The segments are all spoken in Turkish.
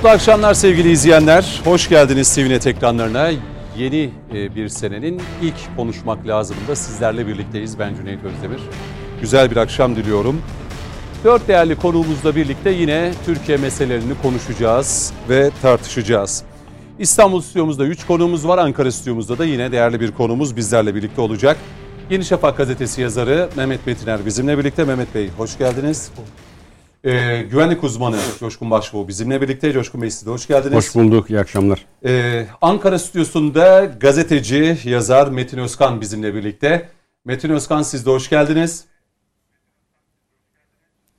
Mutlu akşamlar sevgili izleyenler. Hoş geldiniz TVNet ekranlarına. Yeni e, bir senenin ilk konuşmak lazımında sizlerle birlikteyiz. Ben Cüneyt Özdemir. Güzel bir akşam diliyorum. Dört değerli konuğumuzla birlikte yine Türkiye meselelerini konuşacağız ve tartışacağız. İstanbul stüdyomuzda 3 konuğumuz var. Ankara stüdyomuzda da yine değerli bir konuğumuz bizlerle birlikte olacak. Yeni Şafak gazetesi yazarı Mehmet Metiner bizimle birlikte. Mehmet Bey hoş geldiniz. Ee, güvenlik uzmanı Coşkun Başbuğ bizimle birlikte. Coşkun Bey siz de hoş geldiniz. Hoş bulduk, iyi akşamlar. Ee, Ankara stüdyosunda gazeteci, yazar Metin Özkan bizimle birlikte. Metin Özkan siz de hoş geldiniz.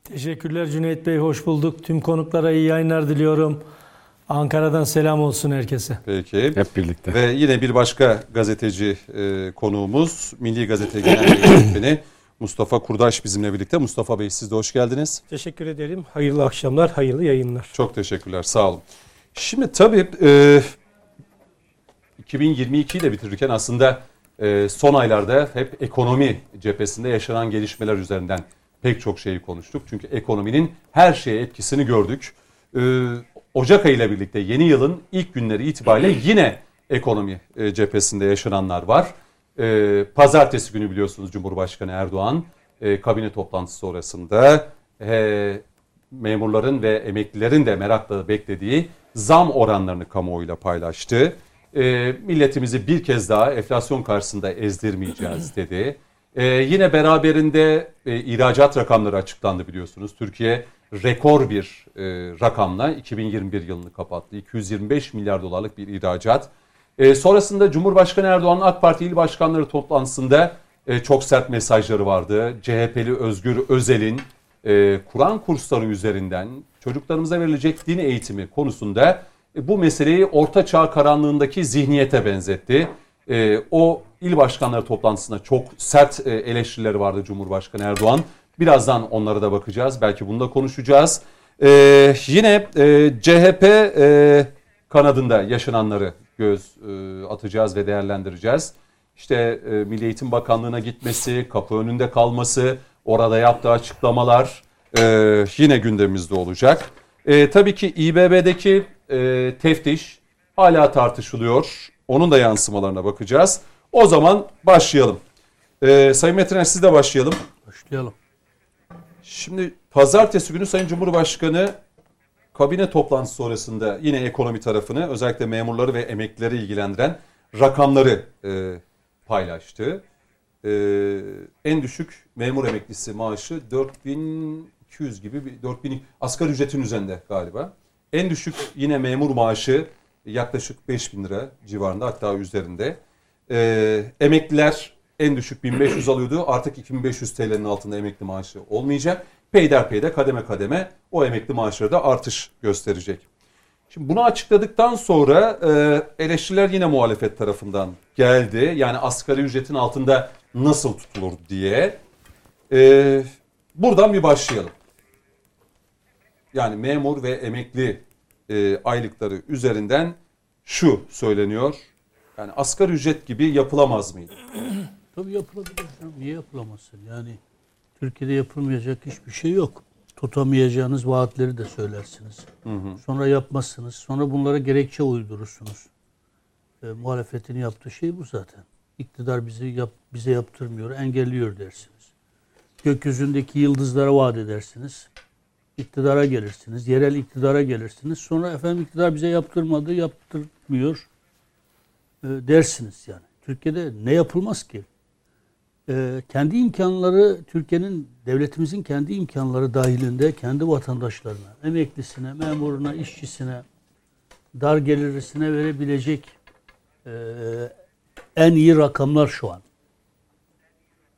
Teşekkürler Cüneyt Bey, hoş bulduk. Tüm konuklara iyi yayınlar diliyorum. Ankara'dan selam olsun herkese. Peki. Hep birlikte. Ve yine bir başka gazeteci e, konuğumuz Milli Gazete Genel Yönetmeni Mustafa Kurdaş bizimle birlikte. Mustafa Bey siz de hoş geldiniz. Teşekkür ederim. Hayırlı akşamlar, hayırlı yayınlar. Çok teşekkürler sağ olun. Şimdi tabii e, 2022'yi de bitirirken aslında e, son aylarda hep ekonomi cephesinde yaşanan gelişmeler üzerinden pek çok şeyi konuştuk. Çünkü ekonominin her şeye etkisini gördük. E, Ocak ayı ile birlikte yeni yılın ilk günleri itibariyle yine ekonomi e, cephesinde yaşananlar var. E, Pazartesi günü biliyorsunuz Cumhurbaşkanı Erdoğan e, kabine toplantısı sonrasında e, memurların ve emeklilerin de merakla beklediği zam oranlarını kamuoyuyla paylaştı. E, milletimizi bir kez daha enflasyon karşısında ezdirmeyeceğiz dedi. E, yine beraberinde e, ihracat rakamları açıklandı biliyorsunuz. Türkiye rekor bir e, rakamla 2021 yılını kapattı. 225 milyar dolarlık bir ihracat. E, sonrasında Cumhurbaşkanı Erdoğan'ın AK Parti il başkanları toplantısında e, çok sert mesajları vardı. CHP'li Özgür Özel'in e, Kur'an kursları üzerinden çocuklarımıza verilecek din eğitimi konusunda e, bu meseleyi orta çağ karanlığındaki zihniyete benzetti. E, o il başkanları toplantısında çok sert e, eleştirileri vardı Cumhurbaşkanı Erdoğan. Birazdan onlara da bakacağız. Belki bunu da konuşacağız. E, yine e, CHP e, kanadında yaşananları göz e, atacağız ve değerlendireceğiz. İşte e, Milli Eğitim Bakanlığı'na gitmesi, kapı önünde kalması, orada yaptığı açıklamalar e, yine gündemimizde olacak. E, tabii ki İBB'deki e, teftiş hala tartışılıyor. Onun da yansımalarına bakacağız. O zaman başlayalım. E, Sayın Metiner siz de başlayalım. Başlayalım. Şimdi pazartesi günü Sayın Cumhurbaşkanı kabine toplantısı sonrasında yine ekonomi tarafını özellikle memurları ve emeklileri ilgilendiren rakamları e, paylaştı. E, en düşük memur emeklisi maaşı 4200 gibi bir 4000 asgari ücretin üzerinde galiba. En düşük yine memur maaşı yaklaşık 5000 lira civarında hatta üzerinde. E, emekliler en düşük 1500 alıyordu. Artık 2500 TL'nin altında emekli maaşı olmayacak. Peyderpeyde kademe kademe o emekli maaşları da artış gösterecek. Şimdi bunu açıkladıktan sonra e, eleştiriler yine muhalefet tarafından geldi. Yani asgari ücretin altında nasıl tutulur diye. E, buradan bir başlayalım. Yani memur ve emekli e, aylıkları üzerinden şu söyleniyor. Yani asgari ücret gibi yapılamaz mıydı? Tabii yapılabilir. Niye yapılamazsın? Yani Türkiye'de yapılmayacak hiçbir şey yok. Tutamayacağınız vaatleri de söylersiniz. Sonra yapmazsınız. Sonra bunlara gerekçe uydurursunuz. E, muhalefetin yaptığı şey bu zaten. İktidar bizi yap, bize yaptırmıyor, engelliyor dersiniz. Gökyüzündeki yıldızlara vaat edersiniz. İktidara gelirsiniz, yerel iktidara gelirsiniz. Sonra efendim iktidar bize yaptırmadı, yaptırmıyor e, dersiniz yani. Türkiye'de ne yapılmaz ki? E, kendi imkanları, Türkiye'nin, devletimizin kendi imkanları dahilinde kendi vatandaşlarına, emeklisine, memuruna, işçisine, dar gelirlisine verebilecek e, en iyi rakamlar şu an.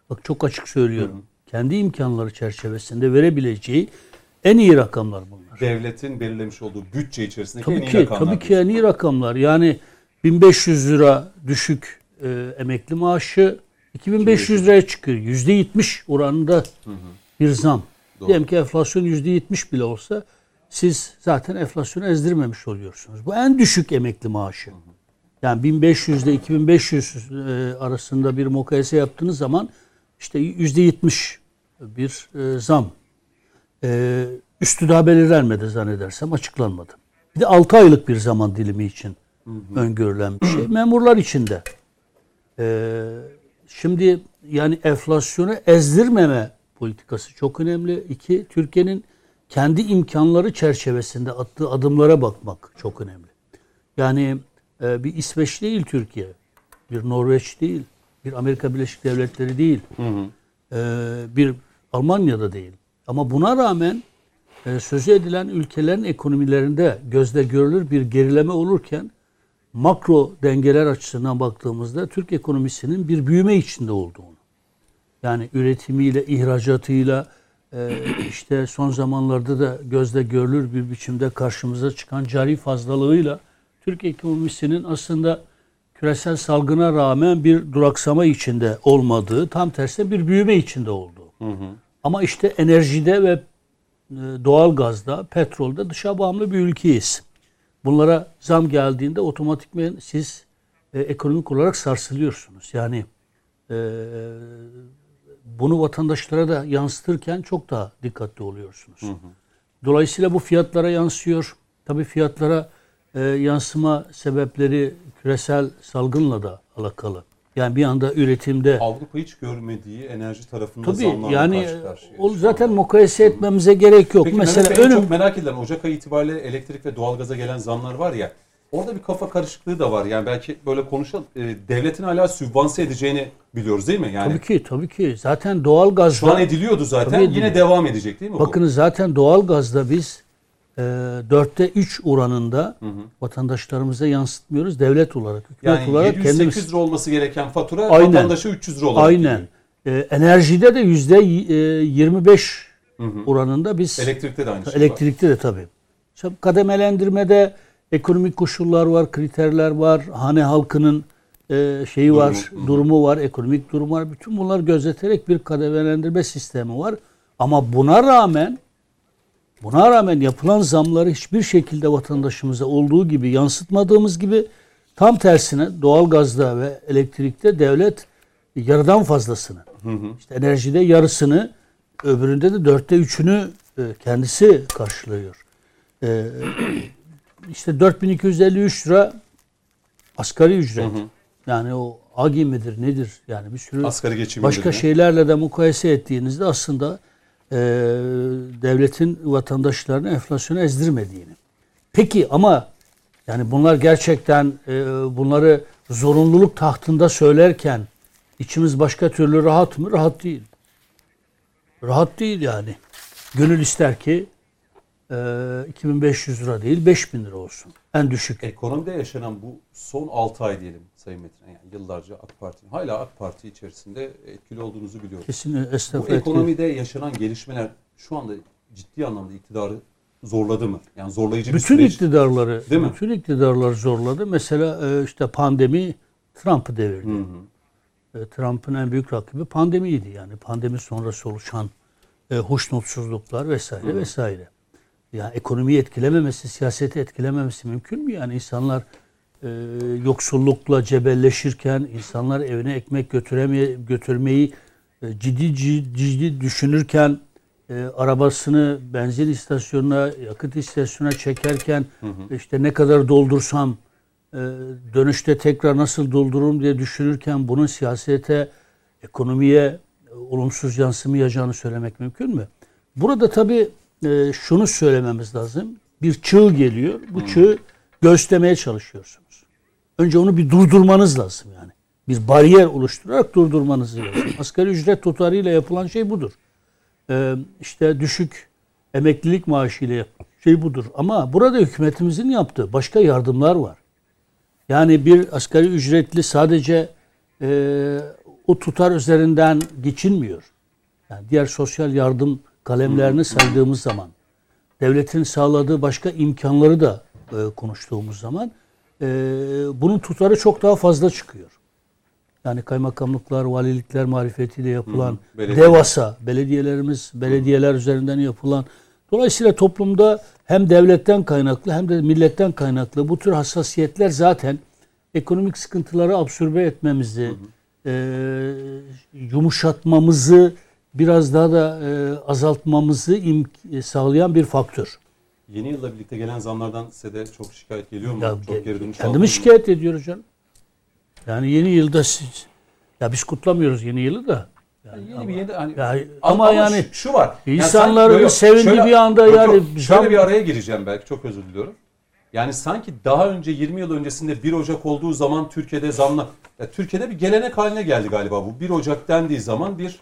Bak çok açık söylüyorum. Kendi imkanları çerçevesinde verebileceği en iyi rakamlar bunlar. Devletin belirlemiş olduğu bütçe içerisindeki en Tabii iyi ki, rakamlar. tabii ki en iyi rakamlar. Yani 1500 lira düşük e, emekli maaşı 2500 liraya çıkıyor. %70 oranında bir zam. Doğru. Diyelim ki enflasyon %70 bile olsa siz zaten enflasyonu ezdirmemiş oluyorsunuz. Bu en düşük emekli maaşı. Yani 1500 ile 2500 e, arasında bir mukayese yaptığınız zaman işte %70 bir e, zam. E, üstü daha belirlenmedi zannedersem açıklanmadı. Bir de 6 aylık bir zaman dilimi için öngörülen bir şey. Memurlar için de. Şimdi yani enflasyonu ezdirmeme politikası çok önemli. İki, Türkiye'nin kendi imkanları çerçevesinde attığı adımlara bakmak çok önemli. Yani e, bir İsveç değil Türkiye, bir Norveç değil, bir Amerika Birleşik Devletleri değil, e, bir Almanya'da değil. Ama buna rağmen e, sözü edilen ülkelerin ekonomilerinde gözde görülür bir gerileme olurken makro dengeler açısından baktığımızda Türk ekonomisinin bir büyüme içinde olduğunu. Yani üretimiyle, ihracatıyla e, işte son zamanlarda da gözde görülür bir biçimde karşımıza çıkan cari fazlalığıyla Türk ekonomisinin aslında küresel salgına rağmen bir duraksama içinde olmadığı, tam tersine bir büyüme içinde olduğu. Ama işte enerjide ve e, doğal gazda, petrolde dışa bağımlı bir ülkeyiz. Bunlara zam geldiğinde otomatikmen siz e, ekonomik olarak sarsılıyorsunuz. Yani e, bunu vatandaşlara da yansıtırken çok daha dikkatli oluyorsunuz. Dolayısıyla bu fiyatlara yansıyor. Tabii fiyatlara e, yansıma sebepleri küresel salgınla da alakalı. Yani bir anda üretimde Avrupa hiç görmediği enerji tarafında tabii zamlarla yani karşı karşıya. o zaten mukayese etmemize gerek yok. Peki Mesela en önüm çok merak edilen Ocak ayı itibariyle elektrik ve doğalgaza gelen zamlar var ya orada bir kafa karışıklığı da var. Yani belki böyle konuşalım. E, devletin hala sübvanse edeceğini biliyoruz değil mi? Yani tabii ki tabii ki zaten doğal şu an ediliyordu zaten. Yine ediliyor. devam edecek değil mi bu? bakınız zaten doğal gazda biz dörtte üç oranında vatandaşlarımıza yansıtmıyoruz devlet olarak hükümet yani olarak 700-800 kendimiz lira olması gereken fatura Aynen. vatandaşa 300 lira olarak aynen e, enerjide de yüzde e, 25 oranında biz Elektrikte de aynı şey var. Elektrikte de tabii. İşte kademelendirmede ekonomik koşullar var, kriterler var, hane halkının e, şeyi var, durumu var, ekonomik durumu var. Bütün bunlar gözeterek bir kademelendirme sistemi var. Ama buna rağmen buna rağmen yapılan zamları hiçbir şekilde vatandaşımıza olduğu gibi yansıtmadığımız gibi tam tersine doğalgazda ve elektrikte devlet yarıdan fazlasını, işte enerjide yarısını, öbüründe de dörtte üçünü e, kendisi karşılıyor. E, işte 4253 lira asgari ücret. Yani o AGİ midir nedir? Yani bir sürü Asgari başka indirimi. şeylerle de mukayese ettiğinizde aslında e, devletin vatandaşlarını enflasyona ezdirmediğini. Peki ama yani bunlar gerçekten e, bunları zorunluluk tahtında söylerken içimiz başka türlü rahat mı? Rahat değil. Rahat değil yani. Gönül ister ki e, 2500 lira değil 5000 lira olsun. En düşük. Ekonomide yaşanan bu son 6 ay diyelim Sayın Metin. Yani yıllarca AK Parti, hala AK Parti içerisinde etkili olduğunuzu biliyoruz. Kesin Bu estağfurullah. ekonomide yaşanan gelişmeler şu anda ciddi anlamda iktidarı zorladı mı? Yani zorlayıcı bütün bir süreç. iktidarları, Değil mi? bütün iktidarları zorladı. Mesela e, işte pandemi Trump'ı devirdi. E, Trump'ın en büyük rakibi pandemiydi. Yani pandemi sonrası oluşan e, hoşnutsuzluklar vesaire vesaire. Yani ekonomiyi etkilememesi, siyaseti etkilememesi mümkün mü? Yani insanlar e, yoksullukla cebelleşirken, insanlar evine ekmek götüremeye, götürmeyi e, ciddi, ciddi ciddi düşünürken, e, arabasını benzin istasyonuna, yakıt istasyonuna çekerken işte ne kadar doldursam e, dönüşte tekrar nasıl doldururum diye düşünürken bunun siyasete, ekonomiye e, olumsuz yansımayacağını söylemek mümkün mü? Burada tabii e, şunu söylememiz lazım. Bir çığ geliyor. Bu çığı göğüslemeye çalışıyorsunuz. Önce onu bir durdurmanız lazım yani. Bir bariyer oluşturarak durdurmanız lazım. Asgari ücret tutarıyla yapılan şey budur. Ee, işte düşük emeklilik maaşıyla yap- şey budur. Ama burada hükümetimizin yaptığı başka yardımlar var. Yani bir asgari ücretli sadece e, o tutar üzerinden geçinmiyor. Yani diğer sosyal yardım kalemlerini saydığımız zaman, devletin sağladığı başka imkanları da e, konuştuğumuz zaman e, bunun tutarı çok daha fazla çıkıyor. Yani kaymakamlıklar, valilikler marifetiyle yapılan belediyeler. devasa belediyelerimiz, belediyeler üzerinden yapılan dolayısıyla toplumda hem devletten kaynaklı hem de milletten kaynaklı bu tür hassasiyetler zaten ekonomik sıkıntıları absorbe etmemizi, e, yumuşatmamızı biraz daha da e, azaltmamızı imk- sağlayan bir faktör. Yeni yılla birlikte gelen zamlardan size de çok şikayet geliyor mu? Ya, çok ge- geri dönüş mı? şikayet ediyoruz canım. Yani yeni yılda siz ya biz kutlamıyoruz yeni yılı da. Yani Yeni ama, bir yeni hani ya, ama, ama yani şu, şu var. Yani insanların sanki- yok, yok, sevindiği şöyle- bir anda yok, yani yok, zam- şöyle bir araya gireceğim belki çok özür diliyorum. Yani sanki daha önce 20 yıl öncesinde 1 Ocak olduğu zaman Türkiye'de zamla ya Türkiye'de bir gelenek haline geldi galiba bu. 1 Ocak dendiği zaman bir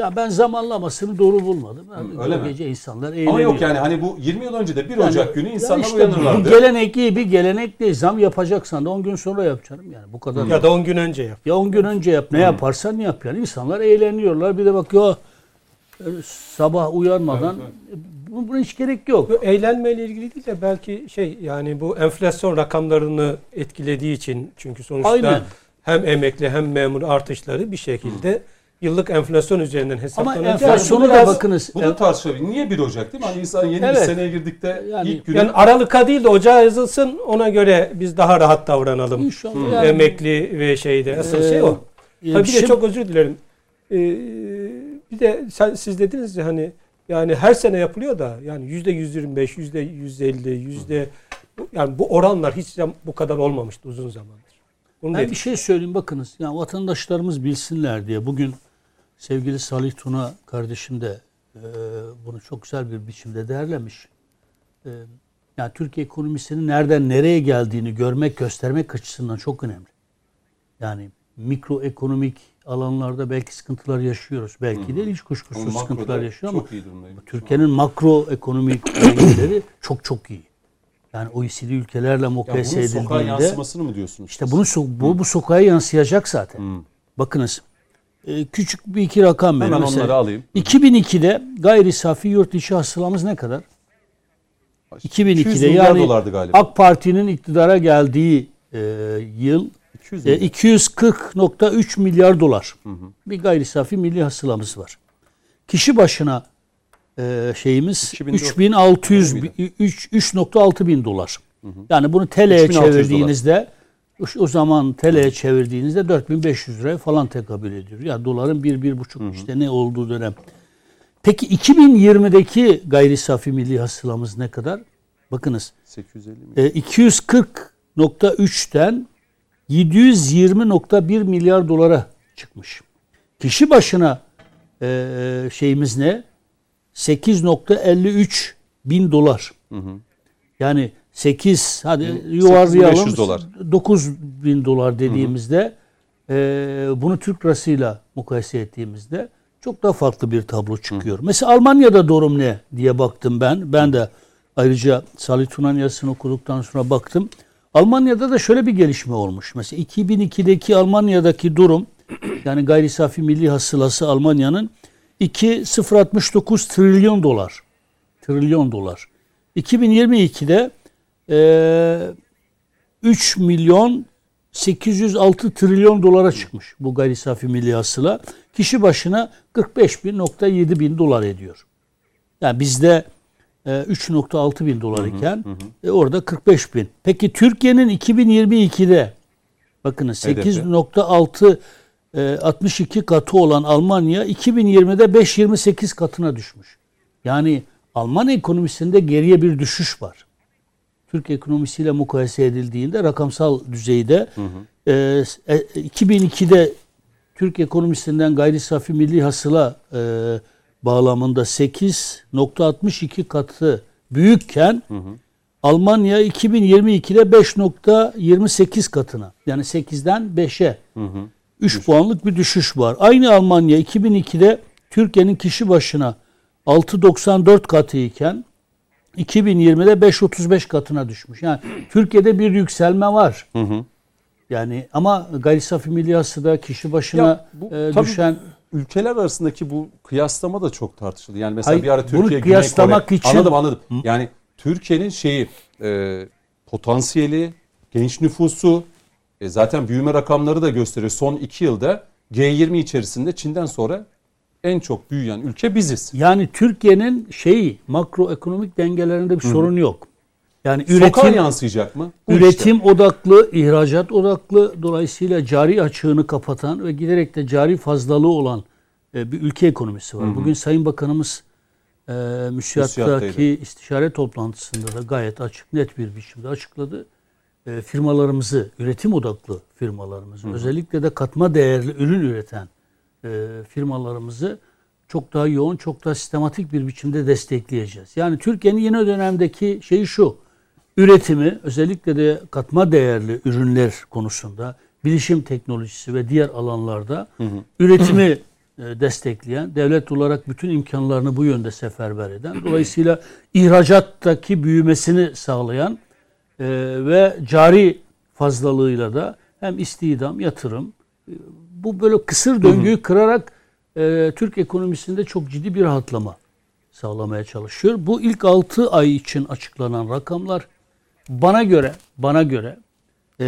ya ben zamanlamasını doğru bulmadım. Hı, Yani öyle mi? gece insanlar eğleniyor. ama yok yani hani bu 20 yıl önce de 1 Ocak Yani- günü insanlar işte uyanırlardı. Bu gelenek iyi bir gelenek değil. Zam yapacaksan da 10 gün sonra yap canım yani bu kadar. Ya da 10 gün önce yap. Ya 10 gün önce yap. Ne yaparsan yap yani. İnsanlar eğleniyorlar. Bir de bak ya e, sabah uyanmadan bu buna hiç gerek yok. Bu eğlenmeyle ilgili değil de belki şey yani bu enflasyon rakamlarını etkilediği için çünkü sonuçta Aynen. hem emekli hem memur artışları bir şekilde yıllık enflasyon üzerinden hesaplanacak. enflasyonu Bu da bakınız. Bu da tartışılabilir. Niye 1 Ocak değil mi? Hani insan yeni bir Evet. seneye girdikte Yani- ilk günü Yani Aralık'a değil de Ocağa yazılsın ona göre biz daha rahat davranalım. İnşallah yani. Emekli ve şeyde asıl Ee, şey o. e, Tabii bir de şimdi- çok özür dilerim. Ee, bir de sen, siz dediniz ya hani yani her sene yapılıyor da yani yüzde 125, yüzde 150, yüzde yani bu oranlar hiç bu kadar olmamıştı uzun zamandır. Bunu Ben dedik. bir şey söyleyeyim bakınız. Yani vatandaşlarımız bilsinler diye bugün sevgili Salih Tuna kardeşim de e, bunu çok güzel bir biçimde değerlemiş. E, yani Türkiye ekonomisinin nereden nereye geldiğini görmek, göstermek açısından çok önemli. Yani mikroekonomik alanlarda belki sıkıntılar yaşıyoruz. Belki değil hiç kuşkusuz sıkıntılar yaşıyor ama. Türkiye'nin makroekonomik dengeleri çok çok iyi. Yani OECD ülkelerle mukayese bunun sokağa edildiğinde yansımasını mı diyorsunuz? işte bunu bu, bu sokağa yansıyacak zaten. Hı. Bakınız e, küçük bir iki rakam verin. Hemen Mesela onları alayım. 2002'de gayri safi yurt içi hasılamız ne kadar? 200 2002'de milyar yani dolardı galiba. AK Parti'nin iktidara geldiği e, yıl 200 e, milyar. 240.3 milyar dolar. Bir gayri safi milli hasılamız var. Kişi başına e, şeyimiz 2004 3600 miydi? bi- üç- 3.6 bin dolar. Yani bunu TL'ye 3600 dolar. O zaman TL'ye çevirdiğinizde 4500 liraya falan tekabül ediyor. Ya doların 1-1,5 işte ne olduğu dönem. Peki 2020'deki gayri safi milli hasılamız ne kadar? Bakınız 850 milyon. e, 240.3'ten 720.1 milyar dolara çıkmış. Kişi başına e, şeyimiz ne? 8.53 bin dolar. Yani 8 hadi yuvarlayalım 8500 dolar. 9 bin dolar dediğimizde e, bunu Türk lirasıyla mukayese ettiğimizde çok daha farklı bir tablo çıkıyor. Mesela Almanya'da durum ne diye baktım ben. Ben de ayrıca Salih Tunan yazısını okuduktan sonra baktım. Almanya'da da şöyle bir gelişme olmuş. Mesela 2002'deki Almanya'daki durum yani gayri safi milli hasılası Almanya'nın 2.069 trilyon dolar. Trilyon dolar. 2022'de eee 3 milyon 806 trilyon dolara çıkmış bu gayri safi milli hasıla. Kişi başına 45 bin nokta 7 bin dolar ediyor. Yani bizde e, 3.6 bin dolar iken e, orada 45 bin. Peki Türkiye'nin 2022'de bakınız Hedefi. 8.6 e, 62 katı olan Almanya 2020'de 5.28 katına düşmüş. Yani Alman ekonomisinde geriye bir düşüş var. Türk ekonomisiyle mukayese edildiğinde rakamsal düzeyde e, e, 2002'de Türk ekonomisinden gayri safi milli hasıla e, bağlamında 8.62 katı büyükken Almanya 2022'de 5.28 katına yani 8'den 5'e 3 puanlık bir düşüş var. Aynı Almanya 2002'de Türkiye'nin kişi başına 6.94 katı iken 2020'de 5.35 katına düşmüş. Yani Türkiye'de bir yükselme var. Yani ama gayri safi milli hasıda kişi başına Ya bu e, düşen ülkeler arasındaki bu kıyaslama da çok tartışıldı. Yani mesela Hayır, bir ara bunu Türkiye, Güney kıyaslamak Kore. için- Anladım anladım. Yani Türkiye'nin şeyi e, potansiyeli, genç nüfusu e, zaten büyüme rakamları da gösteriyor. Son iki yılda G20 içerisinde Çin'den sonra en çok büyüyen ülke biziz. yani Türkiye'nin şeyi makroekonomik dengelerinde bir sorun yok. Yani Sokağa üretim yansıyacak mı? Bu üretim odaklı, ihracat odaklı dolayısıyla cari açığını kapatan ve giderek de cari fazlalığı olan e, bir ülke ekonomisi var. Bugün Sayın Bakanımız e, müsiyattaki istişare toplantısında da gayet açık net bir biçimde açıkladı. E, firmalarımızı, üretim odaklı firmalarımızı, hı hı. özellikle de katma değerli ürün üreten e, firmalarımızı çok daha yoğun, çok daha sistematik bir biçimde destekleyeceğiz. Yani Türkiye'nin yeni dönemdeki şeyi şu, üretimi özellikle de katma değerli ürünler konusunda bilişim teknolojisi ve diğer alanlarda hı hı. üretimi e, destekleyen, devlet olarak bütün imkanlarını bu yönde seferber eden, dolayısıyla ihracattaki büyümesini sağlayan e, ve cari fazlalığıyla da hem istihdam, yatırım, e, bu böyle kısır döngüyü kırarak e, Türk ekonomisinde çok ciddi bir rahatlama sağlamaya çalışıyor. Bu ilk 6 ay için açıklanan rakamlar bana göre bana göre e,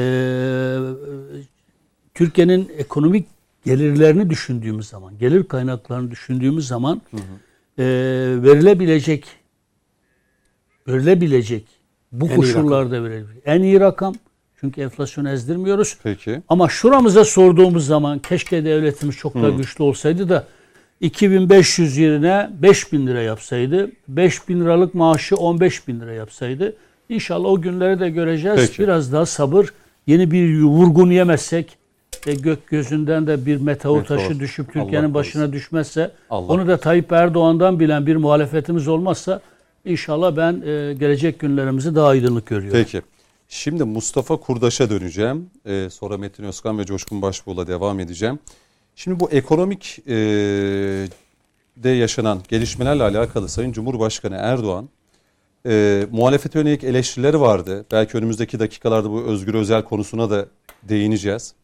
Türkiye'nin ekonomik gelirlerini düşündüğümüz zaman, gelir kaynaklarını düşündüğümüz zaman hı hı. E, verilebilecek verilebilecek bu en koşullarda verilebilecek en iyi rakam çünkü enflasyon ezdirmiyoruz. Peki. Ama şuramıza sorduğumuz zaman keşke devletimiz çok daha güçlü olsaydı da 2500 yerine 5000 lira yapsaydı, 5000 liralık maaşı 15 bin lira yapsaydı. İnşallah o günleri de göreceğiz. Peki. Biraz daha sabır, yeni bir vurgun yemezsek e, gök gözünden de bir meteor, meteor. taşı düşüp Türkiye'nin başına olsun. düşmezse Allah. onu da Tayyip Erdoğan'dan bilen bir muhalefetimiz olmazsa inşallah ben e, gelecek günlerimizi daha aydınlık görüyorum. Peki. Şimdi Mustafa Kurdaş'a döneceğim. Ee, sonra Metin Özkan ve Coşkun Başbuğ'la devam edeceğim. Şimdi bu ekonomik e, de yaşanan gelişmelerle alakalı Sayın Cumhurbaşkanı Erdoğan e, muhalefete yönelik eleştirileri vardı. Belki önümüzdeki dakikalarda bu Özgür Özel konusuna da değineceğiz.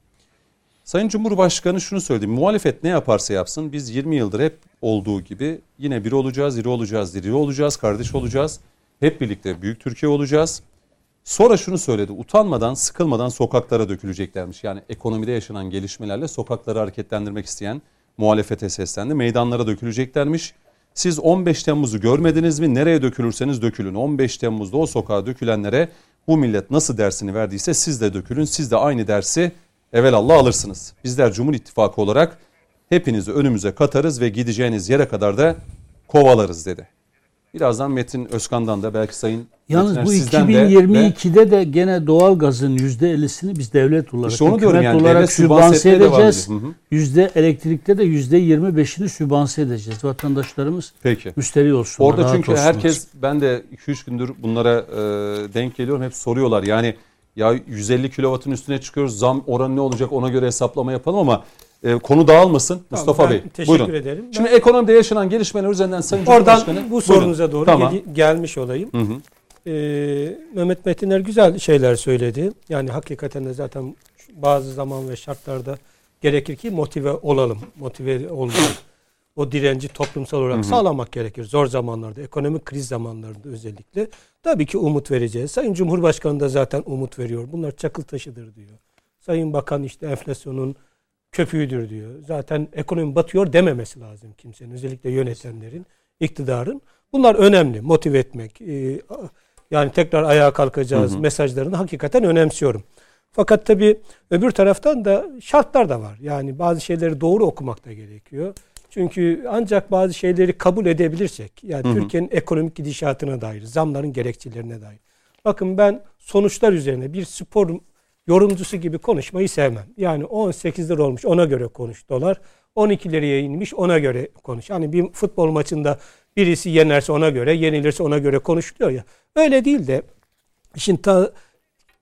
Sayın Cumhurbaşkanı şunu söyledi. Muhalefet ne yaparsa yapsın biz 20 yıldır hep olduğu gibi yine biri olacağız, iri olacağız, diri olacağız, kardeş olacağız. Hep birlikte büyük Türkiye olacağız. Sonra şunu söyledi. Utanmadan, sıkılmadan sokaklara döküleceklermiş. Yani ekonomide yaşanan gelişmelerle sokakları hareketlendirmek isteyen muhalefete seslendi. Meydanlara döküleceklermiş. Siz 15 Temmuz'u görmediniz mi? Nereye dökülürseniz dökülün. 15 Temmuz'da o sokağa dökülenlere bu millet nasıl dersini verdiyse siz de dökülün. Siz de aynı dersi evelallah alırsınız. Bizler Cumhur İttifakı olarak hepinizi önümüze katarız ve gideceğiniz yere kadar da kovalarız dedi. Birazdan Metin Özkan'dan da belki Sayın Yalnız Metiner, bu 2022'de de, de gene doğal gazın %50'sini biz devlet olarak, işte diyorum yani, olarak sübvanse edeceğiz. Yüzde elektrikte de %25'ini sübvanse edeceğiz. Vatandaşlarımız Peki. müşteri olsun. Orada çünkü olsunlar. herkes ben de 2-3 gündür bunlara e, denk geliyorum. Hep soruyorlar. Yani ya 150 kilovatın üstüne çıkıyoruz. Zam oranı ne olacak ona göre hesaplama yapalım ama e, konu dağılmasın. Tamam, Mustafa Bey. Teşekkür buyurun. ederim. Ben, Şimdi ekonomide yaşanan gelişmeler üzerinden Sayın Oradan Cumhurbaşkanı. bu sorunuza buyurun. doğru tamam. gel- gelmiş olayım. Hı hı. Ee, Mehmet Metiner güzel şeyler söyledi. Yani hakikaten de zaten bazı zaman ve şartlarda gerekir ki motive olalım. Motive olmalıyız. o direnci toplumsal olarak hı hı. sağlamak gerekir. Zor zamanlarda, ekonomik kriz zamanlarında özellikle. Tabii ki umut vereceğiz. Sayın Cumhurbaşkanı da zaten umut veriyor. Bunlar çakıl taşıdır diyor. Sayın Bakan işte enflasyonun köpüğüdür diyor. Zaten ekonomi batıyor dememesi lazım kimsenin. Özellikle yönetenlerin, iktidarın. Bunlar önemli. Motive etmek. Ee, yani tekrar ayağa kalkacağız hı hı. mesajlarını hakikaten önemsiyorum. Fakat tabii öbür taraftan da şartlar da var. Yani bazı şeyleri doğru okumak da gerekiyor. Çünkü ancak bazı şeyleri kabul edebilirsek, yani Türkiye'nin ekonomik gidişatına dair, zamların gerekçelerine dair. Bakın ben sonuçlar üzerine bir spor yorumcusu gibi konuşmayı sevmem. Yani 18 lira olmuş ona göre konuş dolar. 12 liraya inmiş ona göre konuş. Hani bir futbol maçında birisi yenerse ona göre, yenilirse ona göre konuşuluyor ya. Öyle değil de işin ta,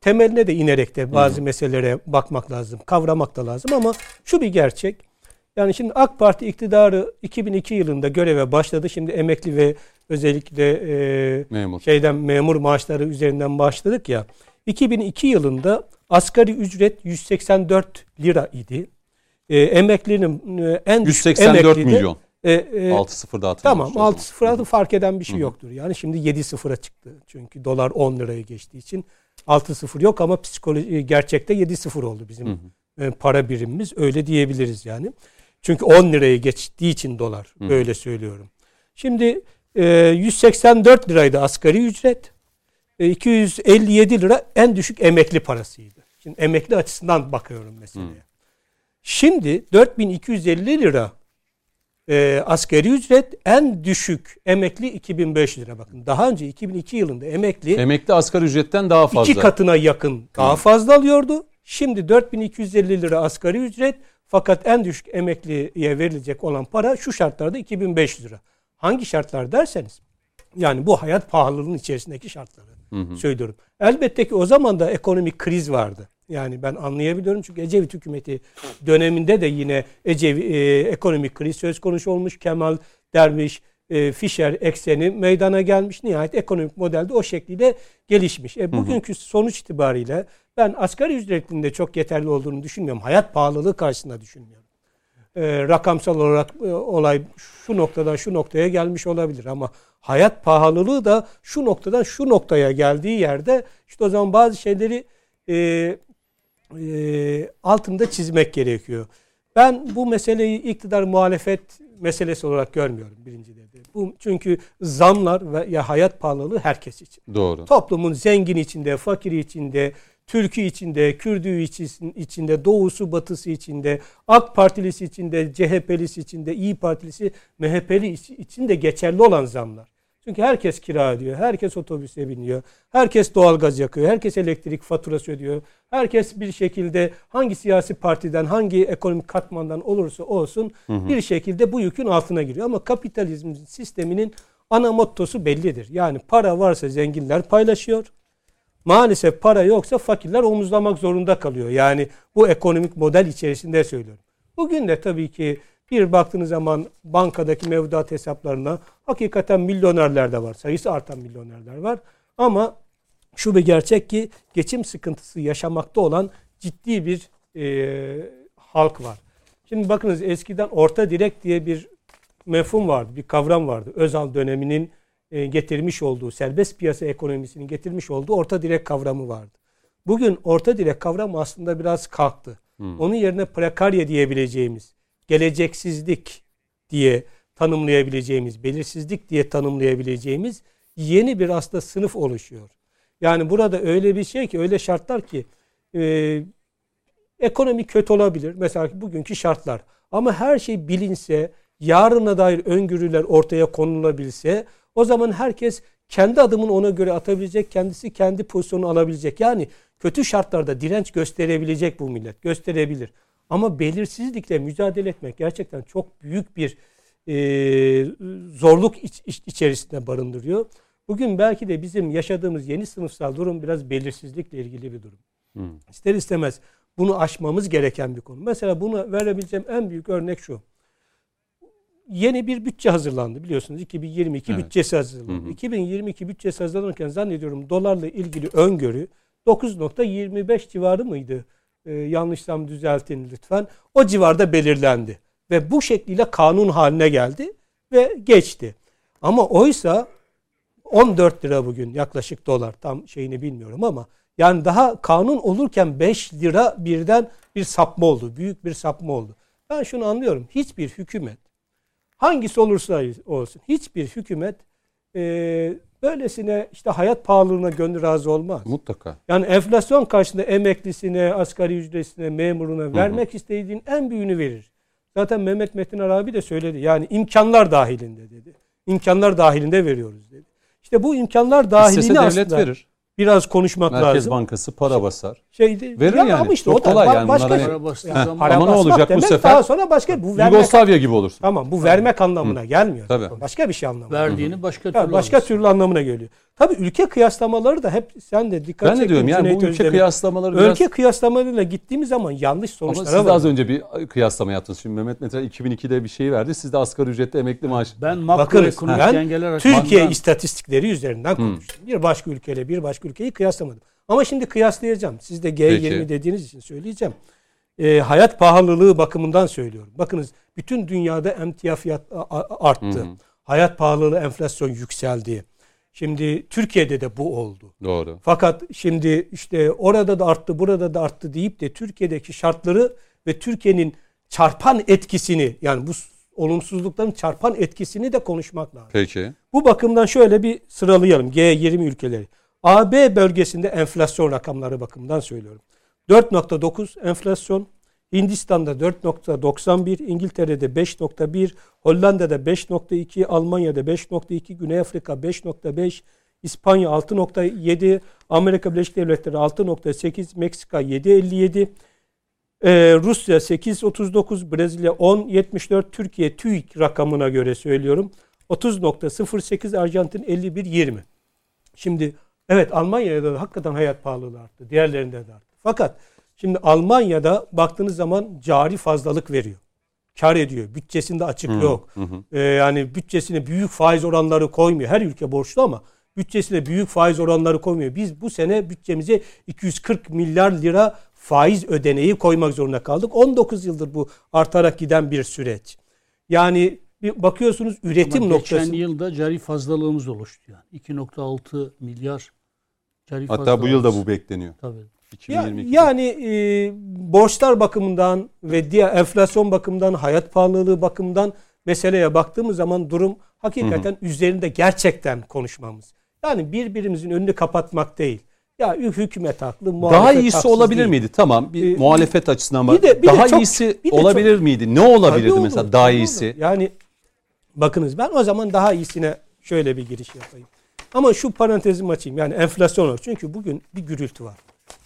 temeline de inerek de bazı hmm. meselelere bakmak lazım, kavramak da lazım ama şu bir gerçek. Yani şimdi AK Parti iktidarı 2002 yılında göreve başladı. Şimdi emekli ve özellikle e, memur. şeyden memur maaşları üzerinden başladık ya. 2002 yılında asgari ücret 184 lira idi. E, emeklinin e, en 184 düşük milyon. E, e, 6 sıfır dağıtılmış. Tamam 6 sıfıra fark eden bir şey yoktur. Yani şimdi 7 sıfıra çıktı. Çünkü dolar 10 liraya geçtiği için 6 sıfır yok ama psikoloji e, gerçekte 7 sıfır oldu bizim hı hı. E, para birimimiz. Öyle diyebiliriz yani. Çünkü 10 liraya geçtiği için dolar. Hı. Öyle söylüyorum. Şimdi e, 184 liraydı asgari ücret. 257 e, lira en düşük emekli parasıydı. Şimdi emekli açısından bakıyorum meseleye. Şimdi 4250 lira e, asgari ücret en düşük emekli 2500 lira bakın. Daha önce 2002 yılında emekli Emekli asgari ücretten daha fazla. iki katına yakın daha fazla alıyordu. Şimdi 4250 lira asgari ücret fakat en düşük emekliye verilecek olan para şu şartlarda 2500 lira. Hangi şartlar derseniz yani bu hayat pahalılığının içerisindeki şartları söylüyorum. Elbette ki o zaman da ekonomik kriz vardı. Yani ben anlayabiliyorum çünkü Ecevit hükümeti döneminde de yine Ecevi, e, ekonomik kriz söz konusu olmuş. Kemal Derviş, e, Fischer ekseni meydana gelmiş. Nihayet ekonomik modelde o şekilde gelişmiş. E, bugünkü sonuç itibariyle ben asgari ücretinin de çok yeterli olduğunu düşünmüyorum. Hayat pahalılığı karşısında düşünmüyorum. E, rakamsal olarak e, olay şu noktadan şu noktaya gelmiş olabilir ama hayat pahalılığı da şu noktadan şu noktaya geldiği yerde işte o zaman bazı şeyleri e, e, altında çizmek gerekiyor. Ben bu meseleyi iktidar muhalefet meselesi olarak görmüyorum birinci dedi. Bu çünkü zamlar ve ya hayat pahalılığı herkes için. Doğru. Toplumun zengin içinde, fakiri içinde, Türk'ü içinde, Kürdü içinde, Doğusu, Batısı içinde, AK Partilisi içinde, CHP'lisi içinde, İyi Partilisi, MHP'li içinde geçerli olan zamlar. Çünkü herkes kira ödüyor, herkes otobüse biniyor, herkes doğalgaz yakıyor, herkes elektrik faturası ödüyor. Herkes bir şekilde hangi siyasi partiden, hangi ekonomik katmandan olursa olsun hı hı. bir şekilde bu yükün altına giriyor. Ama kapitalizm sisteminin ana mottosu bellidir. Yani para varsa zenginler paylaşıyor. Maalesef para yoksa fakirler omuzlamak zorunda kalıyor. Yani bu ekonomik model içerisinde söylüyorum. Bugün de tabii ki bir baktığınız zaman bankadaki mevduat hesaplarına hakikaten milyonerler de var. Sayısı artan milyonerler var. Ama şu bir gerçek ki geçim sıkıntısı yaşamakta olan ciddi bir e, halk var. Şimdi bakınız eskiden orta direk diye bir mefhum vardı, bir kavram vardı. Özal döneminin e, getirmiş olduğu, serbest piyasa ekonomisinin getirmiş olduğu orta direk kavramı vardı. Bugün orta direk kavramı aslında biraz kalktı. Hmm. Onun yerine prekarya diyebileceğimiz, geleceksizlik diye tanımlayabileceğimiz, belirsizlik diye tanımlayabileceğimiz yeni bir aslında sınıf oluşuyor. Yani burada öyle bir şey ki, öyle şartlar ki e, ekonomi kötü olabilir. Mesela bugünkü şartlar. Ama her şey bilinse, yarına dair öngörüler ortaya konulabilse o zaman herkes kendi adımını ona göre atabilecek, kendisi kendi pozisyonunu alabilecek. Yani kötü şartlarda direnç gösterebilecek bu millet, gösterebilir. Ama belirsizlikle mücadele etmek gerçekten çok büyük bir e, zorluk iç, iç, içerisinde barındırıyor. Bugün belki de bizim yaşadığımız yeni sınıfsal durum biraz belirsizlikle ilgili bir durum. Hmm. İster istemez bunu aşmamız gereken bir konu. Mesela bunu verebileceğim en büyük örnek şu. Yeni bir bütçe hazırlandı biliyorsunuz 2022 evet. bütçesi hazırlandı. Hı hı. 2022 bütçesi hazırlanırken zannediyorum dolarla ilgili öngörü 9.25 civarı mıydı? Ee, yanlışsam düzeltin lütfen. O civarda belirlendi. Ve bu şekliyle kanun haline geldi ve geçti. Ama oysa 14 lira bugün yaklaşık dolar tam şeyini bilmiyorum ama yani daha kanun olurken 5 lira birden bir sapma oldu. Büyük bir sapma oldu. Ben şunu anlıyorum. Hiçbir hükümet hangisi olursa olsun hiçbir hükümet e, böylesine işte hayat pahalılığına gönlü razı olmaz. Mutlaka. Yani enflasyon karşısında emeklisine, asgari ücretine, memuruna vermek hı hı. istediğin en büyüğünü verir. Zaten Mehmet Metin Arabi de söyledi. Yani imkanlar dahilinde dedi. İmkanlar dahilinde veriyoruz dedi. İşte bu imkanlar dahilinde İstese devlet aslında verir. Biraz konuşmak Merkez lazım. Merkez Bankası para basar. Şeydi, Verir yani. Ama işte Çok o da kolay yani. Başka, para yani, ama ne olacak bu sefer? Daha sonra başka bu vermek, Yugoslavya gibi olursun. Tamam bu vermek anlamına Hı. gelmiyor. Tabii. Başka bir şey anlamına. Verdiğini başka türlü Başka türlü anlamına geliyor. Tabii ülke kıyaslamaları da hep sen de dikkat Ben de diyorum yani bu ülke Özdemir. kıyaslamaları biraz... Ülke kıyaslamalarıyla gittiğimiz zaman yanlış sonuçlara Ama siz de az önce bir kıyaslama yaptınız. Şimdi Mehmet Mete 2002'de bir şey verdi. Siz de asgari ücretli emekli maaş. Ben makroekonomik dengeler Türkiye açısından... istatistikleri üzerinden konuştum. Bir başka ülkeyle bir başka ülkeyi kıyaslamadım. Ama şimdi kıyaslayacağım. Siz de G20 Peki. dediğiniz için söyleyeceğim. E, hayat pahalılığı bakımından söylüyorum. Bakınız bütün dünyada emtia fiyat arttı. Hı hı. Hayat pahalılığı enflasyon yükseldi. Şimdi Türkiye'de de bu oldu. Doğru. Fakat şimdi işte orada da arttı, burada da arttı deyip de Türkiye'deki şartları ve Türkiye'nin çarpan etkisini yani bu olumsuzlukların çarpan etkisini de konuşmak lazım. Peki. Bu bakımdan şöyle bir sıralayalım G20 ülkeleri. AB bölgesinde enflasyon rakamları bakımından söylüyorum. 4.9 enflasyon, Hindistan'da 4.91, İngiltere'de 5.1, Hollanda'da 5.2, Almanya'da 5.2, Güney Afrika 5.5, İspanya 6.7, Amerika Birleşik Devletleri 6.8, Meksika 7.57, ee, Rusya 8.39, Brezilya 10.74, Türkiye TÜİK rakamına göre söylüyorum 30.08, Arjantin 51.20. Şimdi evet Almanya'da da hakikaten hayat pahalılığı arttı. Diğerlerinde de arttı. Fakat şimdi Almanya'da baktığınız zaman cari fazlalık veriyor. Kar ediyor. Bütçesinde açık Hı, yok. hı. Ee, yani bütçesine büyük faiz oranları koymuyor. Her ülke borçlu ama bütçesine büyük faiz oranları koymuyor. Biz bu sene bütçemize 240 milyar lira faiz ödeneği koymak zorunda kaldık. 19 yıldır bu artarak giden bir süreç. Yani bir bakıyorsunuz üretim Ama noktası. Geçen yılda cari fazlalığımız oluştu yani. 2.6 milyar cari Hatta bu yılda bu bekleniyor. Tabii. Ya- 2022'de. yani e, borçlar bakımından ve diğer enflasyon bakımından, hayat pahalılığı bakımından meseleye baktığımız zaman durum hakikaten üzerinde gerçekten konuşmamız. Yani birbirimizin önünü kapatmak değil. Ya hükümet haklı, muhalefet Daha iyisi olabilir değil. miydi? Tamam bir Ee, muhalefet açısından bir bak. bir de daha çok- iyisi bir olabilir çok- miydi? Ne olabilirdi Tabii mesela olur, daha iyisi? olur. Yani bakınız ben o zaman daha iyisine şöyle bir giriş yapayım. Ama şu parantezimi açayım. Yani enflasyon var. Çünkü bugün bir gürültü var.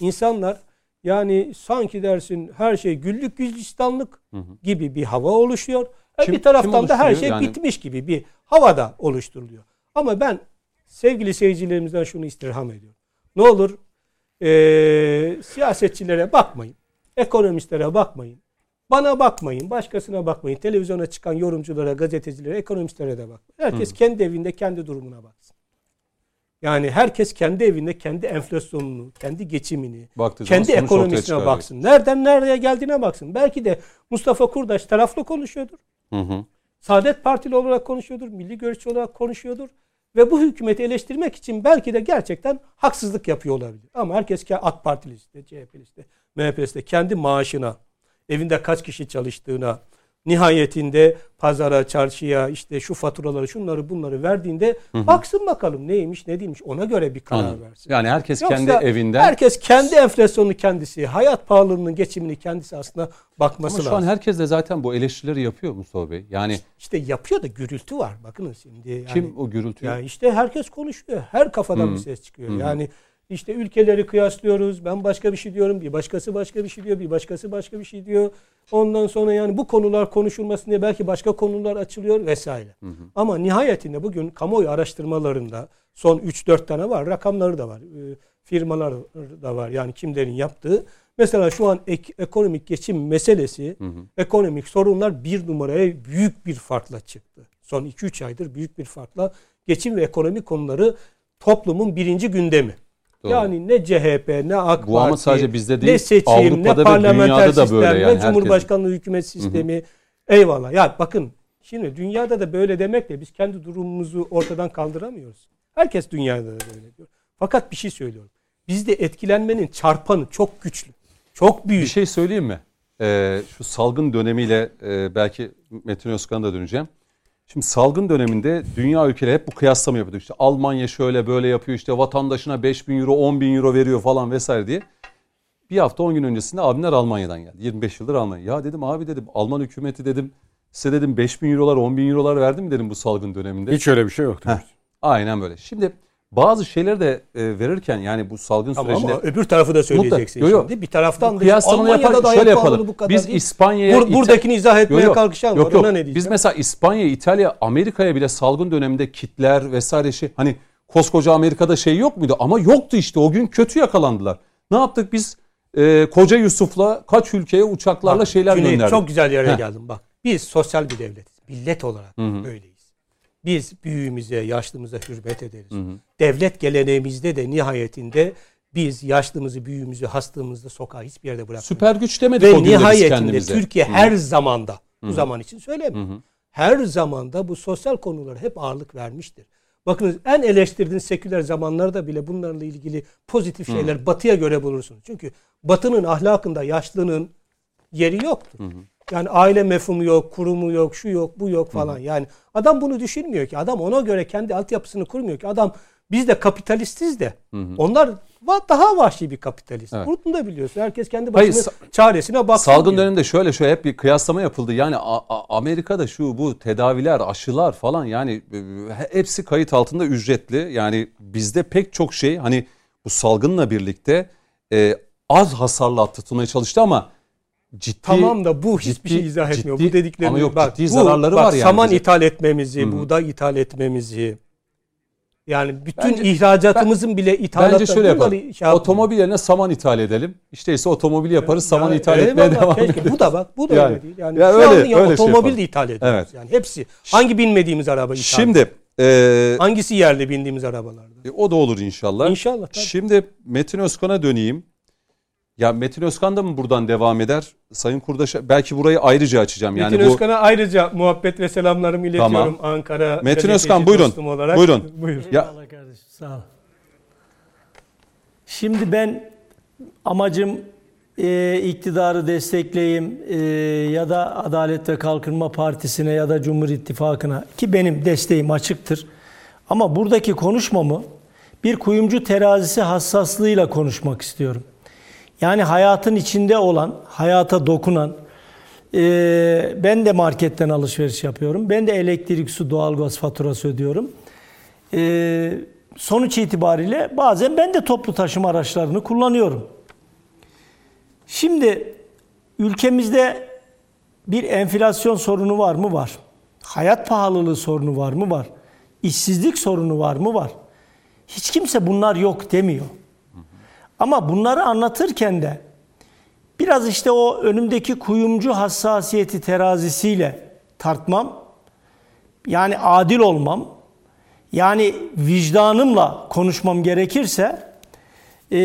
İnsanlar yani sanki dersin her şey güllük gülistanlık gibi bir hava oluşuyor. E, Kim- bir taraftan da her şey Yani- bitmiş gibi bir havada oluşturuluyor. Ama ben sevgili seyircilerimizden şunu istirham ediyorum. Ne olur eee, siyasetçilere bakmayın. Ekonomistlere bakmayın. Bana bakmayın, başkasına bakmayın. Televizyona çıkan yorumculara, gazetecilere, ekonomistlere de bakmayın. Herkes kendi evinde, kendi durumuna baksın. Yani herkes kendi evinde, kendi enflasyonunu, kendi geçimini, Baktığı kendi ekonomisine baksın. Nereden nereye geldiğine baksın. Belki de Mustafa Kurdaş taraflı konuşuyordur. Hı hı. Saadet Partili olarak konuşuyordur, milli görüşçü olarak konuşuyordur. Ve bu hükümeti eleştirmek için belki de gerçekten haksızlık yapıyor olabilir. Ama herkes ki AK Partilisi de, CHP'lisi de, MHP'lisi de kendi maaşına, evinde kaç kişi çalıştığına, nihayetinde pazara, çarşıya, işte şu faturaları, şunları bunları verdiğinde baksın bakalım neymiş, ne değilmiş. Ona göre bir karar Anladım. versin. Yani herkes Yoksa kendi evinden Herkes kendi enflasyonunu kendisi, hayat pahalılığının geçimini kendisi aslında bakması ama şu lazım. an herkes de zaten bu eleştirileri yapıyor Mustafa Bey. Yani İşte yapıyor da gürültü var. Bakınız şimdi. Yani, kim o gürültüyü? Ya işte herkes konuşuyor. Her kafadan bir ses çıkıyor. Yani işte ülkeleri kıyaslıyoruz. Ben başka bir şey diyorum. Bir başkası başka bir şey diyor. Bir başkası başka bir şey diyor. Ondan sonra yani bu konular konuşulmasın diye belki başka konular açılıyor vesaire. Ama nihayetinde bugün kamuoyu araştırmalarında son 3-4 tane var. Rakamları da var. Ee, firmalar da var. Yani kimlerin yaptığı. Mesela şu an ek- ekonomik geçim meselesi, ekonomik sorunlar bir numaraya büyük bir farkla çıktı. Son 2-3 aydır büyük bir farkla geçim ve ekonomi konuları toplumun birinci gündemi. Doğru. Yani ne CHP ne AK Bu ama Parti sadece bizde ne değil, seçim Avrupa'da ve ne parlamenter da sistem böyle yani ne herkesin. cumhurbaşkanlığı hükümet sistemi eyvallah. Ya bakın şimdi dünyada da böyle demekle biz kendi durumumuzu ortadan kaldıramıyoruz. Herkes dünyada da böyle diyor. Fakat bir şey söylüyorum. Bizde etkilenmenin çarpanı çok güçlü. Çok büyük. Bir şey söyleyeyim mi? Ee, şu salgın dönemiyle e, belki Metin Özkan'a da döneceğim. Şimdi salgın döneminde dünya ülkeleri hep bu kıyaslama yapıyordu. İşte Almanya şöyle böyle yapıyor işte vatandaşına 5 bin euro 10 bin euro veriyor falan vesaire diye. Bir hafta 10 gün öncesinde abimler Almanya'dan geldi. 25 yıldır Almanya. Ya dedim abi dedim Alman hükümeti dedim size dedim 5 bin eurolar 10 bin eurolar verdi mi dedim bu salgın döneminde. Hiç öyle bir şey yoktu. Heh, aynen böyle. Şimdi bazı şeyleri de e, verirken yani bu salgın Ama, sürecinde ama öbür tarafı da söyleyeceksin Mutlaka. Yo, yo. şimdi. Bir taraftan da kıyaslama Almanya'da yapar da şöyle yapalım. bu kadar Biz değil. İspanya'ya Bur- buradakini izah etmeye kalkışan Yok, var. yok. Ona ne diyeceğim? Biz mesela İspanya, İtalya, Amerika'ya bile salgın döneminde kitler vesaire şey hani koskoca Amerika'da şey yok muydu? Ama yoktu işte o gün kötü yakalandılar. Ne yaptık biz? Ee, Koca Yusuf'la kaç ülkeye uçaklarla şeyler Cüneyt, gönderdik. Çok güzel yere Heh. geldim bak. Biz sosyal bir devletiz. Millet olarak böyleyiz. Biz büyüğümüze, yaşlımıza hürmet ederiz. Devlet geleneğimizde de nihayetinde biz yaşlımızı, büyüğümüzü, hastalığımızı sokağa hiçbir yerde bırakmıyoruz. Süper güç demedik o Ve biz nihayetinde kendimize. Türkiye her zamanda, bu zaman için söylemiyorum. Her zamanda bu sosyal konulara hep ağırlık vermiştir. Bakınız en eleştirdiğiniz seküler zamanlarda bile bunlarla ilgili pozitif şeyler batıya göre bulursunuz. Çünkü batının ahlakında yaşlının yeri yoktur. Yani aile mefhumu yok, kurumu yok, şu yok, bu yok falan. Yani adam bunu düşünmüyor ki. Adam ona göre kendi altyapısını kurmuyor ki. Adam biz de kapitalistiz de. Onlar va- daha vahşi bir kapitalist. Evet. Bunu da biliyorsun. Herkes kendi Hayır, başına sa- çaresine baksın. Salgın diyor. döneminde şöyle şöyle hep bir kıyaslama yapıldı. Yani Amerika'da şu bu tedaviler, aşılar falan yani e, hepsi kayıt altında ücretli. Yani bizde pek çok şey hani bu salgınla birlikte e, az hasarla atlatılmaya çalıştı ama ciddi Tamam da bu hiçbir ciddi- şey izah etmiyor. ciddi- bu dediklerini ama yok, bak, ciddi bu- zararları bak, var yani Saman bize. ithal etmemizi, Hı. buğday ithal etmemizi. Yani bütün Bence- ihracatımızın bile ithalatı. Bence şöyle yapalım. şey yapmıyor. Otomobil yerine saman ithal edelim. İşte ise otomobil yaparız, saman Yani ithal etmeye devam keşke. edelim. Bu da bak bu da Yani- öyle değil. Yani Ya şu öyle- öyle şey otomobil yapalım. de ithal ediyoruz. Evet. Yani hepsi. Hangi bilmediğimiz araba ithal? Şimdi e, Hangisi yerli bindiğimiz arabalarda? E, O da olur inşallah. İnşallah, tabii. Şimdi Metin Özkan'a döneyim. Ya Metin Özkan da mı buradan devam eder? Sayın Kurdaş'a belki burayı ayrıca açacağım. Yani Metin bu Özkan'a ayrıca muhabbet ve selamlarımı iletiyorum Tamam. Ankara. Metin Özkan, buyurun. Olarak. Buyurun. Buyur. Ya- Eyvallah kardeşim sağ ol. Şimdi ben amacım e, iktidarı destekleyeyim e, ya da Adalet ve Kalkınma Partisi'ne ya da Cumhur İttifakı'na ki benim desteğim açıktır. Ama buradaki konuşmamı bir kuyumcu terazisi hassaslığıyla konuşmak istiyorum. Yani hayatın içinde olan, hayata dokunan, e, ben de marketten alışveriş yapıyorum. Ben de elektrik, su, doğalgaz faturası ödüyorum. E, sonuç itibariyle bazen ben de toplu taşıma araçlarını kullanıyorum. Şimdi ülkemizde bir enflasyon sorunu var mı? Var. Hayat pahalılığı sorunu var mı? Var. İşsizlik sorunu var mı? Var. Hiç kimse bunlar yok demiyor. Ama bunları anlatırken de biraz işte o önümdeki kuyumcu hassasiyeti terazisiyle tartmam, yani adil olmam, yani vicdanımla konuşmam gerekirse e,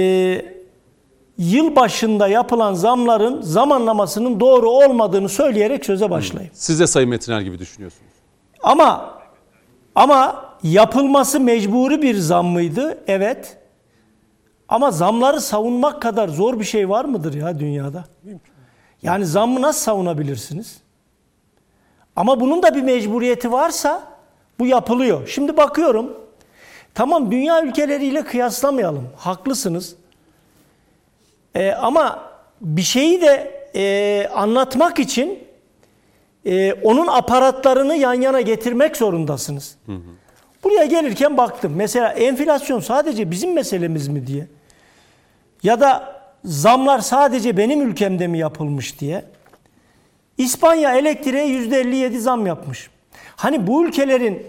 yıl başında yapılan zamların zamanlamasının doğru olmadığını söyleyerek söze başlayayım. siz de Sayın Metiner gibi düşünüyorsunuz. Ama ama yapılması mecburi bir zam mıydı? Evet. Ama zamları savunmak kadar zor bir şey var mıdır ya dünyada? Yani zammı nasıl savunabilirsiniz? Ama bunun da bir mecburiyeti varsa bu yapılıyor. Şimdi bakıyorum. Tamam dünya ülkeleriyle kıyaslamayalım. Haklısınız. Ee, ama bir şeyi de e, anlatmak için e, onun aparatlarını yan yana getirmek zorundasınız. Buraya gelirken baktım. Mesela enflasyon sadece bizim meselemiz mi diye. Ya da zamlar sadece benim ülkemde mi yapılmış diye. İspanya elektriğe %57 zam yapmış. Hani bu ülkelerin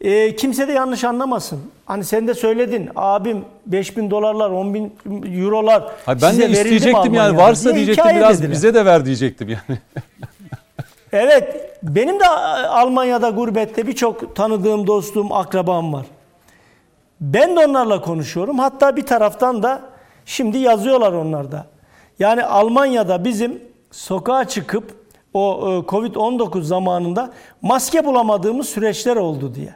e, kimse de yanlış anlamasın. Hani sen de söyledin abim 5000 dolarlar 10 bin eurolar Hayır, ben size de isteyecektim yani Almanya'da varsa diye diyecektim biraz dediler. bize de ver diyecektim yani. Evet, benim de Almanya'da gurbette birçok tanıdığım, dostum, akrabam var. Ben de onlarla konuşuyorum. Hatta bir taraftan da şimdi yazıyorlar onlar da. Yani Almanya'da bizim sokağa çıkıp o e, Covid-19 zamanında maske bulamadığımız süreçler oldu diye.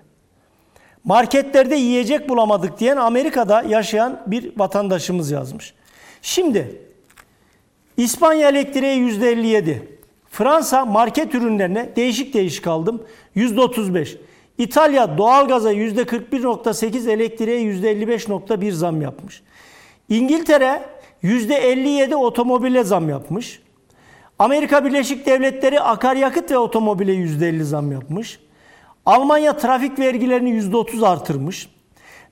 Marketlerde yiyecek bulamadık diyen Amerika'da yaşayan bir vatandaşımız yazmış. Şimdi İspanya elektriğe %57. Fransa market ürünlerine değişik değişik aldım. %35. İtalya doğalgaza %41.8 elektriğe %55.1 zam yapmış. İngiltere %57 otomobile zam yapmış. Amerika Birleşik Devletleri akaryakıt ve otomobile %50 zam yapmış. Almanya trafik vergilerini %30 artırmış.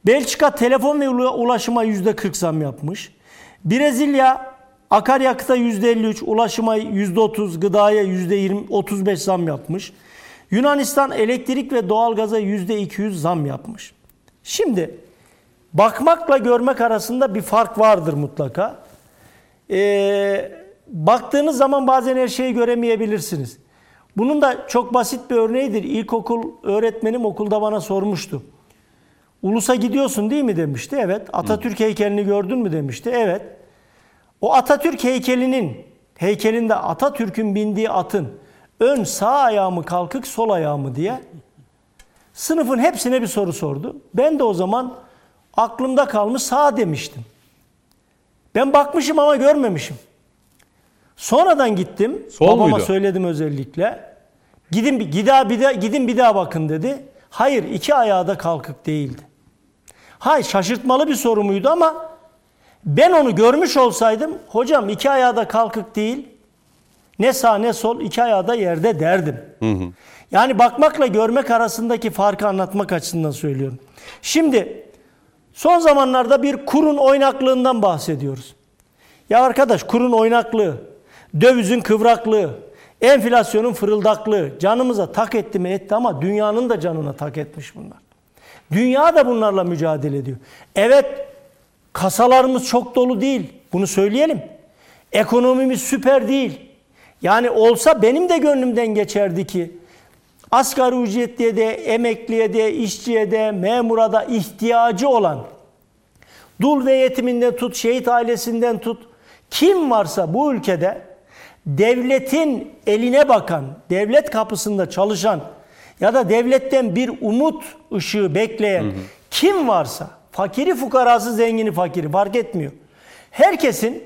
Belçika telefon ve ula- ulaşıma %40 zam yapmış. Brezilya akaryakıta %53, ulaşıma %30, gıdaya %20, 35 zam yapmış. Yunanistan elektrik ve doğalgaza %200 zam yapmış. Şimdi bakmakla görmek arasında bir fark vardır mutlaka. Ee, baktığınız zaman bazen her şeyi göremeyebilirsiniz. Bunun da çok basit bir örneğidir. İlkokul öğretmenim okulda bana sormuştu. Ulus'a gidiyorsun değil mi demişti. Evet. Atatürk heykelini gördün mü demişti. Evet. O Atatürk heykelinin heykelinde Atatürk'ün bindiği atın ön sağ ayağı mı kalkık sol ayağı mı diye sınıfın hepsine bir soru sordu. Ben de o zaman aklımda kalmış sağ demiştim. Ben bakmışım ama görmemişim. Sonradan gittim. Sol babama muydu? söyledim özellikle. Gidin bir, gida, bir daha, gidin bir daha bakın dedi. Hayır iki ayağı da kalkık değildi. Hayır şaşırtmalı bir soru muydu ama Ben onu görmüş olsaydım hocam iki ayağı da kalkık değil. Ne sağ ne sol iki ayağı da yerde derdim. Yani bakmakla görmek arasındaki farkı anlatmak açısından söylüyorum. Şimdi son zamanlarda bir kurun oynaklığından bahsediyoruz. Ya arkadaş kurun oynaklığı, dövizin kıvraklığı, enflasyonun fırıldaklığı canımıza tak etti mi etti ama dünyanın da canına tak etmiş bunlar. Dünya da bunlarla mücadele ediyor. Evet kasalarımız çok dolu değil. Bunu söyleyelim. Ekonomimiz süper değil. Yani olsa benim de gönlümden geçerdi ki asgari ücretliye de, emekliye de, işçiye de, memura da ihtiyacı olan dul ve yetiminden tut, şehit ailesinden tut, kim varsa bu ülkede devletin eline bakan, devlet kapısında çalışan ya da devletten bir umut ışığı bekleyen kim varsa, fakiri fukarası, zengini fakiri fark etmiyor. Herkesin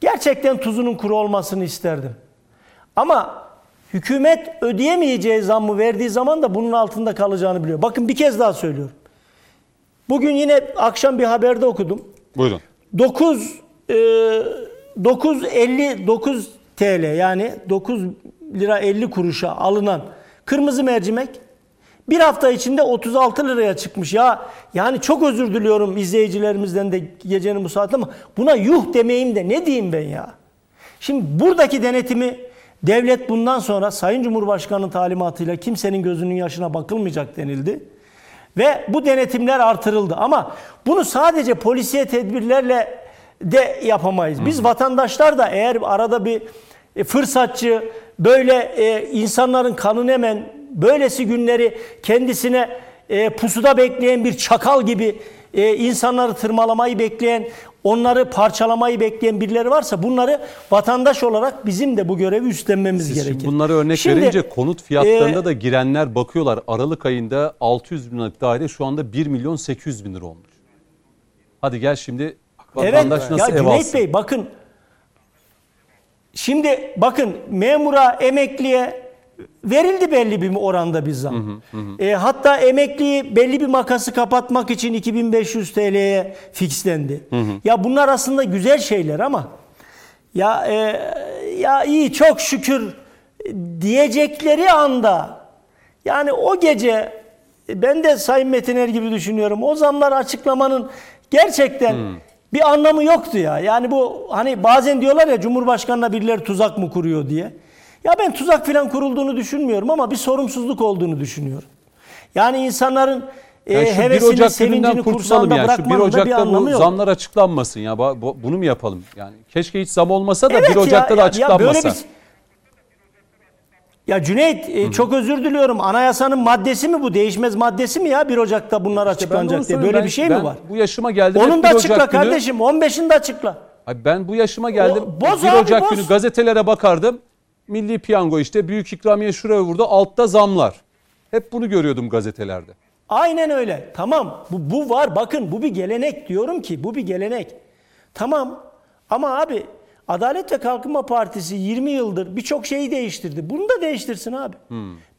gerçekten tuzunun kuru olmasını isterdim. Ama hükümet ödeyemeyeceği zammı verdiği zaman da bunun altında kalacağını biliyor. Bakın bir kez daha söylüyorum. Bugün yine akşam bir haberde okudum. Buyurun. 9 e, 959 TL yani 9 lira 50 kuruşa alınan kırmızı mercimek bir hafta içinde 36 liraya çıkmış ya. Yani çok özür diliyorum izleyicilerimizden de gecenin bu saatte ama buna yuh demeyeyim de ne diyeyim ben ya. Şimdi buradaki denetimi devlet bundan sonra Sayın Cumhurbaşkanı talimatıyla kimsenin gözünün yaşına bakılmayacak denildi. Ve bu denetimler artırıldı. Ama bunu sadece polisiye tedbirlerle de yapamayız. Biz vatandaşlar da eğer arada bir e, fırsatçı böyle e, insanların kanını hemen böylesi günleri kendisine e, pusuda bekleyen bir çakal gibi e, insanları tırmalamayı bekleyen, onları parçalamayı bekleyen birileri varsa bunları vatandaş olarak bizim de bu görevi üstlenmemiz Siz gerekir. şimdi bunları örnek Şimdi, verince konut fiyatlarında e, da girenler bakıyorlar. Aralık ayında 600 bin liralık daire şu anda 1 milyon 800 bin lira olmuş. Hadi gel şimdi Evet vatandaş ya nasıl ev Cüneyt alsın? Bey bakın şimdi bakın memura emekliye verildi belli bir oranda bir zam. E, hatta emekliyi belli bir makası kapatmak için 2500 TL'ye fixlendi. Ya bunlar aslında güzel şeyler ama ya e, ya iyi çok şükür diyecekleri anda yani o gece e, ben de Sayın Metiner gibi düşünüyorum. O zamlar açıklamanın gerçekten bir anlamı yoktu ya. Yani bu hani bazen diyorlar ya Cumhurbaşkanına birileri tuzak mı kuruyor diye. Ya ben tuzak falan kurulduğunu düşünmüyorum ama bir sorumsuzluk olduğunu düşünüyorum. Yani insanların e, Yani 1 hevesini, Ocak gününden sevincini kursağında yani. Şu 1 bırakmanın da bir Ocak'ta bu yok. zamlar açıklanmasın ya. Bunu mu yapalım? Yani keşke hiç zam olmasa da Evet 1 ya, Ocak'ta da ya- ya açıklanmasa. bir- Ya Cüneyt e, çok özür diliyorum. Anayasanın maddesi mi bu? Değişmez maddesi mi ya 1 Ocak'ta bunlar İşte açıklanacak diye. Böyle Ben- bir şey ben mi var? Bu yaşıma geldim. Onun da 1 açıkla Ocak günü- kardeşim. 15'ini de açıkla. Ay ben bu yaşıma geldim. O- boz 1 abi, Ocak boz. günü gazetelere bakardım. Milli piyango işte büyük ikramiye şuraya vurdu. Altta zamlar. Hep bunu görüyordum gazetelerde. Aynen öyle. Tamam. Bu, bu var. Bakın bu bir gelenek diyorum ki. Bu bir gelenek. Tamam. Ama abi Adalet ve Kalkınma Partisi 20 yıldır birçok şeyi değiştirdi. Bunu da değiştirsin abi.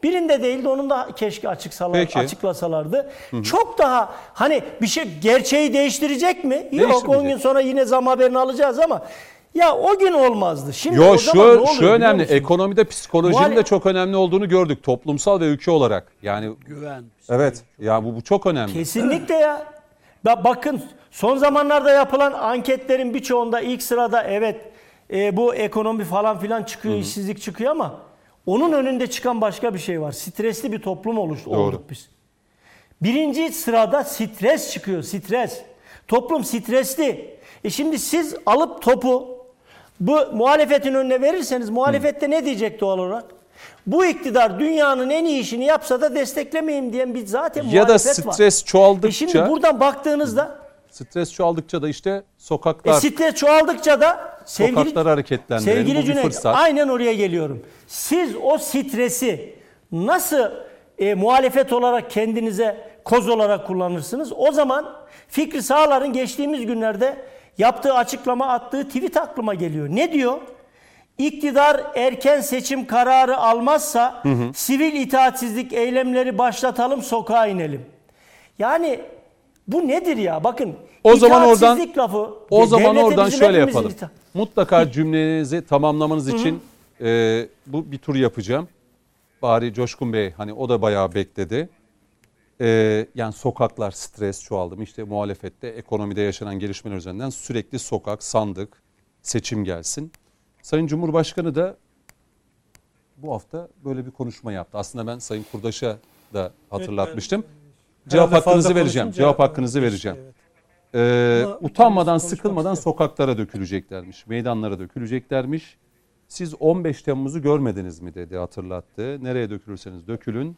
Birinde değildi onun da keşke açıksalar, Peki. açıklasalardı. Çok daha hani bir şey gerçeği değiştirecek mi? Yok 10 Değiştirmeyecek. gün sonra yine zam haberini alacağız ama ya o gün olmazdı. Şimdi o Yo zaman ne şu, oluyor şu biliyor önemli. Ekonomide psikolojinin Muhale- de çok önemli olduğunu gördük. Toplumsal ve ülke olarak. Yani Güven. evet. Ya bu, bu çok önemli. Kesinlikle ya. Ba- Bakın son zamanlarda yapılan anketlerin birçoğunda ilk sırada evet e, bu ekonomi falan filan çıkıyor, işsizlik çıkıyor ama onun önünde çıkan başka bir şey var. Stresli bir toplum oluş, Doğru. olduk biz. Birinci sırada stres çıkıyor, stres. Toplum stresli. E şimdi siz alıp topu bu muhalefetin önüne verirseniz muhalefette ne diyecek doğal olarak? Bu iktidar dünyanın en iyi işini yapsa da desteklemeyeyim diyen bir zaten Ya da muhalefet var. stres E çoğaldıkça şimdi buradan baktığınızda stres çoğaldıkça da işte e, sokaklar stres çoğaldıkça da sevgili sokaklar hareketlendirelim. sevgili bu bir Cüneyt fırsat. aynen oraya geliyorum. Siz o stresi nasıl e, muhalefet olarak kendinize koz olarak kullanırsınız? O zaman Fikri Sağlar'ın geçtiğimiz günlerde yaptığı açıklama attığı tweet aklıma geliyor. Ne diyor? İktidar erken seçim kararı almazsa sivil itaatsizlik eylemleri başlatalım sokağa inelim. Yani Bu nedir ya? Bakın. O zaman oradan lafı. o zaman oradan şöyle yapalım. Mutlaka cümlenizi tamamlamanız için e, bu bir tur yapacağım. Bari Coşkun Bey hani o da bayağı bekledi. E, yani sokaklar stres çoğaldı. İşte muhalefette ekonomide yaşanan gelişmeler üzerinden sürekli sokak, sandık, seçim gelsin. Sayın Cumhurbaşkanı da bu hafta böyle bir konuşma yaptı. Aslında ben Sayın Kurdaş'a da hatırlatmıştım. Cevap hakkınızı vereceğim. Cevap hakkınızı vereceğim. Evet. Ee, Ama utanmadan, sıkılmadan sokaklara döküleceklermiş, meydanlara döküleceklermiş. Siz 15 Temmuz'u görmediniz mi dedi hatırlattı. Nereye dökülürseniz dökülün.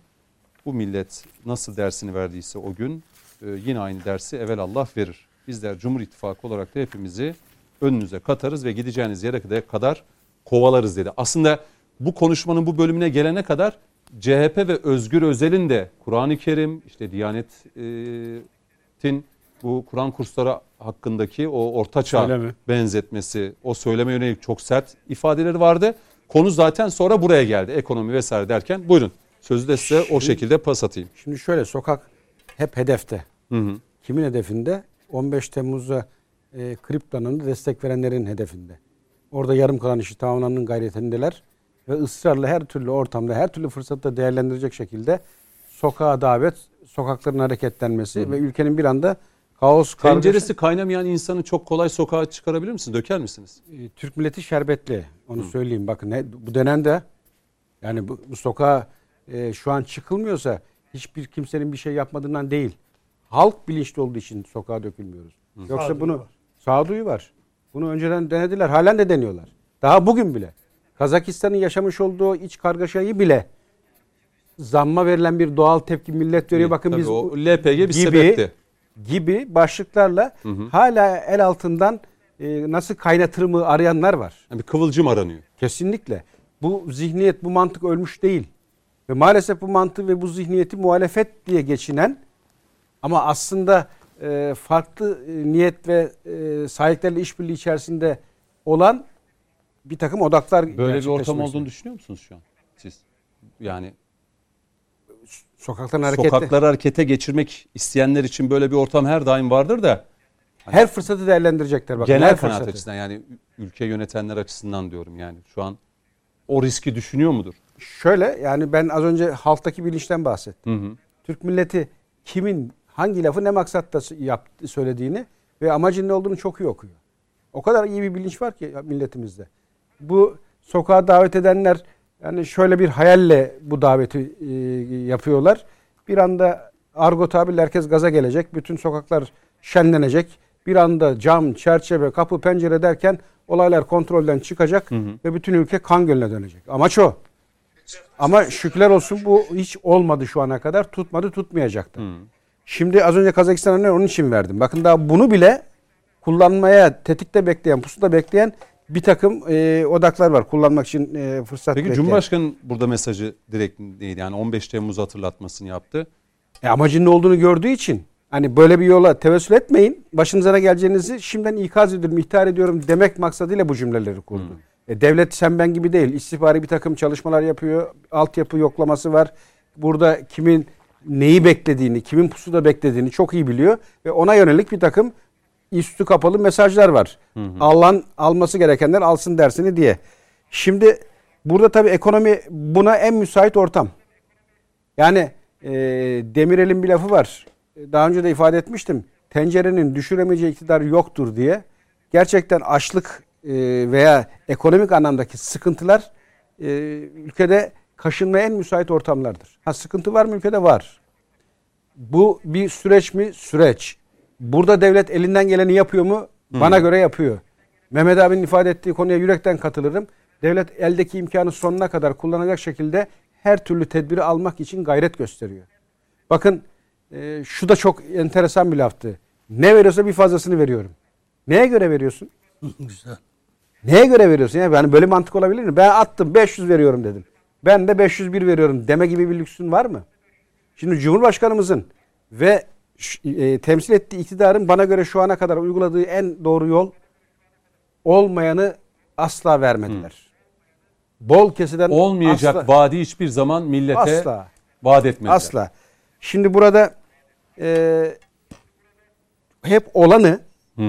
Bu millet nasıl dersini verdiyse o gün e, yine aynı dersi evvel Allah verir. Bizler Cumhur İttifakı olarak da hepimizi önünüze katarız ve gideceğiniz yere kadar kovalarız dedi. Aslında bu konuşmanın bu bölümüne gelene kadar CHP ve Özgür Özel'in de Kur'an-ı Kerim, işte Diyanet'in bu Kur'an kursları hakkındaki o ortaçağ Söyleme. benzetmesi, o söyleme yönelik çok sert ifadeleri vardı. Konu zaten sonra buraya geldi. Ekonomi vesaire derken buyurun. Sözü de size o şekilde pas atayım. Şimdi şöyle sokak hep hedefte. Hı hı. Kimin hedefinde? 15 Temmuz'a e, krip planına destek verenlerin hedefinde. Orada yarım kalan işi tamamlanmanın gayretindeler ve ısrarla her türlü ortamda, her türlü fırsatta değerlendirecek şekilde sokağa davet, sokakların hareketlenmesi ve ülkenin bir anda kaos, Tenceresi kaynamayan insanı çok kolay sokağa çıkarabilir misiniz? Döker misiniz? E, Türk milleti şerbetli. Onu söyleyeyim. Bakın he- bu dönemde yani bu, bu sokağa e, şu an çıkılmıyorsa hiçbir kimsenin bir şey yapmadığından değil. Halk bilinçli olduğu için sokağa dökülmüyoruz. Yoksa Sağduyu bunu var. sağduyu var. Bunu önceden denediler. Halen de deniyorlar. Daha bugün bile. Kazakistan'ın yaşamış olduğu iç kargaşayı bile zamma verilen bir doğal tepki millet veriyor. Bakın Tabii biz o LPG bir gibi- sebepti. gibi başlıklarla hala el altından e, nasıl kaynatırımı arayanlar var. Yani bir kıvılcım aranıyor. Kesinlikle. Bu zihniyet, bu mantık ölmüş değil. Ve maalesef bu mantığı ve bu zihniyeti muhalefet diye geçinen ama aslında e, farklı e, niyet ve e, sahiplerle işbirliği içerisinde olan bir takım odaklar Böyle bir ortam olduğunu düşünüyor musunuz şu an siz? Yani Sokaktan harekette. sokakları harekete geçirmek isteyenler için böyle bir ortam her daim vardır da Her fırsatı değerlendirecekler. Bakın, genel kanaat açısından yani ülke yönetenler açısından diyorum yani şu an o riski düşünüyor mudur? Şöyle yani ben az önce halktaki bilinçten bahsettim. Hı hı. Türk milleti kimin hangi lafı ne maksatta yaptı, söylediğini ve amacın ne olduğunu çok iyi okuyor. O kadar iyi bir bilinç var ki milletimizde. Bu sokağa davet edenler yani şöyle bir hayalle bu daveti e, yapıyorlar. Bir anda argo tabirle herkes gaza gelecek. Bütün sokaklar şenlenecek. Bir anda cam, çerçeve, kapı, pencere derken olaylar kontrolden çıkacak ve bütün ülke kan gölüne dönecek. Amaç o. Ama şükürler olsun bu hiç olmadı şu ana kadar. Tutmadı, tutmayacak da. Şimdi az önce Kazakistan örneği onun için verdim. Bakın daha bunu bile kullanmaya tetikte bekleyen, pusuda bekleyen bir takım e, odaklar var. Kullanmak için e, fırsat Peki bekleyen. Cumhurbaşkanı burada mesajı direkt neydi? Yani 15 Temmuz hatırlatmasını yaptı. E, amacın ne olduğunu gördüğü için hani böyle bir yola tevessül etmeyin. Başınıza ne geleceğinizi şimdiden ikaz ediyorum, ihtar ediyorum demek maksadıyla bu cümleleri kurdu. E, devlet sen ben gibi değil. İstihbari bir takım çalışmalar yapıyor. Altyapı yoklaması var. Burada kimin neyi beklediğini, kimin pusuda beklediğini çok iyi biliyor. Ve ona yönelik bir takım üstü kapalı mesajlar var. Alan alması gerekenler alsın dersini diye. Şimdi burada tabii ekonomi buna en müsait ortam. Yani e, Demirel'in bir lafı var. Daha önce de ifade etmiştim. Tencerenin düşüremeyeceği iktidar yoktur diye. Gerçekten açlık veya ekonomik anlamdaki sıkıntılar e, ülkede kaşınmaya en müsait ortamlardır. Ha sıkıntı var mı ülkede? Var. Bu bir süreç mi? Süreç. Burada devlet elinden geleni yapıyor mu? Bana göre yapıyor. Mehmet abinin ifade ettiği konuya yürekten katılırım. Devlet eldeki imkanı sonuna kadar kullanacak şekilde her türlü tedbiri almak için gayret gösteriyor. Bakın e, şu da çok enteresan bir laftı. Ne veriyorsa bir fazlasını veriyorum. Neye göre veriyorsun? Güzel. Neye göre veriyorsun? Yani yani böyle mantık olabilir mi? Ben attım 500 veriyorum dedim. Ben de 501 veriyorum deme gibi bir lüksün var mı? Şimdi Cumhurbaşkanımızın ve e, temsil ettiği iktidarın bana göre şu ana kadar uyguladığı en doğru yol olmayanı asla vermediler. Bol kesiden Olmayacak asla, vaadi hiçbir zaman millete asla. vaat etmediler. Asla. Şimdi burada e, hep olanı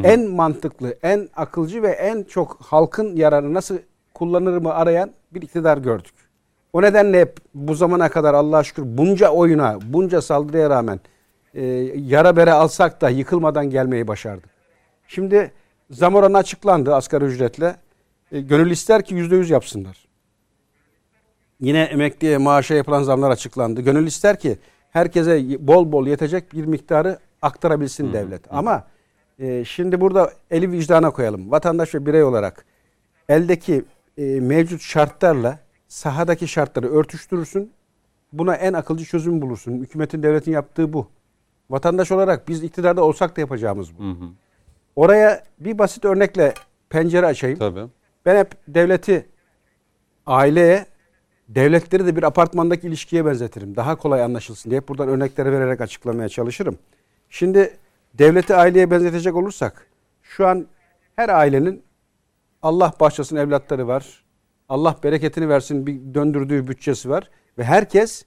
en mantıklı, en akılcı ve en çok halkın yararını nasıl kullanır mı arayan bir iktidar gördük. O nedenle hep bu zamana kadar Allah'a şükür bunca oyuna, bunca saldırıya rağmen e, yara bere alsak da yıkılmadan gelmeyi başardık. Şimdi zam oranı açıklandı asgari ücretle. E, gönül ister ki yüzde yüz yapsınlar. Yine emekliye maaşa yapılan zamlar açıklandı. Gönül ister ki herkese bol bol yetecek bir miktarı aktarabilsin devlet. Ama e, şimdi burada eli vicdana koyalım. Vatandaş ve birey olarak eldeki e, mevcut şartlarla sahadaki şartları örtüştürürsün. Buna en akılcı çözüm bulursun. Hükümetin, devletin yaptığı bu. Vatandaş olarak biz iktidarda olsak da yapacağımız bu. Oraya bir basit örnekle pencere açayım. Tabii. Ben hep devleti aileye, devletleri de bir apartmandaki ilişkiye benzetirim. Daha kolay anlaşılsın diye hep buradan örnekleri vererek açıklamaya çalışırım. Şimdi devleti aileye benzetecek olursak şu an her ailenin Allah bahçesinin evlatları var. Allah bereketini versin bir döndürdüğü bütçesi var. Ve herkes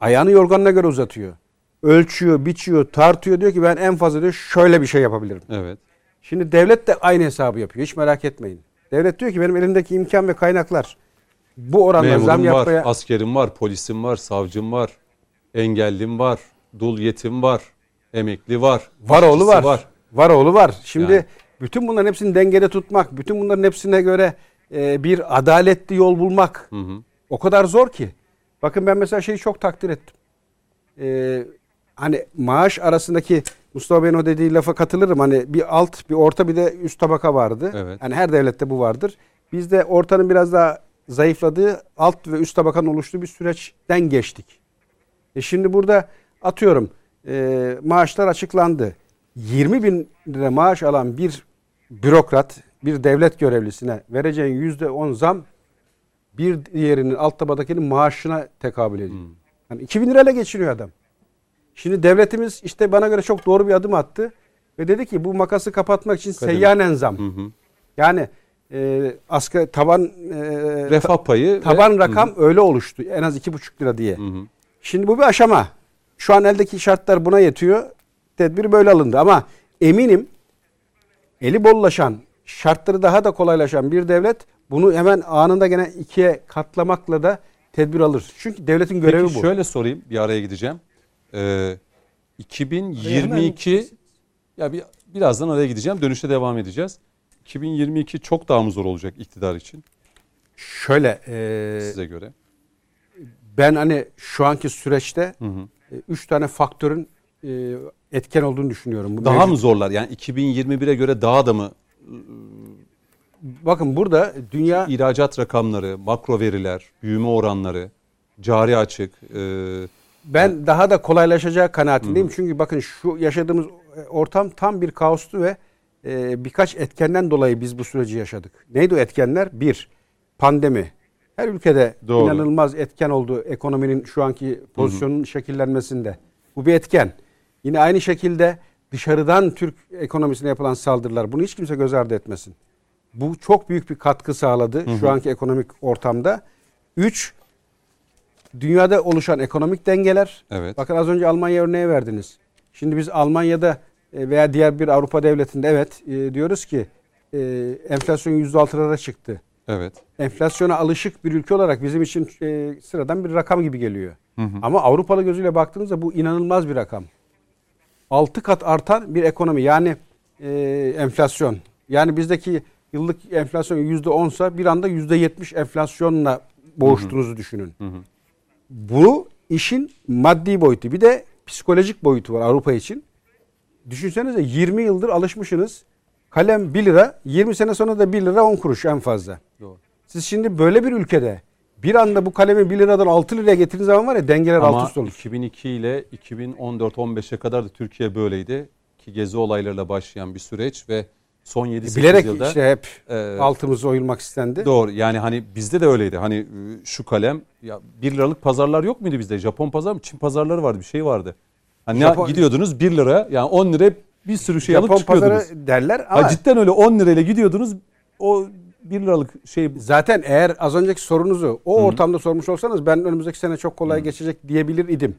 ayağını yorganına göre uzatıyor. Ölçüyor, biçiyor, tartıyor. Diyor ki ben en fazla diyor şöyle bir şey yapabilirim. Evet. Şimdi devlet de aynı hesabı yapıyor. Hiç merak etmeyin. Devlet diyor ki benim elimdeki imkan ve kaynaklar bu oranda zam Memurum var, yapmaya... askerim var, polisim var, savcım var, engellim var, dul yetim var, emekli var. Var oğlu işçisi var. Var oğlu var. Şimdi Yani. bütün bunların hepsini dengede tutmak, bütün bunların hepsine göre e, bir adaletli yol bulmak Hı hı. o kadar zor ki. Bakın ben mesela şeyi çok takdir ettim. E, hani maaş arasındaki Mustafa Bey'in o dediği lafa katılırım. Hani bir alt, bir orta, bir de üst tabaka vardı. Evet. Hani her devlette bu vardır. Bizde ortanın biraz daha zayıfladığı, alt ve üst tabakanın oluştuğu bir süreçten geçtik. E şimdi burada atıyorum e, maaşlar açıklandı. 20 bin lira maaş alan bir bürokrat, bir devlet görevlisine vereceğin yüzde 10 zam bir diğerinin alt tabakadakinin maaşına tekabül ediyor. Yani 2000 lirayla geçiniyor adam. Şimdi devletimiz işte bana göre çok doğru bir adım attı ve dedi ki bu makası kapatmak için Kademe. seyyanen zam. Hı hı. Yani e, asgari taban e, Refah payı. ve- taban rakam öyle oluştu. En az iki buçuk lira diye. Hı hı. Şimdi bu bir aşama. Şu an eldeki şartlar buna yetiyor. Tedbir böyle alındı ama eminim eli bollaşan, şartları daha da kolaylaşan bir devlet bunu hemen anında gene ikiye katlamakla da tedbir alır. Çünkü devletin görevi Peki bu. şöyle sorayım, bir araya gideceğim. Ee, 2022 ya bir birazdan araya gideceğim. Dönüşte devam edeceğiz. 2022 çok daha mı zor olacak iktidar için Şöyle e, size göre? ben hani şu anki süreçte Hı hı. E, üç tane faktörün e, etken olduğunu düşünüyorum. Bu Daha mevcut- mı zorlar? Yani 2021'e göre daha da mı Bakın burada dünya ihracat rakamları, makro veriler, büyüme oranları, cari açık, e, Ben daha da kolaylaşacağı kanaatindeyim. Çünkü bakın şu yaşadığımız e, ortam tam bir kaostu ve e, birkaç etkenden dolayı biz bu süreci yaşadık. Neydi o etkenler? Bir, pandemi. Her ülkede Doğru. inanılmaz etken oldu ekonominin şu anki pozisyonun şekillenmesinde. Bu bir etken. Yine aynı şekilde dışarıdan Türk ekonomisine yapılan saldırılar. Bunu hiç kimse göz ardı etmesin. Bu çok büyük bir katkı sağladı şu anki ekonomik ortamda. Üç, dünyada oluşan ekonomik dengeler. Evet. Bakın az önce Almanya örneği verdiniz. Şimdi biz Almanya'da e, veya diğer bir Avrupa devletinde evet e, diyoruz ki e, enflasyon %6'lara çıktı. Evet. Enflasyona alışık bir ülke olarak bizim için e, sıradan bir rakam gibi geliyor. Ama Avrupalı gözüyle baktığınızda bu inanılmaz bir rakam. 6 kat artan bir ekonomi yani e, enflasyon. Yani bizdeki yıllık enflasyon %10'sa bir anda %70 enflasyonla boğuştuğunuzu düşünün. Bu işin maddi boyutu. Bir de psikolojik boyutu var Avrupa için. Düşünsenize 20 yıldır alışmışsınız. Kalem 1 lira, 20 sene sonra da 1 lira 10 kuruş en fazla. Doğru. Siz şimdi böyle bir ülkede bir anda bu kalemi 1 liradan 6 liraya getirdiğiniz zaman var ya dengeler alt Ama üst olur. 2002 ile 2014-15'e kadar da Türkiye böyleydi. Ki gezi olaylarıyla başlayan bir süreç ve son 7-8 Bilerek yılda işte hep e, altımızı oyulmak istendi. Doğru yani hani bizde de öyleydi. Hani e, şu kalem ya 1 liralık pazarlar yok muydu bizde? Japon pazar mı? Çin pazarları vardı bir şey vardı. Hani Japon- gidiyordunuz 1 lira yani 10 lira bir sürü şey Japon alıp çıkıyordunuz. pazarı derler ama Ha, cidden öyle 10 lirayla gidiyordunuz o 1 liralık şey zaten eğer az önceki sorunuzu o ortamda sormuş olsanız ben önümüzdeki sene çok kolay geçecek diyebilir idim.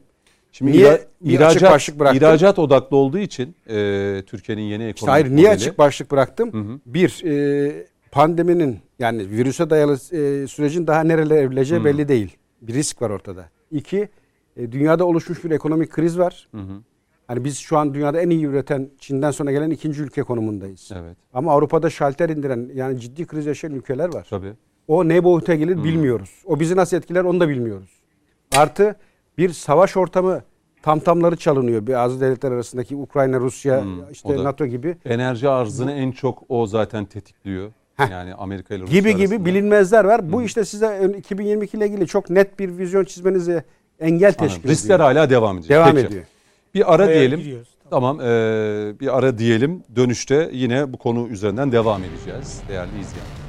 Şimdi Niye ihracat, başlık bıraktım? ihracat odaklı olduğu için e, Türkiye'nin yeni ekonomik İşte hayır niye modeli- açık başlık bıraktım? Hı hı. Bir, e, pandeminin yani virüse dayalı e, sürecin daha nerelere evrileceği Hı. belli değil. Bir risk var ortada. İki, e, dünyada oluşmuş bir ekonomik kriz var. Hı hı. Hani biz şu an dünyada en iyi üreten Çin'den sonra gelen ikinci ülke konumundayız. Evet Ama Avrupa'da şalter indiren yani ciddi kriz yaşayan ülkeler var. tabii. O ne boyuta gelir bilmiyoruz. O bizi nasıl etkiler onu da bilmiyoruz. Artı bir savaş ortamı tamtamları çalınıyor. Bazı devletler arasındaki Ukrayna, Rusya, Hmm, işte NATO gibi. Enerji arzını en çok o zaten tetikliyor. Heh. Yani Amerika ile Rusya gibi gibi arasında. bilinmezler var. Bu işte size ön- 2022 ile ilgili çok net bir vizyon çizmenize engel Anladım. teşkil Riskler ediyor. hala devam edecek. Devam Peki. ediyor. Bir ara Oraya diyelim. giriyoruz. Tamam eee, bir ara diyelim. Dönüşte yine bu konu üzerinden devam edeceğiz değerli izleyenler.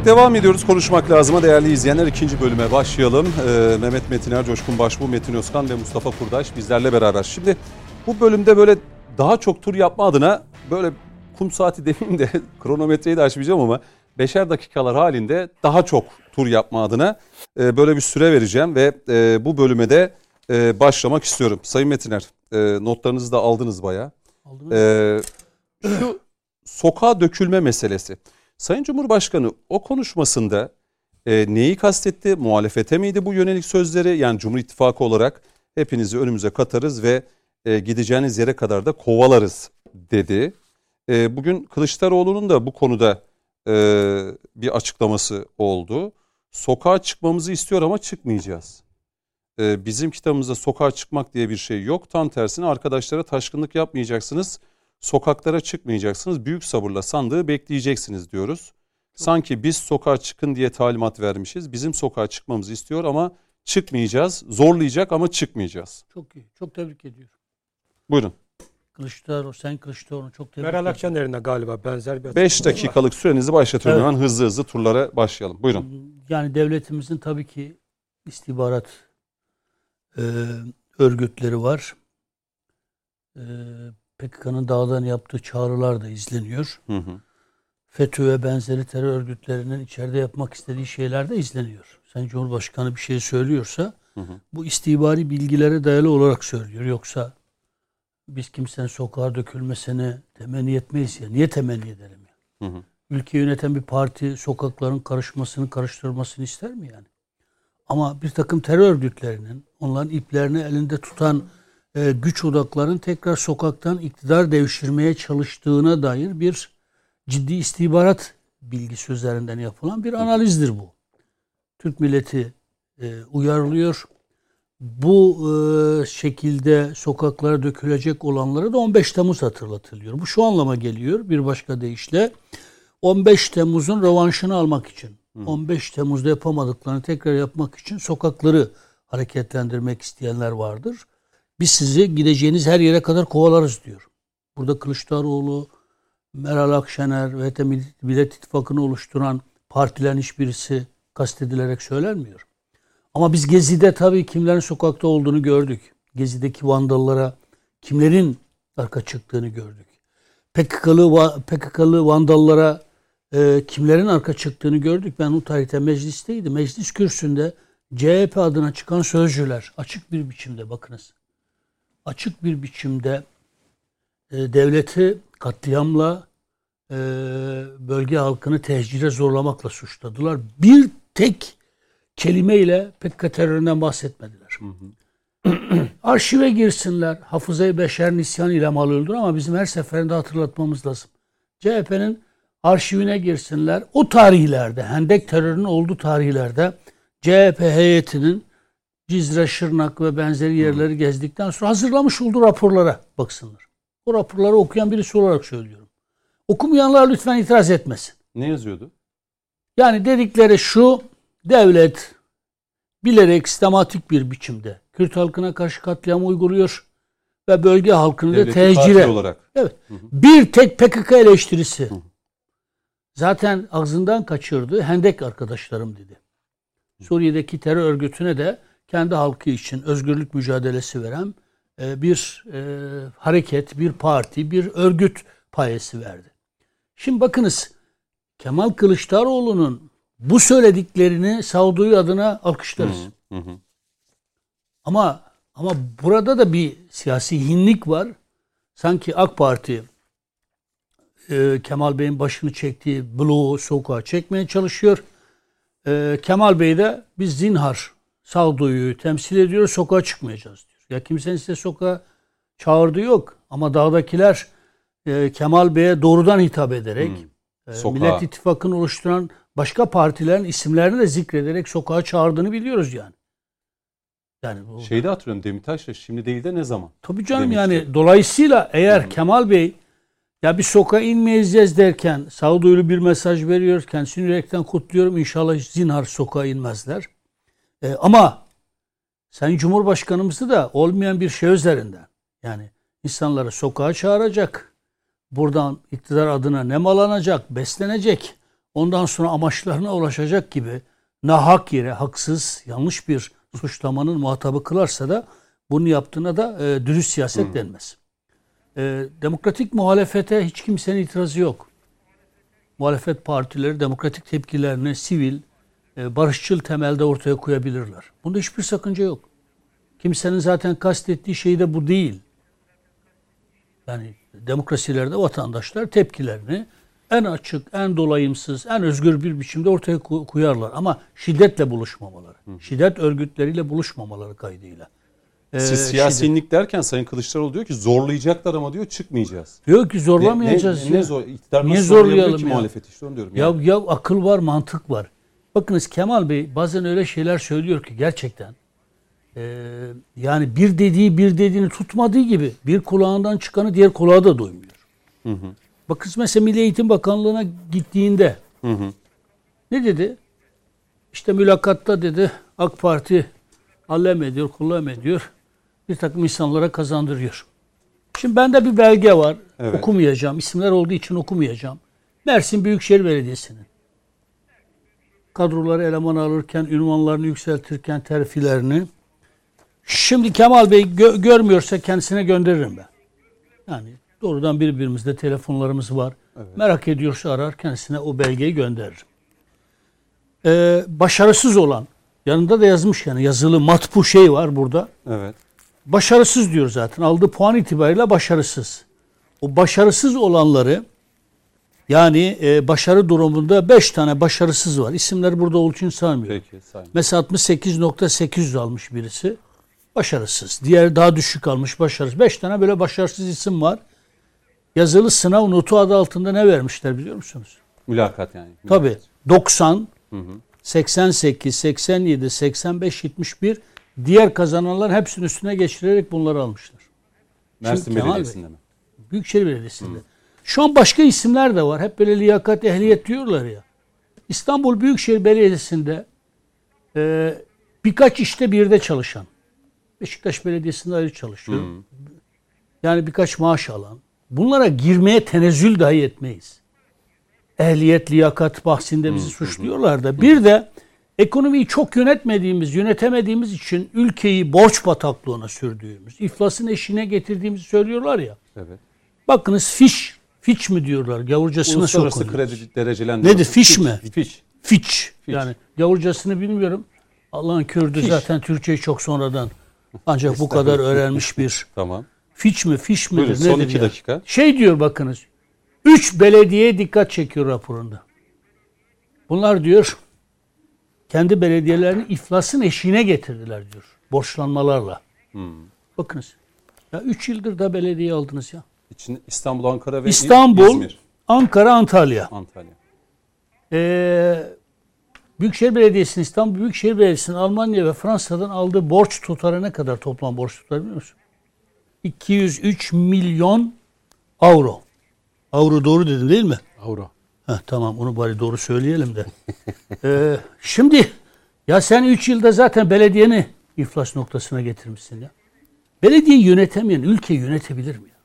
Evet devam ediyoruz konuşmak lazıma değerli izleyenler ikinci bölüme başlayalım. Ee, Mehmet Metiner, Coşkun Başbuğ, Metin Özkan ve Mustafa Kurdaş bizlerle beraber. Şimdi bu bölümde böyle daha çok tur yapma adına böyle kum saati demeyeyim de kronometreyi de açmayacağım ama beşer dakikalar halinde daha çok tur yapma adına e, böyle bir süre vereceğim ve e, bu bölüme de e, başlamak istiyorum. Sayın Metiner e, notlarınızı da aldınız bayağı. Aldınız. Ee, şu sokağa dökülme meselesi. Sayın Cumhurbaşkanı o konuşmasında e, neyi kastetti? Muhalefete miydi bu yönelik sözleri? Yani Cumhur İttifakı olarak hepinizi önümüze katarız ve e, gideceğiniz yere kadar da kovalarız dedi. E, bugün Kılıçdaroğlu'nun da bu konuda e, bir açıklaması oldu. Sokağa çıkmamızı istiyor ama çıkmayacağız. E, bizim kitabımızda sokağa çıkmak diye bir şey yok. Tam tersine arkadaşlara taşkınlık yapmayacaksınız. Sokaklara çıkmayacaksınız. Büyük sabırla sandığı bekleyeceksiniz diyoruz. Sanki biz sokağa çıkın diye talimat vermişiz. Bizim sokağa çıkmamızı istiyor ama çıkmayacağız. Zorlayacak ama çıkmayacağız. Çok iyi. Çok tebrik ediyorum. Buyurun. Kılıçdaroğlu, sen Kılıçdaroğlu'nu çok tebrik Meral ediyorum. Akşener'ine galiba benzer bir 5 dakikalık sürenizi başlatıyorum. Evet. Hemen hızlı hızlı turlara başlayalım. Buyurun. Yani devletimizin tabii ki istihbarat e, örgütleri var. E, PKK'nın dağdan yaptığı çağrılar da izleniyor. Hı hı. FETÖ ve benzeri terör örgütlerinin içeride yapmak istediği şeyler de izleniyor. Sayın Cumhurbaşkanı bir şey söylüyorsa Hı hı. bu istihbari bilgilere dayalı olarak söylüyor. Yoksa biz kimsenin sokağa dökülmesini temenni etmeyiz ya. Niye temenni edelim ya? Hı hı. Ülke yöneten bir parti sokakların karışmasını, karıştırmasını ister mi yani? Ama bir takım terör örgütlerinin, onların iplerini elinde tutan e, güç odaklarının tekrar sokaktan iktidar devşirmeye çalıştığına dair bir ciddi istihbarat bilgisi üzerinden yapılan bir analizdir bu. Türk milleti e, uyarılıyor. Bu e, şekilde sokaklara dökülecek olanlara da 15 Temmuz hatırlatılıyor. Bu şu anlama geliyor bir başka deyişle. 15 Temmuz'un rövanşını almak için, 15 Temmuz'da yapamadıklarını tekrar yapmak için sokakları hareketlendirmek isteyenler vardır. Biz sizi gideceğiniz her yere kadar kovalarız diyor. Burada Kılıçdaroğlu, Meral Akşener ve Millet İttifakı'nı oluşturan partilerin hiçbirisi kastedilerek söylenmiyor. Ama biz Gezi'de tabii kimlerin sokakta olduğunu gördük. Gezi'deki vandallara kimlerin arka çıktığını gördük. PKK'lı, PKK'lı vandallara e, kimlerin arka çıktığını gördük. Ben o tarihte meclisteydim. Meclis kürsünde CHP adına çıkan sözcüler açık bir biçimde bakınız. Açık bir biçimde e, devleti katliamla e, bölge halkını tehcire zorlamakla suçladılar. Bir tek kelimeyle PKK teröründen bahsetmediler. Arşive girsinler. Hafızayı beşer nisyan ile mal öldür ama bizim her seferinde hatırlatmamız lazım. CHP'nin arşivine girsinler. O tarihlerde, Hendek terörünün olduğu tarihlerde CHP heyetinin Cizre, Şırnak ve benzeri yerleri gezdikten sonra hazırlamış olduğu raporlara baksınlar. O raporları okuyan birisi olarak söylüyorum. Okumayanlar lütfen itiraz etmesin. Ne yazıyordu? Yani dedikleri şu devlet bilerek sistematik bir biçimde Kürt halkına karşı katliam uyguluyor ve bölge halkını da Devleti tecire. olarak. Evet. Bir tek PKK eleştirisi. Zaten ağzından kaçırdı. Hendek arkadaşlarım dedi. Suriye'deki terör örgütüne de kendi halkı için özgürlük mücadelesi veren e, bir e, hareket, bir parti, bir örgüt payesi verdi. Şimdi bakınız Kemal Kılıçdaroğlu'nun bu söylediklerini Saudi'yi adına alkışlarız. Hı hı. Ama ama burada da bir siyasi hinlik var. Sanki AK Parti e, Kemal Bey'in başını çektiği bloğu sokağa çekmeye çalışıyor. E, Kemal Bey de biz zinhar sağduyuyu temsil ediyoruz sokağa çıkmayacağız diyor. Ya kimsenin size sokağa çağırdığı yok. Ama dağdakiler e, Kemal Bey'e doğrudan hitap ederek e, Sokağa. Millet İttifakı'nı oluşturan başka partilerin isimlerini de zikrederek sokağa çağırdığını biliyoruz yani. Yani bu, Şeyde hatırlıyorum Demirtaş'la şimdi değil de ne zaman? Tabii canım demişti. yani dolayısıyla eğer Kemal Bey ya bir sokağa inmeyeceğiz derken sağduyulu bir mesaj veriyor. Kendisini yürekten kutluyorum. İnşallah zinhar sokağa inmezler. Ee, ama Sayın Cumhurbaşkanımızı da olmayan bir şey üzerinden yani insanları sokağa çağıracak. Buradan iktidar adına nemalanacak, beslenecek. Ondan sonra amaçlarına ulaşacak gibi nahak yere haksız, yanlış bir suçlamanın muhatabı kılarsa da bunu yaptığına da e, dürüst siyaset denmez. E, demokratik muhalefete hiç kimsenin itirazı yok. Muhalefet partileri demokratik tepkilerini sivil, e, barışçıl temelde ortaya koyabilirler. Bunda hiçbir sakınca yok. Kimsenin zaten kastettiği şey de bu değil. Yani demokrasilerde vatandaşlar tepkilerini en açık, en dolayımsız, en özgür bir biçimde ortaya ko- koyarlar. Ama şiddetle buluşmamaları, şiddet örgütleriyle buluşmamaları kaydıyla. Ee, Siz şiddet- siyasinlik derken Sayın Kılıçdaroğlu diyor ki zorlayacaklar ama diyor çıkmayacağız. Diyor ki Ne, zorlamayacağız. ne, ne ya. zor, iktidar Niye zorlayalım ki ya? muhalefeti işte onu diyorum. Ya, yani. ya akıl var, mantık var. Bakınız Kemal Bey bazen öyle şeyler söylüyor ki gerçekten e, yani bir dediği bir dediğini tutmadığı gibi bir kulağından çıkanı diğer kulağa da duymuyor. Bakınız mesela Milli Eğitim Bakanlığı'na gittiğinde Hı hı. ne dedi? İşte mülakatta dedi AK Parti allem ediyor, kullam ediyor. Bir takım insanlara kazandırıyor. Şimdi bende bir belge var. Evet. Okumayacağım. İsimler olduğu için okumayacağım. Mersin Büyükşehir Belediyesi'nin kadroları eleman alırken, ünvanlarını yükseltirken terfilerini. Şimdi Kemal Bey gö- görmüyorsa kendisine gönderirim ben. Yani doğrudan birbirimizde telefonlarımız var. Merak ediyorsa arar kendisine o belgeyi gönderirim. Ee, başarısız olan, yanında da yazmış yani yazılı matbu şey var burada. Evet. Başarısız diyor zaten. Aldığı puan itibariyle başarısız. O başarısız olanları yani e, başarı durumunda 5 tane başarısız var. İsimleri burada olduğu için saymıyorum. Peki. Mesela 68.800 almış birisi. Başarısız. Diğer daha düşük almış başarısız. 5 tane böyle başarısız isim var. Yazılı sınav notu adı altında ne vermişler biliyor musunuz? Mülakat yani. Tabii. Mülakat. 90, 88, 87, 85, 71 diğer kazananlar hepsinin üstüne geçirerek bunları almışlar. Mersin Belediyesi'nde mi? Büyükşehir Belediyesi'nde. Şu an başka isimler de var. Hep böyle liyakat, ehliyet diyorlar ya. İstanbul Büyükşehir Belediyesi'nde e, birkaç işte bir de çalışan. Beşiktaş Belediyesi'nde ayrı çalışıyor. Yani birkaç maaş alan. Bunlara girmeye tenezzül dahi etmeyiz. Ehliyet, liyakat bahsinde bizi suçluyorlar da. Bir de ekonomiyi çok yönetmediğimiz, yönetemediğimiz için ülkeyi borç bataklığına sürdüğümüz, iflasın eşiğine getirdiğimizi söylüyorlar ya. Evet. Bakınız fiş, fiç mi diyorlar gavurcasına Uluslararası sokuyor. kredi derecelendirme. Nedir, fiş mi? Fiş. Fiç. Yani gavurcasını bilmiyorum. Allah'ın Kürdü zaten Türkçeyi çok sonradan ancak bu kadar öğrenmiş bir. Tamam. Fiç mi, fiş midir, Buyurun nedir son iki ya? dakika. Şey diyor bakınız. Üç belediye dikkat çekiyor raporunda. Bunlar diyor kendi belediyelerini iflasın eşiğine getirdiler diyor. Borçlanmalarla. Hmm. Bakınız. Ya üç yıldır da belediye aldınız ya. İçin İstanbul, Ankara ve İstanbul, İzmir, Ankara, Antalya. Antalya. Ee, Büyükşehir Belediyesi'nin, İstanbul Büyükşehir Belediyesi'nin Almanya ve Fransa'dan aldığı borç tutarı ne kadar toplam borç tutarı biliyor musun? 203 milyon avro. Avro doğru dedim değil mi? Avro. Heh, tamam onu bari doğru söyleyelim de. Ee, şimdi ya sen 3 yılda zaten belediyeni iflas noktasına getirmişsin ya. Belediye yönetemeyen ülke yönetebilir mi? ya?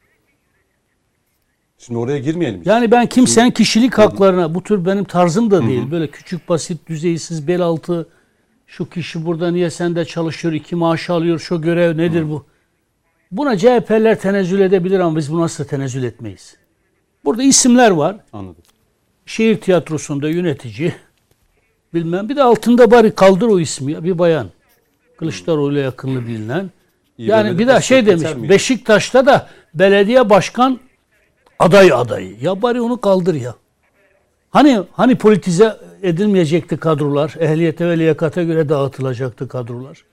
Şimdi oraya girmeyelim. Yani ben kimsenin kişilik haklarına bu tür benim tarzım da değil. Böyle küçük basit düzeysiz bel altı şu kişi burada niye sende çalışıyor iki maaş alıyor şu görev nedir bu? Buna CHP'ler tenezzül edebilir ama biz buna asla tenezzül etmeyiz. Burada isimler var. Anladım. Şehir tiyatrosunda yönetici bilmem bir de altında bari kaldır o ismi ya bir bayan. Kılıçdaroğlu'yla yakınlı bilinen. Yani İBB'de bir daha şey demiş. miydi? Beşiktaş'ta da belediye başkan aday adayı. Ya bari onu kaldır ya. Hani hani politize edilmeyecekti kadrolar. Ehliyete ve liyakata göre dağıtılacaktı kadrolar.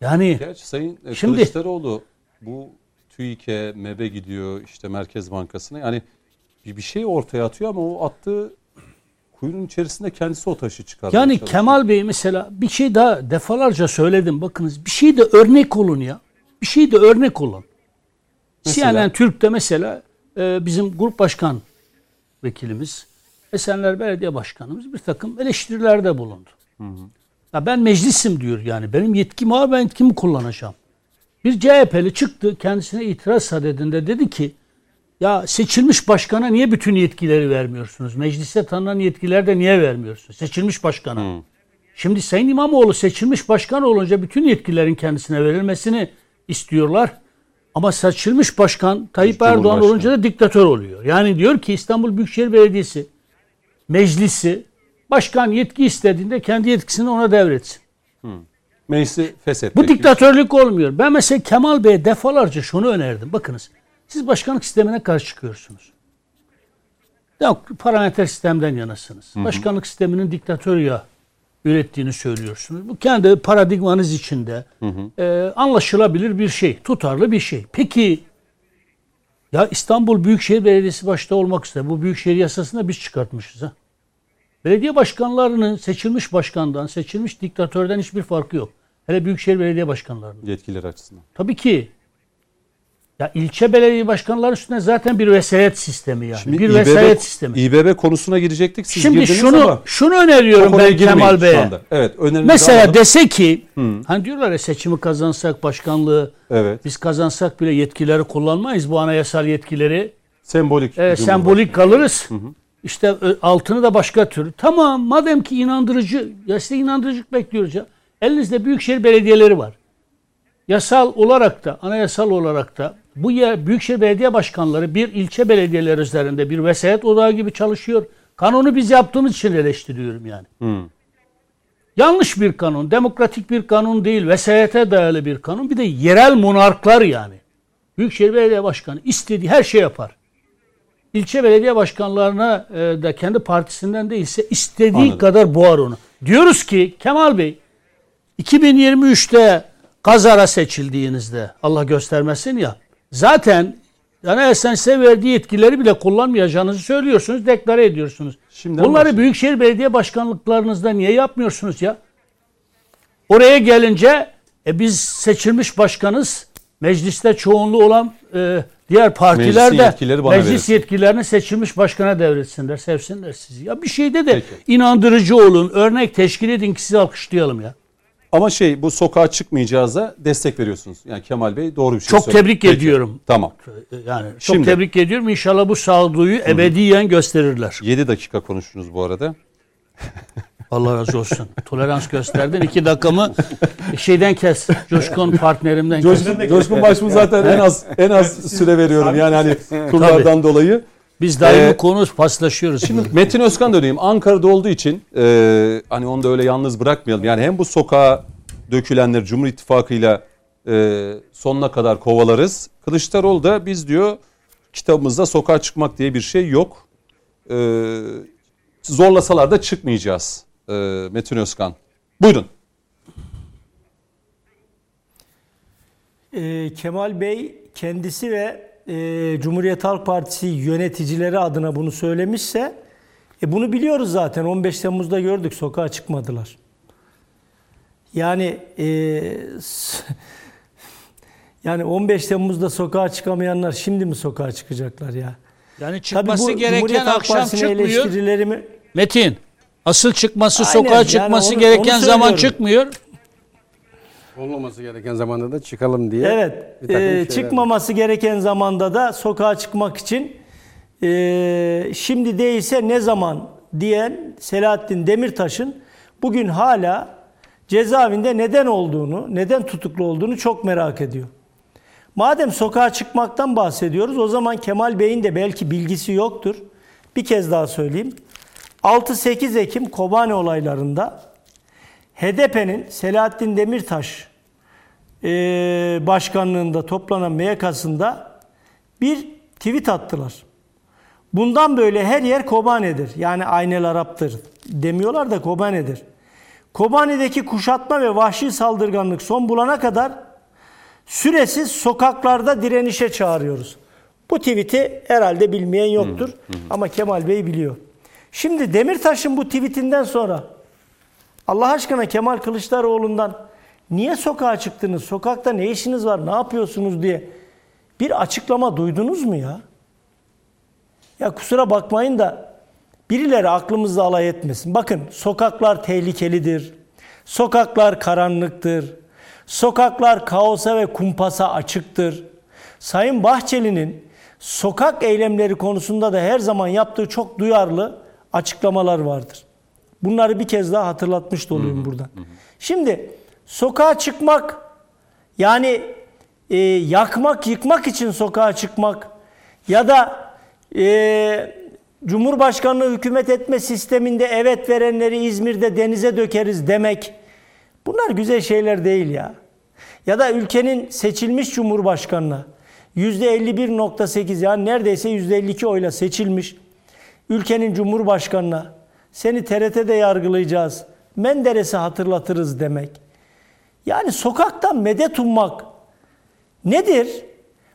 Yani Gerçi Sayın e, Şimdi- Kılıçdaroğlu bu TÜİK'e, MEB'e gidiyor işte Merkez Bankası'na. Yani bir, bir şey ortaya atıyor ama o attığı kuyunun içerisinde kendisi o taşı çıkarmaya Yani çalışıyor. Kemal Bey mesela bir şey daha defalarca söyledim. Bakınız bir şey de örnek olun ya. Bir şey de örnek olun. Mesela? CNN Türk'te mesela e, bizim grup başkan vekilimiz Esenler Belediye Başkanımız bir takım eleştirilerde bulundu. Ya ben meclisim diyor yani. Benim yetkim var ben yetkimi kullanacağım. Bir CHP'li çıktı kendisine itiraz sadedinde dedi ki ya seçilmiş başkana niye bütün yetkileri vermiyorsunuz? Mecliste tanınan yetkileri de niye vermiyorsunuz? Seçilmiş başkana. Şimdi Sayın İmamoğlu seçilmiş başkan olunca bütün yetkilerin kendisine verilmesini istiyorlar. Ama seçilmiş başkan Tayyip Erdoğan olunca da diktatör oluyor. Yani diyor ki İstanbul Büyükşehir Belediyesi meclisi başkan yetki istediğinde kendi yetkisini ona devretsin. Meclisi feshetmek. Bu diktatörlük olmuyor. Ben mesela Kemal Bey'e defalarca şunu önerdim. Bakınız siz başkanlık sistemine karşı çıkıyorsunuz. Yok, parlamenter sistemden yanasınız. Başkanlık sisteminin diktatör ya ürettiğini söylüyorsunuz. Bu kendi paradigmanız içinde e, anlaşılabilir bir şey, tutarlı bir şey. Peki ya İstanbul Büyükşehir Belediyesi başta olmak üzere bu Büyükşehir Yasası'nı da biz çıkartmışız. Ha? Belediye başkanlarının seçilmiş başkandan, seçilmiş diktatörden hiçbir farkı yok. Hele Büyükşehir Belediye Başkanlarının. Yetkileri açısından. Tabii ki. Ya ilçe belediye başkanları üstüne zaten bir vesayet sistemi yani. bir İBB vesayet sistemi. İBB konusuna girecektik. Siz Şimdi girdiniz şunu ama şunu öneriyorum ben Kemal Bey'e. Evet, Mesela alalım. dese ki hani diyorlar ya seçimi kazansak başkanlığı Evet. biz kazansak bile yetkileri kullanmayız bu anayasal yetkileri. Sembolik. E, sembolik kalırız. İşte e, altını da başka tür. Tamam madem ki inandırıcı, ya size inandırıcılık bekliyoruz ya. Elinizde büyükşehir belediyeleri var. Yasal olarak da, anayasal olarak da bu yer, büyükşehir belediye başkanları bir ilçe belediyeleri üzerinde bir vesayet odağı gibi çalışıyor. Kanunu biz yaptığımız için eleştiriyorum yani. Yanlış bir kanun, demokratik bir kanun değil, vesayete dayalı bir kanun. Bir de yerel monarklar yani. Büyükşehir Belediye Başkanı istediği her şey yapar. İlçe belediye başkanlarına e, da kendi partisinden değilse istediği Anladım. kadar boğar onu. Diyoruz ki Kemal Bey 2023'te kazara seçildiğinizde Allah göstermesin ya zaten Anayasa'nın size verdiği yetkileri bile kullanmayacağınızı söylüyorsunuz, deklare ediyorsunuz. Şimdiden Bunları başlayalım. Büyükşehir Belediye Başkanlıklarınızda niye yapmıyorsunuz ya? Oraya gelince e, biz seçilmiş başkanız. Mecliste çoğunluğu olan e, diğer partiler de yetkileri meclis verilsin. yetkilerini seçilmiş başkana devretsinler, sevsinler sizi. Ya bir şeyde de Peki. inandırıcı olun, örnek teşkil edin ki sizi alkışlayalım ya. Ama şey bu sokağa çıkmayacağıza destek veriyorsunuz. Yani Kemal Bey doğru bir şey Çok söyledi. tebrik Peki. ediyorum. Tamam. E, Yani çok Şimdi- tebrik ediyorum. İnşallah bu sağduyu ebediyen gösterirler. 7 dakika konuştunuz bu arada. Allah razı olsun. Tolerans gösterdin. iki dakikamı şeyden kes. Coşkun partnerimden kes. Coşkun, Coşkun Başbuğ zaten en az en az süre veriyorum yani hani turlardan dolayı. Biz daimi Ee, konu paslaşıyoruz. Şimdi Metin Özkan da diyeyim Ankara'da olduğu için e, hani onu da öyle yalnız bırakmayalım. Yani hem bu sokağa dökülenleri Cumhur İttifakı'yla e, sonuna kadar kovalarız. Kılıçdaroğlu da biz diyor kitabımızda sokağa çıkmak diye bir şey yok. E, zorlasalar da çıkmayacağız. E, Metin Özkan. Buyurun. Ee, Kemal Bey kendisi ve e, Cumhuriyet Halk Partisi yöneticileri adına bunu söylemişse e, bunu biliyoruz zaten 15 Temmuz'da gördük sokağa çıkmadılar. Yani e, yani 15 Temmuz'da sokağa çıkamayanlar şimdi mi sokağa çıkacaklar ya? Yani Tabii çıkması bu gereken Cumhuriyet Halk akşam çıkmıyor. eleştirilerimi Metin. Asıl çıkması, Aynen, sokağa yani çıkması onu- gereken onu zaman çıkmıyor. Olmaması gereken zamanda da çıkalım diye. Evet, e, çıkmaması gereken zamanda da sokağa çıkmak için e, şimdi değilse ne zaman diyen Selahattin Demirtaş'ın bugün hala cezaevinde neden olduğunu, neden tutuklu olduğunu çok merak ediyor. Madem sokağa çıkmaktan bahsediyoruz o zaman Kemal Bey'in de belki bilgisi yoktur. Bir kez daha söyleyeyim. 6-8 Ekim Kobane olaylarında HDP'nin Selahattin Demirtaş başkanlığında toplanan MYK'sında bir tweet attılar. Bundan böyle her yer Kobane'dir. Yani Aynel Arap'tır demiyorlar da Kobane'dir. Kobane'deki kuşatma ve vahşi saldırganlık son bulana kadar süresiz sokaklarda direnişe çağırıyoruz. Bu tweet'i herhalde bilmeyen yoktur ama Kemal Bey biliyor. Şimdi Demirtaş'ın bu tweetinden sonra Allah aşkına Kemal Kılıçdaroğlu'ndan niye sokağa çıktınız, sokakta ne işiniz var, ne yapıyorsunuz diye bir açıklama duydunuz mu ya? Ya kusura bakmayın da birileri aklımızda alay etmesin. Bakın sokaklar tehlikelidir. Sokaklar karanlıktır. Sokaklar kaosa ve kumpasa açıktır. Sayın Bahçeli'nin sokak eylemleri konusunda da her zaman yaptığı çok duyarlı açıklamalar vardır. Bunları bir kez daha hatırlatmış da olayım buradan. Şimdi sokağa çıkmak yani e, yakmak, yıkmak için sokağa çıkmak ya da e, Cumhurbaşkanlığı hükümet etme sisteminde evet verenleri İzmir'de denize dökeriz demek bunlar güzel şeyler değil ya. Ya da ülkenin seçilmiş Cumhurbaşkanına %51.8 yani neredeyse %52 oyla seçilmiş ülkenin Cumhurbaşkanına seni TRT'de yargılayacağız. Menderes'i hatırlatırız demek. Yani sokaktan medet ummak nedir?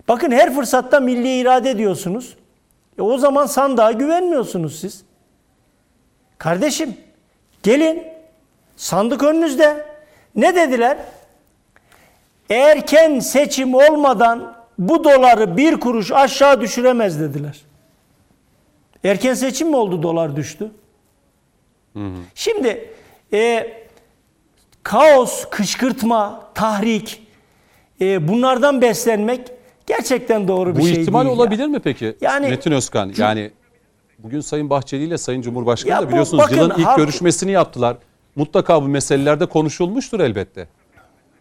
Bakın her fırsatta milli irade diyorsunuz. E o zaman sandığa güvenmiyorsunuz siz. Kardeşim gelin sandık önünüzde. Ne dediler? Erken seçim olmadan bu doları bir kuruş aşağı düşüremez dediler. Erken seçim mi oldu dolar düştü? Şimdi e, kaos, kışkırtma, tahrik e, bunlardan beslenmek gerçekten doğru bir Bu şey ihtimal değil. ya. olabilir mi peki Yani- Metin Özkan? Yani bugün Sayın Bahçeli ile Sayın Cumhurbaşkanı Ya da bu- biliyorsunuz bakın, yılın ilk görüşmesini yaptılar. Mutlaka bu meselelerde konuşulmuştur elbette.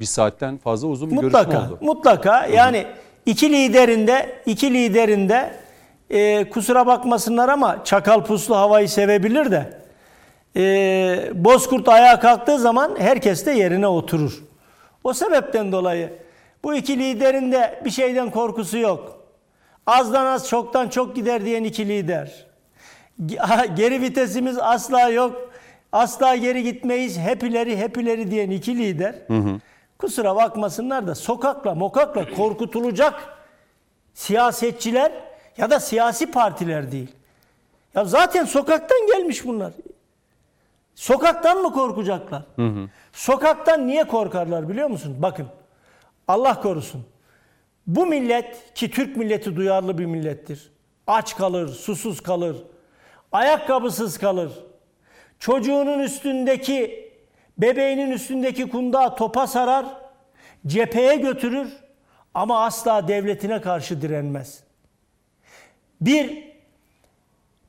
Bir saatten fazla uzun bir görüşme Mutlaka, oldu. mutlaka. Yani iki liderinde, iki liderinde e, kusura bakmasınlar ama çakal puslu havayı sevebilir de e, Bozkurt ayağa kalktığı zaman herkes de yerine oturur. O sebepten dolayı bu iki liderin de bir şeyden korkusu yok. Azdan az çoktan çok gider diyen iki lider. Ge- Geri vitesimiz asla yok. Asla geri gitmeyiz. Hep ileri hep ileri diyen iki lider. Kusura bakmasınlar da sokakla mokakla korkutulacak siyasetçiler ya da siyasi partiler değil. Ya zaten sokaktan gelmiş bunlar. Sokaktan mı korkacaklar? Sokaktan niye korkarlar biliyor musun? Bakın Allah korusun. Bu millet ki Türk milleti duyarlı bir millettir. Aç kalır, susuz kalır, ayakkabısız kalır. Çocuğunun üstündeki, bebeğinin üstündeki kundağı topa sarar, cepheye götürür ama asla devletine karşı direnmez. Bir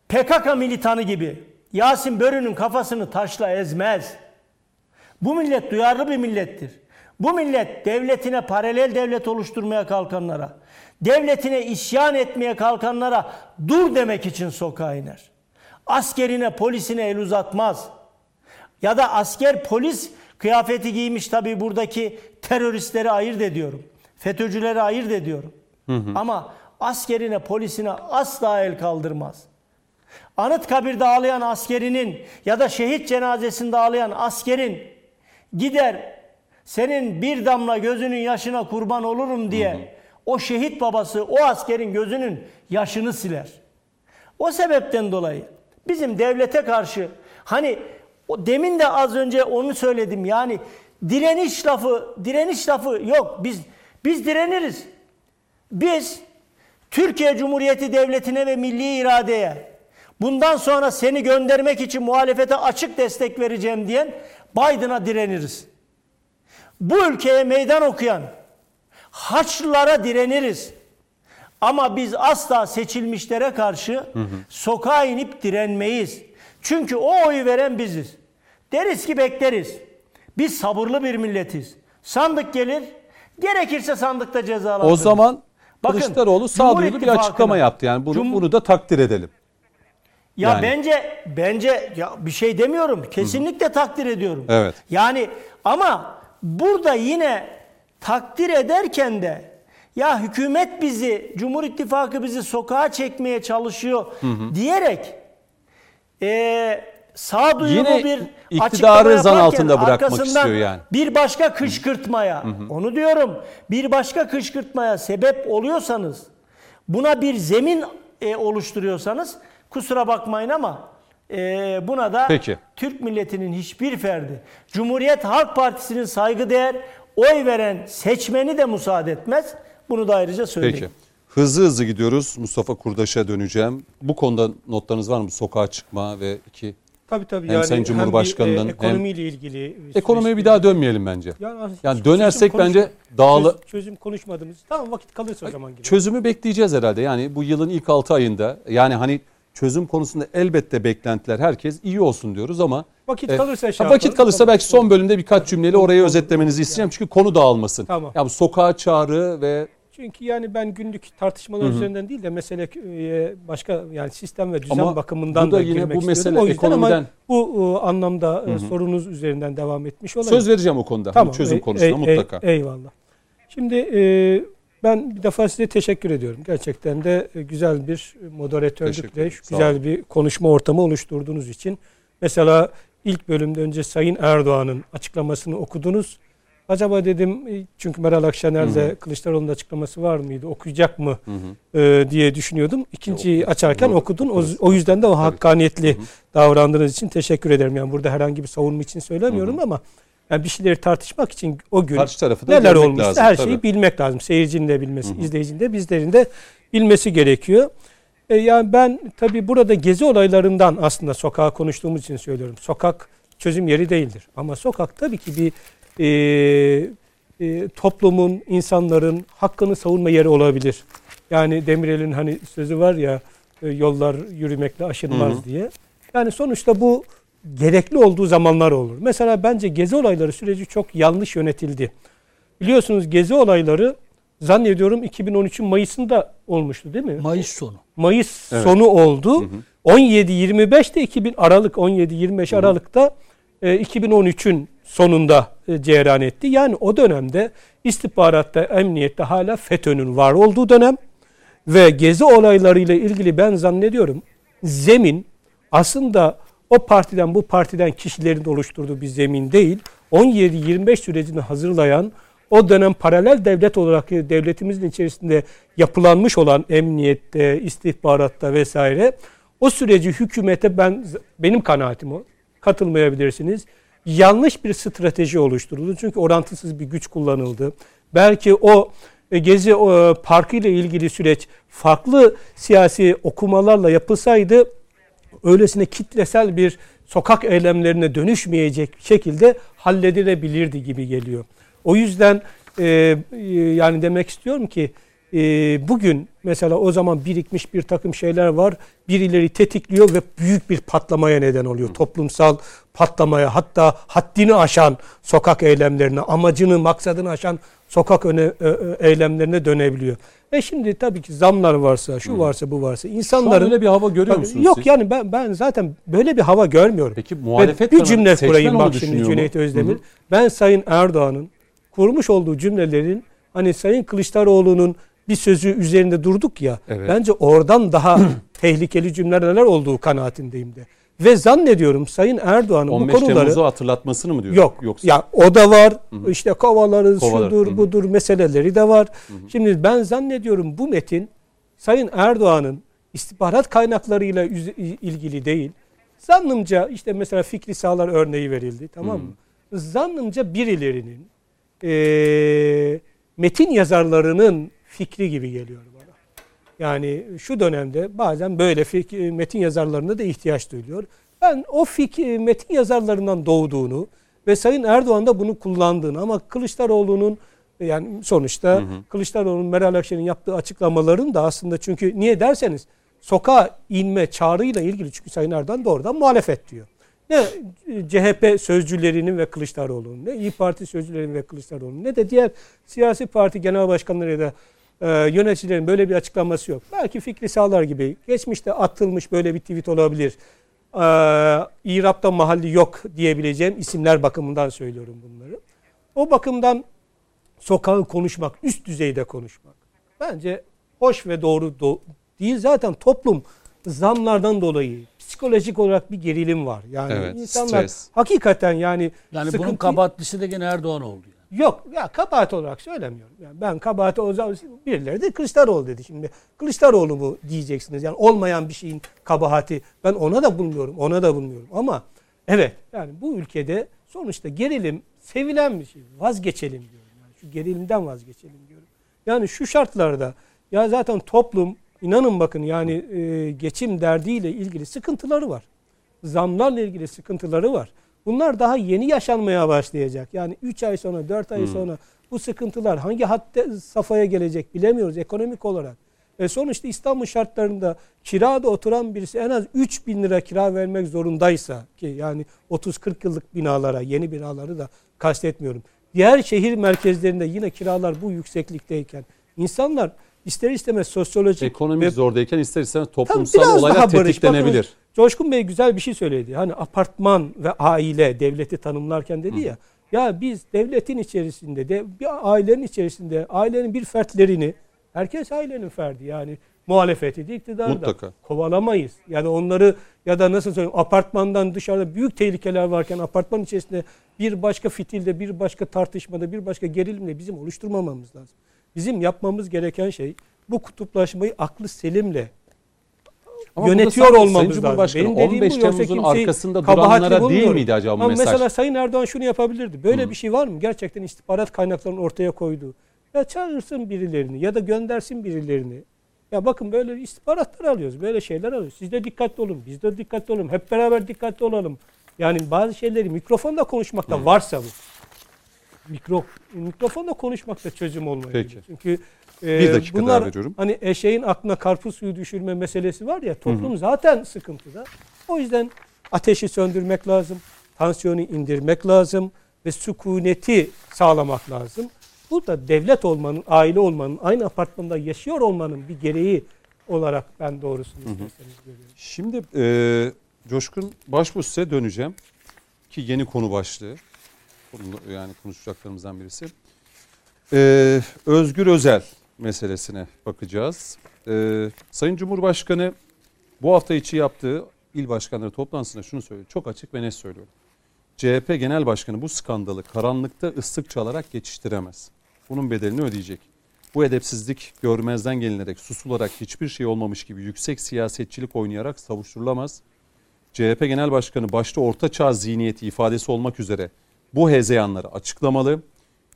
PKK militanı gibi Yasin Börü'nün kafasını taşla ezmez. Bu millet duyarlı bir millettir. Bu millet devletine paralel devlet oluşturmaya kalkanlara, devletine isyan etmeye kalkanlara dur demek için sokağa iner. Askerine, polisine el uzatmaz. Ya da asker polis kıyafeti giymiş tabii buradaki teröristleri ayırt ediyorum. FETÖ'cüleri ayırt ediyorum. Ama askerine, polisine asla el kaldırmaz. Anıtkabir'de ağlayan askerinin ya da şehit cenazesinde ağlayan askerin gider senin bir damla gözünün yaşına kurban olurum diye o şehit babası o askerin gözünün yaşını siler. O sebepten dolayı bizim devlete karşı hani o demin de az önce onu söyledim yani direniş lafı direniş lafı yok biz biz direniriz. Biz Türkiye Cumhuriyeti Devleti'ne ve milli iradeye bundan sonra seni göndermek için muhalefete açık destek vereceğim diyen Biden'a direniriz. Bu ülkeye meydan okuyan Haçlılara direniriz. Ama biz asla seçilmişlere karşı sokağa inip direnmeyiz. Çünkü o oyu veren biziz. Deriz ki bekleriz. Biz sabırlı bir milletiz. Sandık gelir, gerekirse sandıkta cezalandırırız. O zaman Bakın, Kılıçdaroğlu sağduyulu bir açıklama yaptı. Yani bunu, Cum- bunu da takdir edelim. Ya Yani. bence bence ya bir şey demiyorum. Kesinlikle takdir ediyorum. Evet. Yani ama burada yine takdir ederken de ya hükümet bizi, Cumhur İttifakı bizi sokağa çekmeye çalışıyor diyerek e, sağduyulu Yine bir iktidarı zan altında bırakmak istiyor yani. Bir başka kışkırtmaya, onu diyorum, bir başka kışkırtmaya sebep oluyorsanız, buna bir zemin e, oluşturuyorsanız kusura bakmayın ama e, buna da Peki. Türk milletinin hiçbir ferdi, Cumhuriyet Halk Partisi'nin saygıdeğer oy veren seçmeni de müsaade etmez. Bunu da ayrıca söyleyeyim. Peki. Hızlı hızlı gidiyoruz. Mustafa Kurdaş'a döneceğim. Bu konuda notlarınız var mı? Sokağa çıkma ve iki Tabii tabii. Hem Sayın bir, Cumhurbaşkanı'nın e, hem- ekonomiyle ilgili. ekonomiye bir süreçte- daha dönmeyelim bence. Yani, Yani çözüm dönersek konuş- bence dağılı çöz- çözüm konuşmadığımız. Tamam vakit kalırsa o zaman gibi. çözümü bekleyeceğiz herhalde. Yani bu yılın ilk 6 ayında yani hani çözüm konusunda elbette beklentiler herkes iyi olsun diyoruz ama Vakit e, kalırsa şey vakit yaparız. kalırsa Tamam. belki son bölümde birkaç cümleyle orayı özetlemenizi isteyeceğim çünkü konu dağılmasın. Tamam. Ya bu sokağa çağrı ve Çünkü yani ben günlük tartışmalar üzerinden değil de mesele e, başka yani sistem ve düzen Ama bakımından da da yine girmek bu mesele O yüzden ama ekonomiden- bu e, anlamda e, sorunuz üzerinden devam etmiş olayım. söz vereceğim o konuda. Tamam. Bu çözüm konusunda ey- mutlaka. ey- eyvallah. Şimdi e, ben bir defa size teşekkür ediyorum. Gerçekten de e, güzel bir Teşekkür moderatörlükle güzel bir konuşma ortamı oluşturduğunuz için. Mesela ilk bölümde önce Sayın Erdoğan'ın açıklamasını okudunuz. Acaba dedim e, çünkü Meral Akşener'de Kılıçdaroğlu'nun açıklaması var mıydı? Okuyacak mı e, diye düşünüyordum. İkinciyi Yok, açarken yok, okudun. O, o yüzden de o Tabii. hakkaniyetli davrandığınız için teşekkür ederim. Yani burada herhangi bir savunma için söylemiyorum ama yani bir şeyleri tartışmak için o gün Karşı tarafı da neler olmuşsa lazım, her tabii. şeyi bilmek lazım. Seyircinin de bilmesi, izleyicinin de bizlerin de bilmesi gerekiyor. E, yani ben tabii burada gezi olaylarından aslında sokağa konuştuğumuz için söylüyorum. Sokak çözüm yeri değildir. Ama sokak tabii ki bir e, e, toplumun, insanların hakkını savunma yeri olabilir. Yani Demirel'in hani sözü var ya e, yollar yürümekle aşılmaz Hı hı. diye. Yani sonuçta bu gerekli olduğu zamanlar olur. Mesela bence gezi olayları süreci çok yanlış yönetildi. Biliyorsunuz gezi olayları zannediyorum 2013'ün Mayıs'ında olmuştu değil mi? Mayıs sonu. Mayıs Evet. sonu oldu. 17-25'te 2000 Aralık 17-25 Aralık'ta e, 2013'ün sonunda e, cereyan etti. Yani o dönemde istihbaratta, emniyette hala FETÖ'nün var olduğu dönem ve gezi olaylarıyla ilgili ben zannediyorum zemin aslında o partiden bu partiden kişilerin oluşturduğu bir zemin değil. 17-25 sürecini hazırlayan o dönem paralel devlet olarak devletimizin içerisinde yapılanmış olan emniyette, istihbaratta vesaire o süreci hükümete ben benim kanaatim o. Katılmayabilirsiniz. Yanlış bir strateji oluşturuldu. Çünkü orantısız bir güç kullanıldı. Belki o e, Gezi e, Parkı ile ilgili süreç farklı siyasi okumalarla yapılsaydı öylesine kitlesel bir sokak eylemlerine dönüşmeyecek şekilde halledilebilirdi gibi geliyor. O yüzden e, e, yani demek istiyorum ki e, bugün mesela o zaman birikmiş bir takım şeyler var. Birileri tetikliyor ve büyük bir patlamaya neden oluyor. Toplumsal patlamaya hatta haddini aşan sokak eylemlerine, amacını, maksadını aşan sokak öne, eylemlerine dönebiliyor. E şimdi tabii ki zamlar varsa, şu varsa, bu varsa Şu an insanların öyle bir hava görüyor musunuz Yok siz? yani ben ben zaten böyle bir hava görmüyorum. Peki muhalefet bir kanı- cümle kurayım bak şimdi? Cüneyt Özdemir. Hı hı. Ben Sayın Erdoğan'ın kurmuş olduğu cümlelerin hani Sayın Kılıçdaroğlu'nun bir sözü üzerinde durduk ya. Evet. Bence oradan daha tehlikeli cümleler olduğu kanaatindeyim de. Ve zannediyorum Sayın Erdoğan'ın bu 15 konuları Temmuz'u hatırlatmasını mı diyor? Yok. Yoksa Ya o da var. İşte kovalarız, Kovalar, şudur, hı hı. budur meseleleri de var. Şimdi ben zannediyorum bu metin Sayın Erdoğan'ın istihbarat kaynaklarıyla ilgili değil. Zannımca işte mesela Fikri Sağlar örneği verildi tamam mı? Zannımca birilerinin eee, metin yazarlarının fikri gibi geliyor. Yani şu dönemde bazen böyle fik- metin yazarlarına da ihtiyaç duyuluyor. Ben o fik- metin yazarlarından doğduğunu ve Sayın Erdoğan da bunu kullandığını ama Kılıçdaroğlu'nun yani sonuçta Kılıçdaroğlu'nun Meral Akşener'in yaptığı açıklamaların da aslında çünkü niye derseniz sokağa inme çağrıyla ilgili çünkü Sayın Erdoğan doğrudan muhalefet diyor. Ne e, CHP sözcülerinin ve Kılıçdaroğlu'nun, ne İyi Parti sözcülerinin ve Kılıçdaroğlu'nun, ne de diğer siyasi parti genel başkanları ya da e, yöneticilerin böyle bir açıklaması yok. Belki Fikri Sağlar gibi geçmişte atılmış böyle bir tweet olabilir. E, İrab'da mahalli yok diyebileceğim isimler bakımından söylüyorum bunları. O bakımdan sokağı konuşmak, üst düzeyde konuşmak bence hoş ve doğru do- değil. Zaten toplum zamlardan dolayı psikolojik olarak bir gerilim var. Yani Evet, insanlar stres. hakikaten yani Yani bunun sıkıntı- kabahatlisi de gene Erdoğan oldu. Yok ya kabahat olarak söylemiyorum. Yani ben kabahati o zaman birileri de Kılıçdaroğlu dedi şimdi. Kılıçdaroğlu mu diyeceksiniz. Yani olmayan bir şeyin kabahati ben ona da bulmuyorum. Ona da bulmuyorum. Ama evet yani bu ülkede sonuçta gerilim sevilen bir şey. Vazgeçelim diyorum. Yani şu gerilimden vazgeçelim diyorum. Yani şu şartlarda ya zaten toplum inanın bakın yani e, geçim derdiyle ilgili sıkıntıları var zamlarla ilgili sıkıntıları var. Bunlar daha yeni yaşanmaya başlayacak. Yani 3 ay sonra, 4 ay sonra bu sıkıntılar hangi hatta safhaya gelecek bilemiyoruz ekonomik olarak. E sonuçta İstanbul şartlarında kirada oturan birisi en az 3 bin lira kira vermek zorundaysa ki yani 30-40 yıllık binalara, yeni binaları da kastetmiyorum. Diğer şehir merkezlerinde yine kiralar bu yükseklikteyken insanlar ister istemez sosyolojik Ekonomik ve zordayken ister istemez toplumsal olaylar tetiklenebilir. Bakın, Coşkun Bey güzel bir şey söyledi. Hani apartman ve aile devleti tanımlarken dedi ya. Ya biz devletin içerisinde de bir ailenin içerisinde ailenin bir fertlerini herkes ailenin ferdi yani muhalefeti de iktidarda Mutlaka. kovalamayız. Yani onları ya da nasıl söyleyeyim apartmandan dışarıda büyük tehlikeler varken apartman içerisinde bir başka fitilde, bir başka tartışmada, bir başka gerilimle bizim oluşturmamamız lazım. Bizim yapmamız gereken şey bu kutuplaşmayı aklı selimle Ama yönetiyor olmamız Sayın lazım. Cumhurbaşkanı Benim dediğim 15 bu, yoksa Temmuz'un arkasında duranlara değil miydi acaba bu Ama mesaj? mesela Sayın Erdoğan şunu yapabilirdi. Böyle bir şey var mı? Gerçekten istihbarat kaynaklarının ortaya koyduğu. Ya çağırsın birilerini ya da göndersin birilerini. Ya bakın böyle istihbaratlar alıyoruz. Böyle şeyler alıyoruz. Siz de dikkatli olun. Biz de dikkatli olalım. Hep beraber dikkatli olalım. Yani bazı şeyleri mikrofonda konuşmakta varsa bu. Mikro, mikrofonda konuşmakta çözüm olmayabilir. Peki. Çünkü e, Bir dakika bunlar daha veriyorum. hani eşeğin aklına karpuz suyu düşürme meselesi var ya toplum zaten sıkıntıda. O yüzden ateşi söndürmek lazım. Tansiyonu indirmek lazım ve sükuneti sağlamak lazım. Bu da devlet olmanın, aile olmanın, aynı apartmanda yaşıyor olmanın bir gereği olarak ben doğrusunu isterseniz görüyorum. Şimdi e, Coşkun Başbuğ size döneceğim ki yeni konu başlığı. Yani konuşacaklarımızdan birisi. E, Özgür Özel meselesine bakacağız. E, Sayın Cumhurbaşkanı bu hafta içi yaptığı il başkanları toplantısında şunu söyledi. Çok açık ve net söylüyor. CHP Genel Başkanı bu skandalı karanlıkta ıslık çalarak geçiştiremez. Bunun bedelini ödeyecek. Bu edepsizlik görmezden gelinerek, susularak hiçbir şey olmamış gibi yüksek siyasetçilik oynayarak savuşturulamaz. CHP Genel Başkanı başta Orta Çağ zihniyeti ifadesi olmak üzere bu hezeyanları açıklamalı,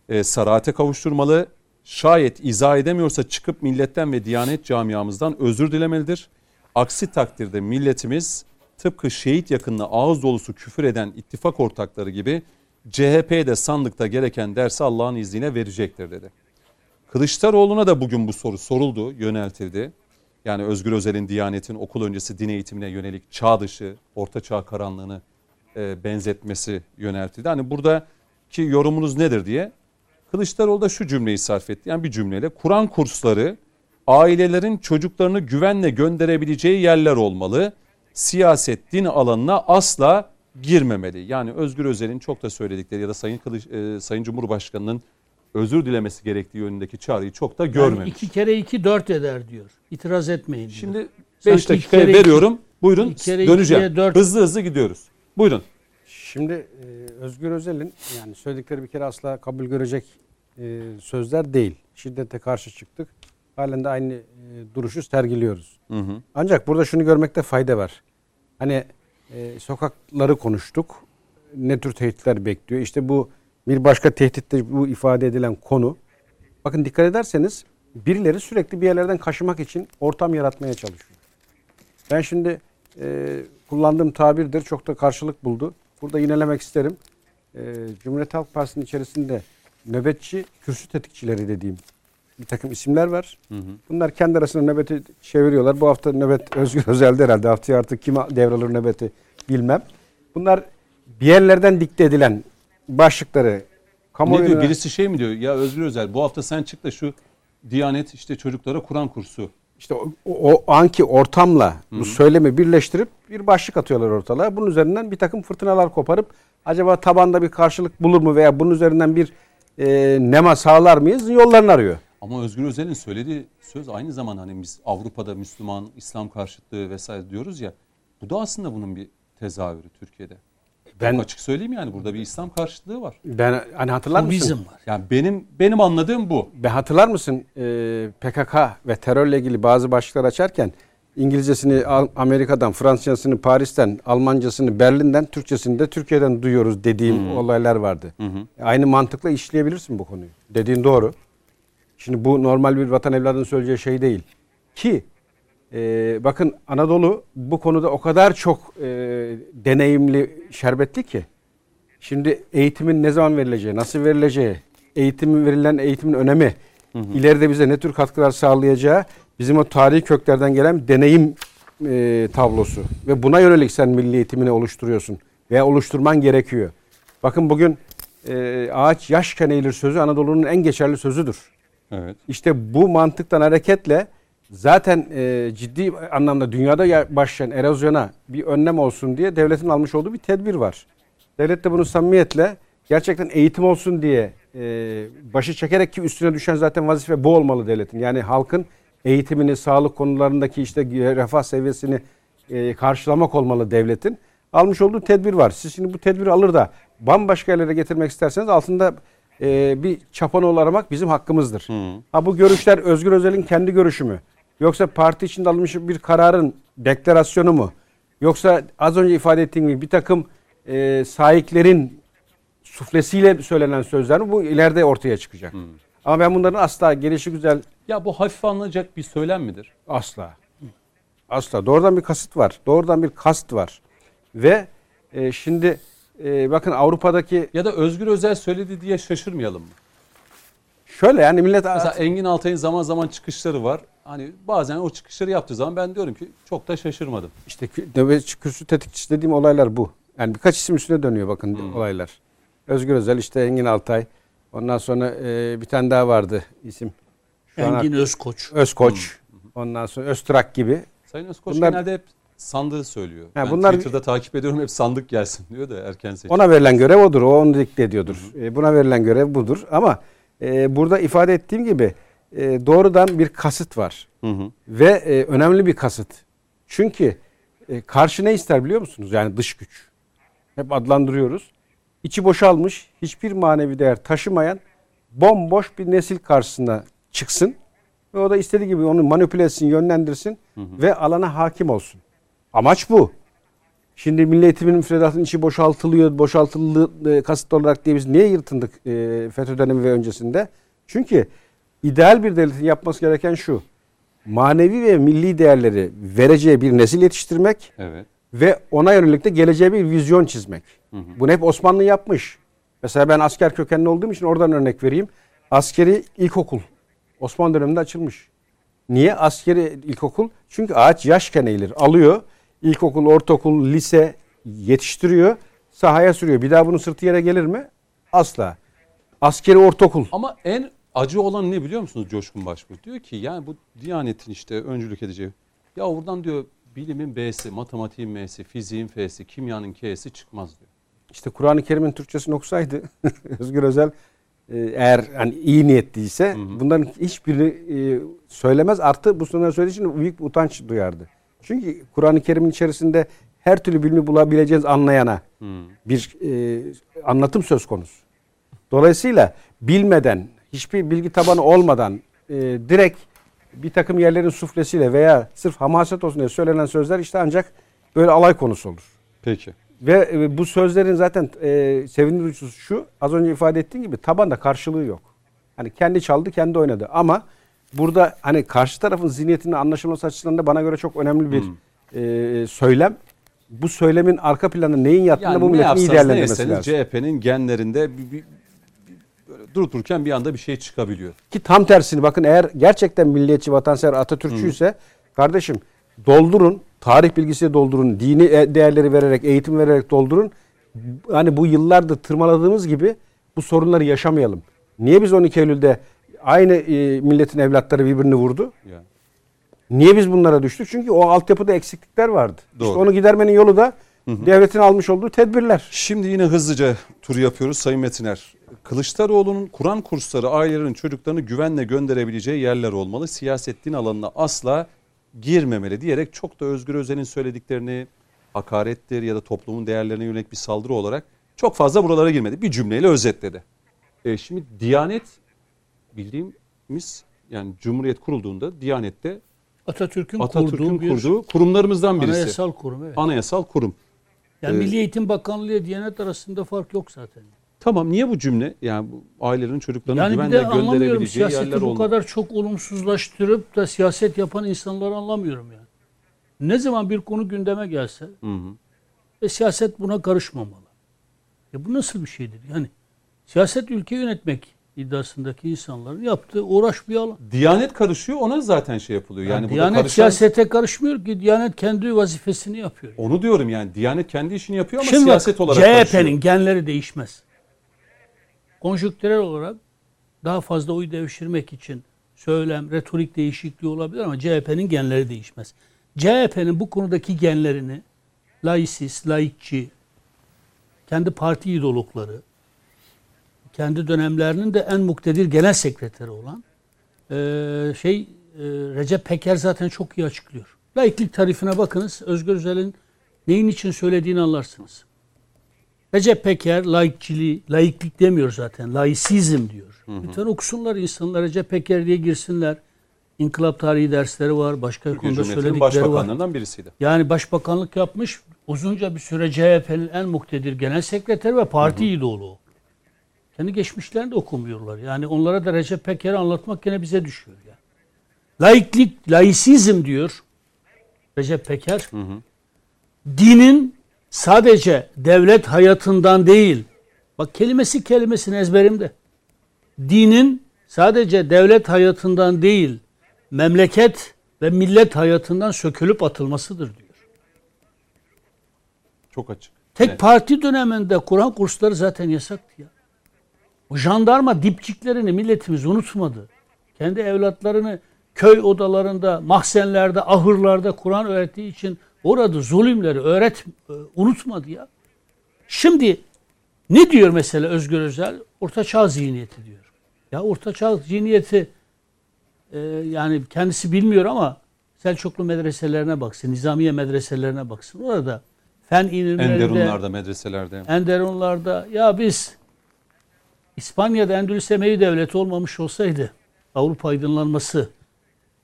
e, sarahate kavuşturmalı, şayet izah edemiyorsa çıkıp milletten ve Diyanet camiamızdan özür dilemelidir. Aksi takdirde milletimiz tıpkı şehit yakınına ağız dolusu küfür eden ittifak ortakları gibi CHP'ye de sandıkta gereken dersi Allah'ın izniyle verecektir dedi. Kılıçdaroğlu'na da bugün bu soru soruldu, yöneltildi. Yani Özgür Özel'in Diyanet'in okul öncesi din eğitimine yönelik çağ dışı, orta çağ karanlığını e, benzetmesi yöneltildi. Hani buradaki yorumunuz nedir diye. Kılıçdaroğlu da şu cümleyi sarf etti. Yani bir cümleyle Kur'an kursları ailelerin çocuklarını güvenle gönderebileceği yerler olmalı. Siyaset din alanına asla girmemeli. Yani Özgür Özel'in çok da söyledikleri ya da Sayın Kılıç, e, Sayın Cumhurbaşkanı'nın özür dilemesi gerektiği yönündeki çağrıyı çok da Yani görmemiş. iki kere iki dört eder diyor. İtiraz etmeyin diyor. Şimdi Sanki 5 dakikaya iki veriyorum. Buyurun iki kere döneceğim. dört. Hızlı hızlı gidiyoruz. Buyurun. Şimdi e, Özgür Özel'in yani söyledikleri bir kere asla kabul görecek e, sözler değil. Şiddete karşı çıktık. Halen de aynı e, duruşu sergiliyoruz. Hı hı. Ancak burada şunu görmekte fayda var. Hani e, sokakları konuştuk. Ne tür tehditler bekliyor? İşte bu bir başka tehdit de bu ifade edilen konu. Bakın dikkat ederseniz birileri sürekli bir yerlerden kaşımak için ortam yaratmaya çalışıyor. Ben şimdi e, kullandığım tabirdir çok da karşılık buldu. Burada yinelemek isterim. E, Cumhuriyet Halk Partisi'nin içerisinde nöbetçi kürsü tetikçileri dediğim bir takım isimler var. Bunlar kendi arasında nöbeti çeviriyorlar. Bu hafta nöbet Özgür Özel'de herhalde. Haftaya artık kime devralır nöbeti bilmem. Bunlar bir yerlerden dikte edilen başlıkları Ne kamuoyuna... diyor? Birisi şey mi diyor? Ya Özgür Özel bu hafta sen çık da şu Diyanet işte çocuklara Kur'an kursu. İşte o, o, anki ortamla bu söylemi birleştirip bir başlık atıyorlar ortalığa. Bunun üzerinden bir takım fırtınalar koparıp acaba tabanda bir karşılık bulur mu veya bunun üzerinden bir e, nema sağlar mıyız yollarını arıyor. Ama Özgür Özel'in söylediği söz aynı zamanda hani biz Avrupa'da Müslüman, İslam karşıtlığı vesaire diyoruz ya. Bu da aslında bunun bir tezahürü Türkiye'de. Ben Çok açık söyleyeyim yani burada bir İslam karşıtlığı var. ben hani hatırlar mısın? Komünizm var. Yani benim benim anladığım bu. Ve hatırlar mısın e, PKK ve terörle ilgili bazı başlıklar açarken İngilizcesini Amerika'dan, Fransızcasını Paris'ten, Almancasını Berlin'den, Türkçesini de Türkiye'den duyuyoruz dediğim olaylar vardı. Aynı mantıkla işleyebilirsin bu konuyu. Dediğin doğru. Şimdi bu normal bir vatan evladının söyleyeceği şey değil. Ki e, bakın Anadolu bu konuda o kadar çok e, deneyimli, şerbetli ki. Şimdi eğitimin ne zaman verileceği, nasıl verileceği, eğitimin verilen eğitimin önemi, ileride bize ne tür katkılar sağlayacağı bizim o tarihi köklerden gelen deneyim e, tablosu. Ve buna yönelik sen milli eğitimini oluşturuyorsun veya oluşturman gerekiyor. Bakın bugün e, ağaç yaşken eğilir sözü Anadolu'nun en geçerli sözüdür. Evet. İşte bu mantıktan hareketle zaten e, ciddi anlamda dünyada ya- başlayan erozyona bir önlem olsun diye devletin almış olduğu bir tedbir var. Devlet de bunu samimiyetle gerçekten eğitim olsun diye e, başı çekerek ki üstüne düşen zaten vazife bu olmalı devletin. Yani halkın eğitimini, sağlık konularındaki işte refah seviyesini e, karşılamak olmalı devletin. Almış olduğu tedbir var. Siz şimdi bu tedbiri alır da bambaşka yerlere getirmek isterseniz altında e, bir çapanoğlu aramak bizim hakkımızdır. Ha bu görüşler Özgür Özel'in kendi görüşü mü? Yoksa parti içinde alınmış bir kararın deklarasyonu mu? Yoksa az önce ifade ettiğim gibi bir takım e, sahiplerin suflesiyle söylenen sözler mi? Bu ileride ortaya çıkacak. Ama ben bunların asla gelişi güzel Ya bu hafif alınacak bir söylem midir? Asla. Asla. Doğrudan bir kasıt var. Doğrudan bir kast var. Ve e, şimdi e, bakın Avrupa'daki Ya da Özgür Özel söyledi diye şaşırmayalım mı? şöyle yani millet Mesela Engin Altay'ın zaman zaman çıkışları var. Hani bazen o çıkışları yaptığı zaman ben diyorum ki çok da şaşırmadım. işte nöbetçi kürsü tetikçisi dediğim olaylar bu. Yani birkaç isim üstüne dönüyor bakın olaylar. Özgür Özel işte Engin Altay. Ondan sonra e, bir tane daha vardı isim. Şu an Engin Özkoç. Özkoç. Ondan sonra Öztrak gibi. Sayın Özkoç Bunlar- genelde hep sandığı söylüyor. Ha, ben bunlar- Twitter'da takip ediyorum hep sandık gelsin diyor da erken seçim. Ona verilen görev odur. O onu dikte ediyordur. E, buna verilen görev budur. Ama e, burada ifade ettiğim gibi e, doğrudan bir kasıt var. Hı hı. Ve e, önemli bir kasıt. Çünkü e, karşı ne ister biliyor musunuz? Yani dış güç. Hep adlandırıyoruz. İçi boşalmış, hiçbir manevi değer taşımayan bomboş bir nesil karşısına çıksın. Ve o da istediği gibi onu manipüle etsin, yönlendirsin ve alana hakim olsun. Amaç bu. Şimdi Milli Eğitim'in müfredatının içi boşaltılıyor, boşaltıldı e, kasıtlı olarak diye biz niye yırtındık e, FETÖ dönemi ve öncesinde? Çünkü ideal bir devletin yapması gereken şu. Manevi ve milli değerleri vereceği bir nesil yetiştirmek Evet. ve ona yönelik de geleceğe bir vizyon çizmek. Bunu hep Osmanlı yapmış. Mesela ben asker kökenli olduğum için oradan örnek vereyim. Askeri ilkokul Osmanlı döneminde açılmış. Niye? Askeri ilkokul. Çünkü ağaç yaşken eğilir. Alıyor. İlkokul, ortaokul, lise yetiştiriyor. Sahaya sürüyor. Bir daha bunun sırtı yere gelir mi? Asla. Askeri ortaokul. Ama en acı olan ne biliyor musunuz Coşkun Başbuğ? Diyor ki yani bu Diyanet'in işte öncülük edeceği. Ya buradan diyor bilimin B'si, matematiğin M'si, fiziğin F'si, kimyanın K'si çıkmaz diyor. İşte Kur'an-ı Kerim'in Türkçesini okusaydı Özgür Özel e, eğer hani iyi niyetliyse bunların hiçbirini e, söylemez. Artı bu sınırları söylediği için büyük bir utanç duyardı. Çünkü Kur'an-ı Kerim'in içerisinde her türlü bilimi bulabileceğiniz anlayana bir e, anlatım söz konusu. Dolayısıyla bilmeden, hiçbir bilgi tabanı olmadan e, direkt bir takım yerlerin suflesiyle veya sırf hamaset olsun diye söylenen sözler işte ancak böyle alay konusu olur. Peki. Ve e, bu sözlerin zaten e, sevindirici şu az önce ifade ettiğim gibi tabanda karşılığı yok. Hani kendi çaldı kendi oynadı ama burada hani karşı tarafın zihniyetinin anlaşılması açısından da bana göre çok önemli bir e, söylem. Bu söylemin arka planında neyin yattığını Yani bu milletin iyi değerlendirmesi lazım. CHP'nin genlerinde bir, bir, durup dururken bir anda bir şey çıkabiliyor. Ki tam tersini bakın eğer gerçekten milliyetçi, vatansever, Atatürkçü ise kardeşim doldurun, tarih bilgisi doldurun, dini e- değerleri vererek, eğitim vererek doldurun. Hani bu yıllardır tırmaladığımız gibi bu sorunları yaşamayalım. Niye biz 12 Eylül'de aynı e, milletin evlatları birbirini vurdu? Yani. Niye biz bunlara düştük? Çünkü o altyapıda eksiklikler vardı. Doğru. İşte onu gidermenin yolu da devletin almış olduğu tedbirler. Şimdi yine hızlıca tur yapıyoruz Sayın Metiner. Kılıçdaroğlu'nun Kur'an kursları ailelerin çocuklarını güvenle gönderebileceği yerler olmalı. Siyaset din alanına asla girmemeli diyerek çok da Özgür Özel'in söylediklerini hakarettir ya da toplumun değerlerine yönelik bir saldırı olarak çok fazla buralara girmedi. Bir cümleyle özetledi. E, şimdi Diyanet bildiğimiz yani Cumhuriyet kurulduğunda Diyanet'te Atatürk'ün, Atatürk'ün kurduğu bir kurduğu kurumlarımızdan birisi. anayasal kurum. Evet. Anayasal kurum. Yani Ee, Milli Eğitim Bakanlığı ile Diyanet arasında fark yok zaten. Tamam niye bu cümle? Yani bu ailelerin çocuklarını Yani bir güvenle de gönderebileceği yerler siyaseti bu olmalı. kadar çok olumsuzlaştırıp da siyaset yapan insanları anlamıyorum yani. Ne zaman bir konu gündeme gelse Hı hı. ve siyaset buna karışmamalı. Ya bu nasıl bir şeydir? Yani siyaset ülke yönetmek iddiasındaki insanların yaptığı uğraş bir alan. Diyanet karışıyor ona zaten şey yapılıyor. Yani, Yani Diyanet karışan- siyasete karışmıyor ki. Diyanet kendi vazifesini yapıyor. Onu diyorum yani Diyanet kendi işini yapıyor ama Şimdi bak, siyaset olarak karışıyor. CHP'nin genleri değişmez. Konjüktürel olarak daha fazla oy devşirmek için söylem, retorik değişikliği olabilir ama CHP'nin genleri değişmez. CHP'nin bu konudaki genlerini laisist, laikçi, kendi parti ideologları, kendi dönemlerinin de en muktedir genel sekreteri olan eee, şey eee, Recep Peker zaten çok iyi açıklıyor. Laiklik tarifine bakınız. Özgür Özel'in neyin için söylediğini anlarsınız. Recep Peker laikçiliği, laiklik demiyor zaten. Laisizm diyor. Lütfen okusunlar insanlar Recep Peker diye girsinler. İnkılap tarihi dersleri var. Başka Türkiye konuda söyledikleri var. başbakanlarından birisiydi. Yani başbakanlık yapmış. Uzunca bir süre CHP'nin en muktedir genel sekreteri ve parti ideoloğu. Kendi geçmişlerini de okumuyorlar. Yani onlara da Recep Peker'i anlatmak gene bize düşüyor. Yani. Laiklik, laisizm diyor Recep Peker. Dinin sadece devlet hayatından değil, bak kelimesi kelimesini ezberimde. Dinin sadece devlet hayatından değil, memleket ve millet hayatından sökülüp atılmasıdır diyor. Çok açık. Tek Evet. parti döneminde Kur'an kursları zaten yasaktı ya. O jandarma dipçiklerini milletimiz unutmadı. Kendi evlatlarını köy odalarında, mahzenlerde, ahırlarda Kur'an öğrettiği için orada zulümleri öğret e, unutmadı ya. Şimdi ne diyor mesela Özgür Özel? Orta çağ zihniyeti diyor. Ya orta çağ zihniyeti e, yani kendisi bilmiyor ama Selçuklu medreselerine baksın, Nizamiye medreselerine baksın. Orada fen ilimlerinde Enderunlarda, medreselerde. Enderunlarda ya biz İspanya'da Endülüs Emevi devleti olmamış olsaydı Avrupa aydınlanması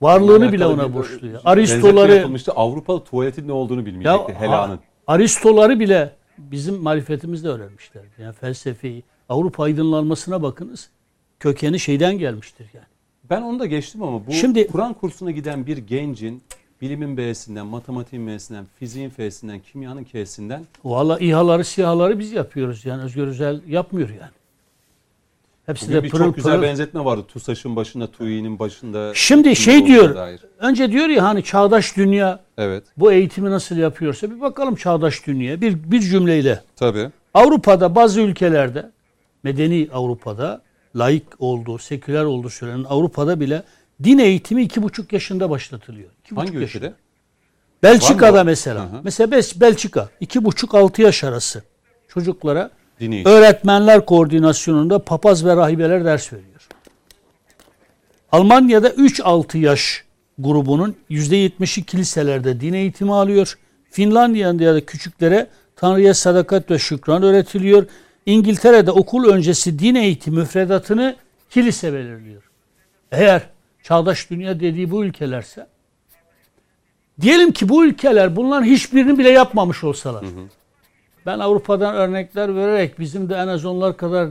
varlığını bile ona bir- borçlu. ya. benzetme Aristoları yapılmıştı. Avrupalı tuvaletin ne olduğunu bilmeyecekti ya Hela'nın. Aristoları bile bizim marifetimizde öğrenmişlerdi. Yani felsefeyi, Avrupa aydınlanmasına bakınız. Kökeni şeyden gelmiştir yani. Ben onu da geçtim ama bu Şimdi- Kur'an kursuna giden bir gencin bilimin B'sinden, matematiğin M'sinden, fiziğin F'sinden, kimyanın K'sinden Valla İHA'ları, SİHA'ları biz yapıyoruz. Yani Özgür Özel yapmıyor yani. Hepsi Bugün de pırıl çok güzel pırıl. benzetme vardı. TUSAŞ'ın başında, TUİ'nin başında. Şimdi şey diyor. dair. Önce diyor ya hani çağdaş dünya Evet, bu eğitimi nasıl yapıyorsa bir bakalım çağdaş dünya. Bir, bir cümleyle. tabii. Avrupa'da bazı ülkelerde medeni Avrupa'da laik olduğu, seküler olduğu söylenen Avrupa'da bile din eğitimi iki buçuk yaşında başlatılıyor. İki buçuk Hangi yaşında. ülkede? Belçika'da Var mı? mesela. Hı hı. Mesela Bel- Belçika iki buçuk altı yaş arası çocuklara Dini öğretmenler koordinasyonunda papaz ve rahibeler ders veriyor. Almanya'da 3-6 yaş grubunun %70'i kiliselerde din eğitimi alıyor. Finlandiya'da da küçüklere Tanrı'ya sadakat ve şükran öğretiliyor. İngiltere'de okul öncesi din eğitimi müfredatını kilise belirliyor. Eğer çağdaş dünya dediği bu ülkelerse diyelim ki bu ülkeler bunların hiçbirini bile yapmamış olsalar. Ben Avrupa'dan örnekler vererek bizim de en az onlar kadar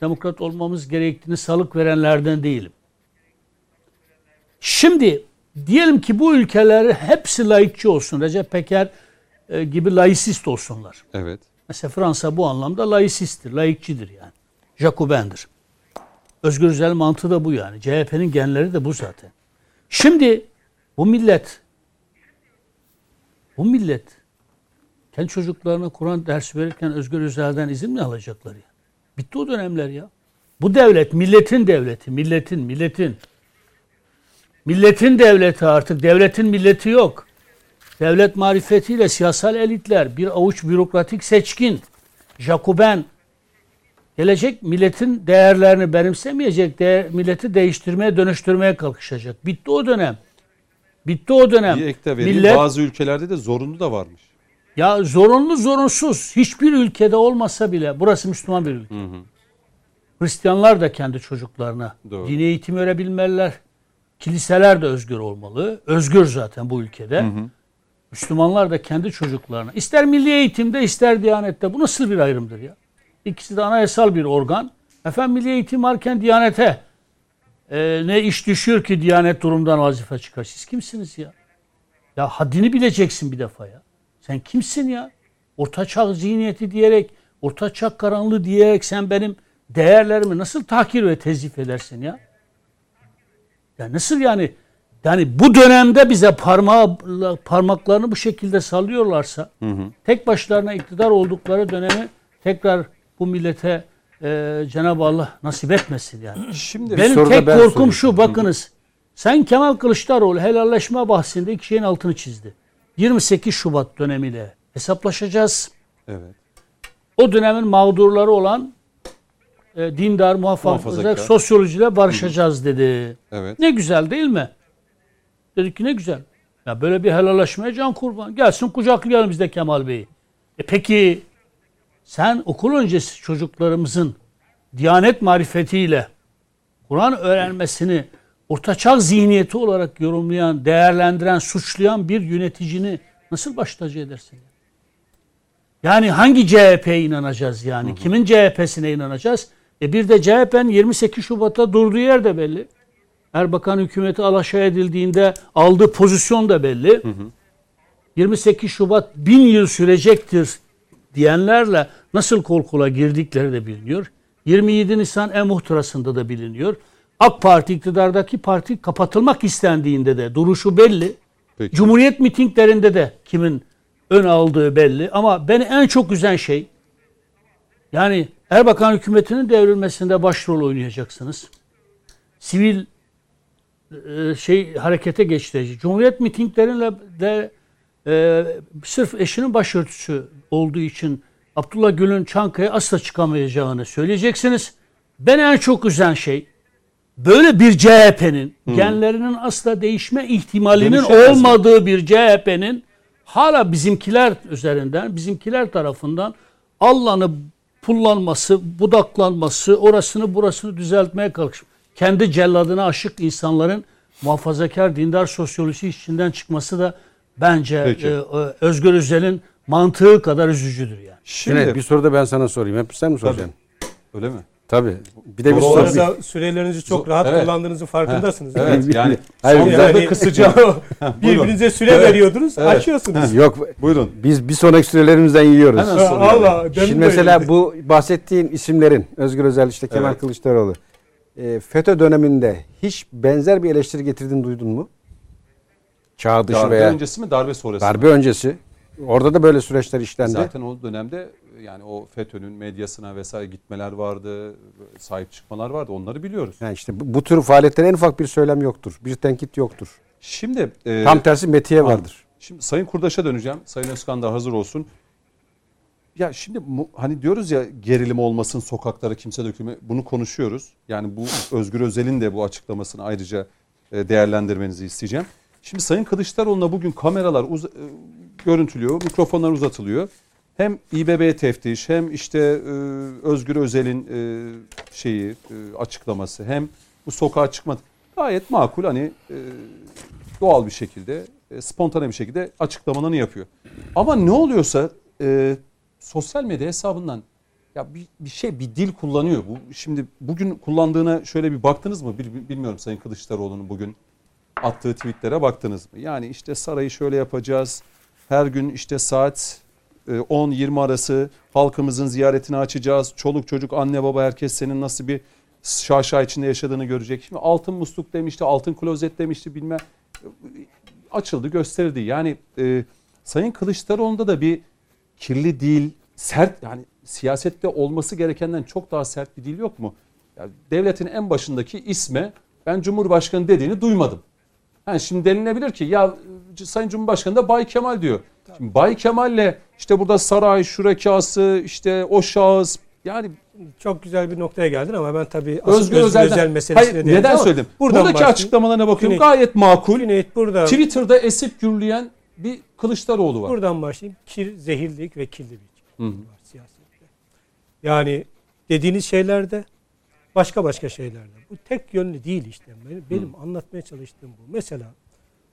demokrat olmamız gerektiğini salık verenlerden değilim. Şimdi diyelim ki bu ülkeler hepsi laikçi olsun. Recep Peker e, gibi laisist olsunlar. Evet. Mesela Fransa bu anlamda laisisttir, laikçidir yani. Jacoben'dir. Özgür Özel mantığı da bu yani. CHP'nin genleri de bu zaten. Şimdi bu millet bu millet kendi çocuklarına Kur'an dersi verirken Özgür Özel'den izin mi alacaklar ya? Bitti o dönemler ya. Bu devlet milletin devleti, milletin, milletin. Milletin devleti artık, devletin milleti yok. Devlet marifetiyle siyasal elitler, bir avuç bürokratik seçkin, Jacoben, gelecek milletin değerlerini benimsemeyecek, değer, milleti değiştirmeye, dönüştürmeye kalkışacak. Bitti o dönem. Bitti o dönem. Bir ek de vereyim. Millet, Bazı ülkelerde de zorunlu da varmış. Ya zorunlu zorunsuz hiçbir ülkede olmasa bile burası Müslüman bir ülke. Hristiyanlar da kendi çocuklarına Doğru. dini eğitim verebilmeliler. Kiliseler de özgür olmalı. Özgür zaten bu ülkede. Müslümanlar da kendi çocuklarına ister milli eğitimde ister diyanette bu nasıl bir ayrımdır ya? İkisi de anayasal bir organ. Efendim milli eğitim varken diyanete e, ne iş düşüyor ki diyanet durumdan vazife çıkar. Siz kimsiniz ya? Ya haddini bileceksin bir defa ya. Sen kimsin ya? Orta çağ zihniyeti diyerek, orta çağ karanlığı diyerek sen benim değerlerimi nasıl tahkir ve tezif edersin ya? Ya nasıl yani? Yani bu dönemde bize parmağı, parmaklarını bu şekilde sallıyorlarsa tek başlarına iktidar oldukları dönemi tekrar bu millete e, Cenab-ı Allah nasip etmesin yani. Şimdi Benim tek ben korkum sorayım. şu bakınız. Sen Kemal Kılıçdaroğlu helalleşme bahsinde iki şeyin altını çizdi. 28 Şubat dönemiyle hesaplaşacağız. evet. O dönemin mağdurları olan e, dindar, muhafazakar, sosyolojiyle barışacağız dedi. Evet. Ne güzel değil mi? Dedik ki ne güzel. Ya böyle bir helalleşmeye can kurban. Gelsin kucaklayalım biz de Kemal Bey'i. E peki sen okul öncesi çocuklarımızın Diyanet marifetiyle Kur'an öğrenmesini ortaçağ zihniyeti olarak yorumlayan, değerlendiren, suçlayan bir yöneticini nasıl baş tacı edersin? Yani hangi CHP'ye inanacağız yani? Kimin CHP'sine inanacağız? E bir de CHP'nin 28 Şubat'ta durduğu yer de belli. Erbakan hükümeti alaşağı edildiğinde aldığı pozisyon da belli. 28 Şubat bin yıl sürecektir diyenlerle nasıl kol kola girdikleri de biliniyor. 27 Nisan e-muhtırasında da biliniyor. AK Parti iktidardaki parti kapatılmak istendiğinde de duruşu belli. Peki. Cumhuriyet mitinglerinde de kimin ön aldığı belli. Ama beni en çok üzen şey yani Erbakan hükümetinin devrilmesinde başrol oynayacaksınız. Sivil e, şey harekete geçtirecek. Cumhuriyet mitinglerinde de e, sırf eşinin başörtüsü olduğu için Abdullah Gül'ün Çankaya asla çıkamayacağını söyleyeceksiniz. Beni en çok üzen şey böyle bir CHP'nin genlerinin asla değişme ihtimalinin Dönüşemez mi? olmadığı bir CHP'nin hala bizimkiler üzerinden, bizimkiler tarafından Allah'ını pullanması, budaklanması, orasını burasını düzeltmeye kalkış. Kendi celladına aşık insanların muhafazakar dindar sosyolojisi içinden çıkması da bence Peki. e, e, Özgür Özel'in mantığı kadar üzücüdür yani. Şimdi Yine bir soru da ben sana sorayım. Hep sen mi soracaksın? öyle mi? Tabii. Bir de bir soru. arada sürelerinizi çok rahat evet. kullandığınızın farkındasınız. mi? Evet yani Hayır, son güzel. yerde kısaca. Birbirinize süre Evet. veriyordunuz, Evet. açıyorsunuz. Yok Buyurun. biz bir sonraki sürelerimizden yiyoruz. Hemen Ha. Allah, Şimdi mesela öyle. bu bahsettiğin isimlerin Özgür Özel işte Kemal Evet. Kılıçdaroğlu e, FETÖ döneminde hiç benzer bir eleştiri getirdiğini duydun mu? Çağ dışı Darbe veya öncesi mi darbe sonrası mı? darbe öncesi. Orada da böyle süreçler işlendi. Zaten o dönemde yani o FETÖ'nün medyasına vesaire gitmeler vardı, sahip çıkmalar vardı. Onları biliyoruz. Yani işte bu, bu tür faaliyetten en ufak bir söylem yoktur. Bir tenkit yoktur. Şimdi e, Tam tersi metiye vardır. Şimdi Sayın Kurdaş'a döneceğim. Sayın Özkan da hazır olsun. Ya şimdi hani diyoruz ya gerilim olmasın sokaklara kimse dökülme bunu konuşuyoruz. Yani bu Özgür Özel'in de bu açıklamasını ayrıca e, değerlendirmenizi isteyeceğim. Şimdi Sayın Kılıçdaroğlu'na bugün kameralar e, görüntülüyor, mikrofonlar uzatılıyor. Hem İBB teftiş hem işte e, Özgür Özel'in e, şeyi e, açıklaması hem bu sokağa çıkma gayet makul hani e, doğal bir şekilde e, spontane bir şekilde açıklamalarını yapıyor. Ama ne oluyorsa e, sosyal medya hesabından ya bir, bir şey bir dil kullanıyor. Bu şimdi bugün kullandığına şöyle bir baktınız mı? Bil- bilmiyorum Sayın Kılıçdaroğlu'nun bugün attığı tweetlere baktınız mı? Yani işte sarayı şöyle yapacağız. Her gün işte saat e, 10-20 arası halkımızın ziyaretini açacağız. Çoluk çocuk anne baba herkes senin nasıl bir şaşa içinde yaşadığını görecek. Şimdi altın musluk demişti, altın klozet demişti bilmem. Açıldı gösterildi. Yani e, Sayın Kılıçdaroğlu'nda da bir kirli dil, sert yani siyasette olması gerekenden çok daha sert bir dil yok mu? Ya devletin en başındaki isme ben Cumhurbaşkanı dediğini duymadım. Yani şimdi denilebilir ki ya Sayın Cumhurbaşkanı da Bay Kemal diyor. Şimdi Bay Kemal'le işte burada saray, şurekası, işte o şahıs yani Çok güzel bir noktaya geldin ama ben tabii Özgür, Özel'den Özel meselesine Hayır, neden ama söyledim? buradan Buradaki başlayayım. açıklamalarına bakıyorum Cüneyt- gayet makul. Cüneyt burada Twitter'da esip gürleyen bir Kılıçdaroğlu var. buradan başlayayım. Kir, zehirlik ve kirlilik var siyasette. Yani dediğiniz şeylerde başka başka şeylerde. Bu tek yönlü değil işte. Benim, benim anlatmaya çalıştığım bu. Mesela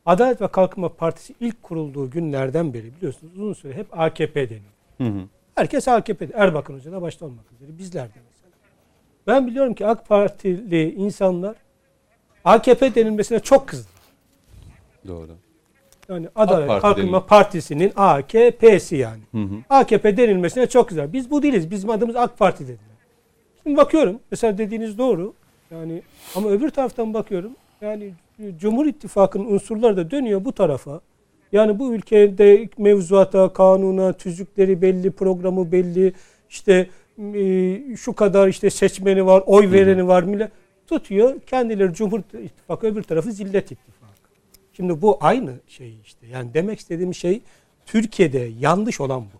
Adalet ve Kalkınma Partisi ilk kurulduğu günlerden beri biliyorsunuz uzun süre hep AKP deniyor. Hı hı. Herkes AKP'de. Erbakan Hoca da başta olmak üzere. Bizler de mesela. Ben biliyorum ki AK Partili insanlar AKP denilmesine çok kızdı. Doğru. Yani Adalet Parti Kalkınma deniliyor. Partisi'nin AKP'si yani. Hı hı. AKP denilmesine çok güzel. Biz bu değiliz. Bizim adımız AK Parti dediler. Şimdi bakıyorum. Mesela dediğiniz doğru. Yani ama öbür taraftan bakıyorum. Yani Cumhur İttifakı'nın unsurları da dönüyor bu tarafa. Yani bu ülkede mevzuata, kanuna, tüzükleri belli, programı belli. İşte e, şu kadar işte seçmeni var, oy vereni var. Millet tutuyor. Kendileri Cumhur İttifakı, öbür tarafı Zillet İttifakı. Şimdi bu aynı şey işte. Yani demek istediğim şey Türkiye'de yanlış olan bu.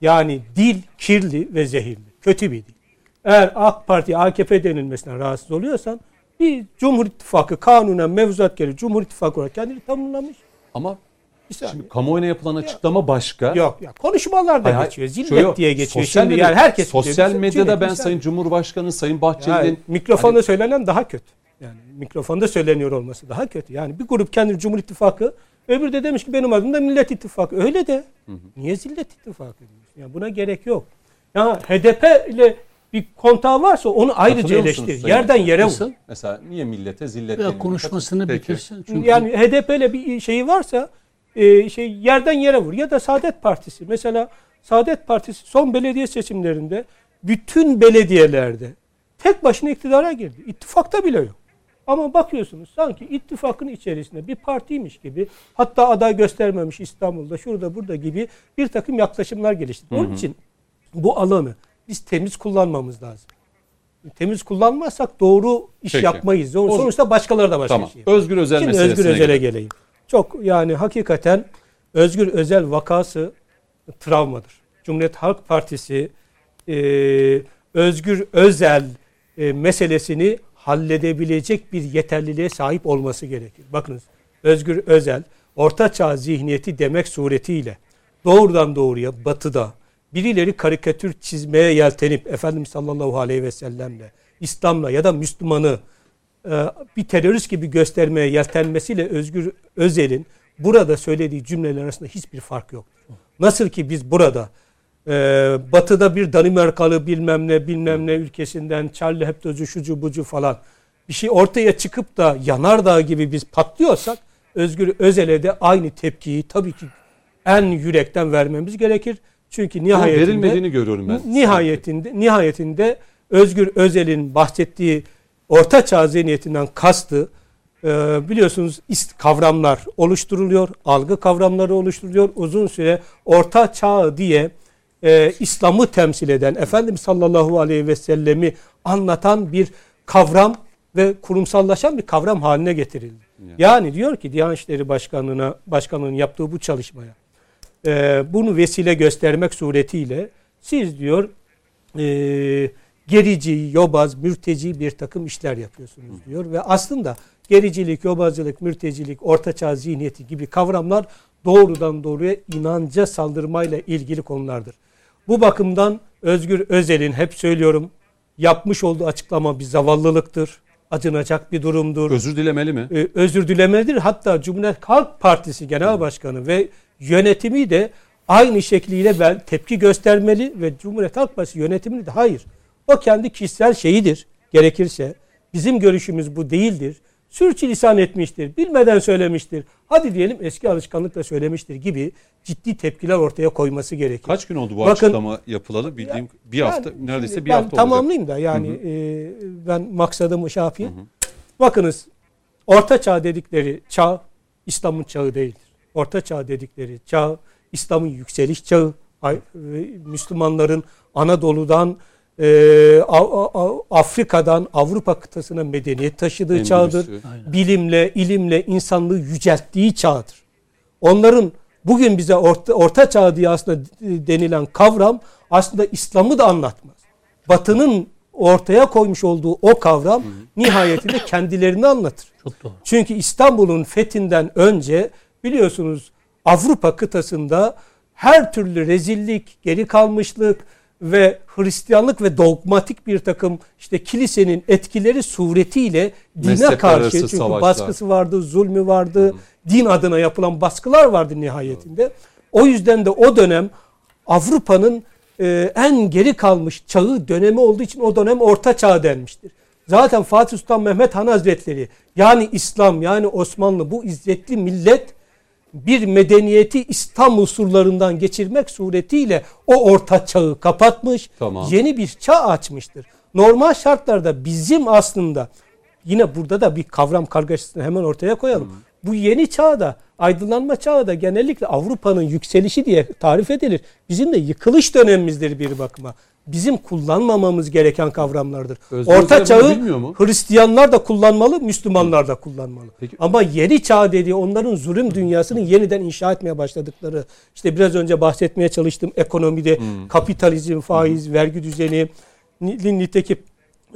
Yani dil kirli ve zehirli. Kötü bir dil. Eğer AK Parti, AKP denilmesinden rahatsız oluyorsan bir Cumhur İttifakı kanunen mevzuat gereği Cumhur İttifakı olarak kendini tanımlamış. Ama Bir saniye. şimdi kamuoyuna yapılan açıklama başka. Yok ya konuşmalarda Hayır, geçiyor. Zillet yok. diye geçiyor. Sosyal Şimdi medya- yani herkes Sosyal medyada ben bir Sayın. Cumhurbaşkanı, Sayın Bahçeli'nin Yani mikrofonda Hani- söylenen daha kötü. Yani mikrofonda söyleniyor olması daha kötü. Yani bir grup kendini Cumhur İttifakı, öbürü de demiş ki benim adım da Millet İttifakı. Öyle de. Niye Zillet İttifakı diyorsun? Yani buna gerek yok. Ya HDP ile bir kontağı varsa onu ayrıca eleştir. Sayın Yerden yere vur. Mesela niye millete zillet Ya konuşmasını Peki. bitirsin. Çünkü Yani HDP ile bir şeyi varsa e, şey yerden yere vur. Ya da Saadet Partisi. Mesela Saadet Partisi son belediye seçimlerinde bütün belediyelerde tek başına iktidara girdi. İttifakta bile yok. Ama bakıyorsunuz sanki ittifakın içerisinde bir partiymiş gibi hatta aday göstermemiş İstanbul'da şurada burada gibi bir takım yaklaşımlar gelişti. Onun için bu alanı biz temiz kullanmamız lazım. Temiz kullanmazsak doğru iş Peki. yapmayız. O- Sonuçta başkaları da başka Tamam. şey. Özgür Özel Şimdi Özgür Özel'e gelelim. geleyim. Çok yani hakikaten Özgür Özel vakası travmadır. Cumhuriyet Halk Partisi e, Özgür Özel e, meselesini halledebilecek bir yeterliliğe sahip olması gerekir. Bakınız Özgür Özel orta çağ zihniyeti demek suretiyle doğrudan doğruya batıda birileri karikatür çizmeye yeltenip Efendimiz sallallahu aleyhi ve sellemle İslam'la ya da Müslümanı e, bir terörist gibi göstermeye yeltenmesiyle Özgür Özel'in burada söylediği cümleler arasında hiçbir fark yok. Nasıl ki biz burada e, batıda bir Danimarkalı bilmem ne bilmem ne ülkesinden Charlie Hebdo'cu şucu bucu falan bir şey ortaya çıkıp da yanardağ gibi biz patlıyorsak Özgür Özel'e de aynı tepkiyi tabii ki en yürekten vermemiz gerekir. Çünkü nihayetinde verilmediğini görüyorum ben. Nihayetinde nihayetinde Özgür Özel'in bahsettiği orta çağ zihniyetinden kastı e, biliyorsunuz ist- kavramlar oluşturuluyor, algı kavramları oluşturuluyor. Uzun süre orta çağ diye e, İslam'ı temsil eden, Efendimiz sallallahu aleyhi ve sellemi anlatan bir kavram ve kurumsallaşan bir kavram haline getirildi. Yani diyor ki Diyanet İşleri Başkanlığı'na, Başkanlığı'nın yaptığı bu çalışmaya e, bunu vesile göstermek suretiyle siz diyor e, gerici, yobaz, mürteci bir takım işler yapıyorsunuz diyor. Ve aslında gericilik, yobazcılık, mürtecilik, ortaçağ zihniyeti gibi kavramlar doğrudan doğruya inanca saldırmayla ilgili konulardır. Bu bakımdan Özgür Özel'in hep söylüyorum yapmış olduğu açıklama bir zavallılıktır. Acınacak bir durumdur Özür dilemeli mi? e, özür dilemelidir. Hatta Cumhuriyet Halk Partisi Genel Başkanı ve yönetimi de aynı şekliyle ben tepki göstermeli ve Cumhuriyet Halk Partisi yönetimini de hayır. O kendi kişisel şeyidir gerekirse. Bizim görüşümüz bu değildir. sürçülisan etmiştir, bilmeden söylemiştir. Hadi diyelim eski alışkanlıkla söylemiştir gibi ciddi tepkiler ortaya koyması gerekir. Kaç gün oldu bu Bakın- açıklama yapılalı? Bildiğim bir hafta Yani neredeyse bir ben hafta olacak. tamamlayayım da yani e, ben maksadımı şey yapayım. Bakınız Orta Çağ dedikleri çağ İslam'ın çağı değildir. Orta Çağ dedikleri çağ İslam'ın yükseliş çağı. Ve Müslümanların Anadolu'dan e, Afrika'dan Avrupa kıtasına medeniyet taşıdığı Endülüs'ü. çağdır. Aynen. Bilimle, ilimle insanlığı yücelttiği çağdır. Onların bugün bize orta, orta çağ diye aslında denilen kavram aslında İslam'ı da anlatmaz. Batı'nın ortaya koymuş olduğu o kavram nihayetinde kendilerini anlatır. Çok doğru. Çünkü İstanbul'un fethinden önce biliyorsunuz Avrupa kıtasında her türlü rezillik, geri kalmışlık ve Hristiyanlık ve dogmatik bir takım işte kilisenin etkileri suretiyle dine Mezhepler karşı çünkü savaşlar. baskısı vardı, zulmü vardı, din adına yapılan baskılar vardı nihayetinde. O yüzden de o dönem Avrupa'nın e, en geri kalmış çağı dönemi olduğu için o dönem Orta Çağ denmiştir. Zaten Fatih Sultan Mehmet Han Hazretleri yani İslam yani Osmanlı bu izzetli millet bir medeniyeti İslam unsurlarından geçirmek suretiyle o orta çağı kapatmış, Tamam. yeni bir çağ açmıştır. Normal şartlarda bizim aslında yine burada da bir kavram kargaşasını hemen ortaya koyalım. Bu yeni çağda, aydınlanma çağı da genellikle Avrupa'nın yükselişi diye tarif edilir. Bizim de yıkılış dönemimizdir bir bakıma. Bizim kullanmamamız gereken kavramlardır. Özgür Orta çağı? Hristiyanlar da kullanmalı, Müslümanlar da kullanmalı. Peki- Ama yeni çağ dediği onların zulüm dünyasını yeniden inşa etmeye başladıkları. işte biraz önce bahsetmeye çalıştım ekonomide kapitalizm, faiz, vergi düzeni, ni- nitekim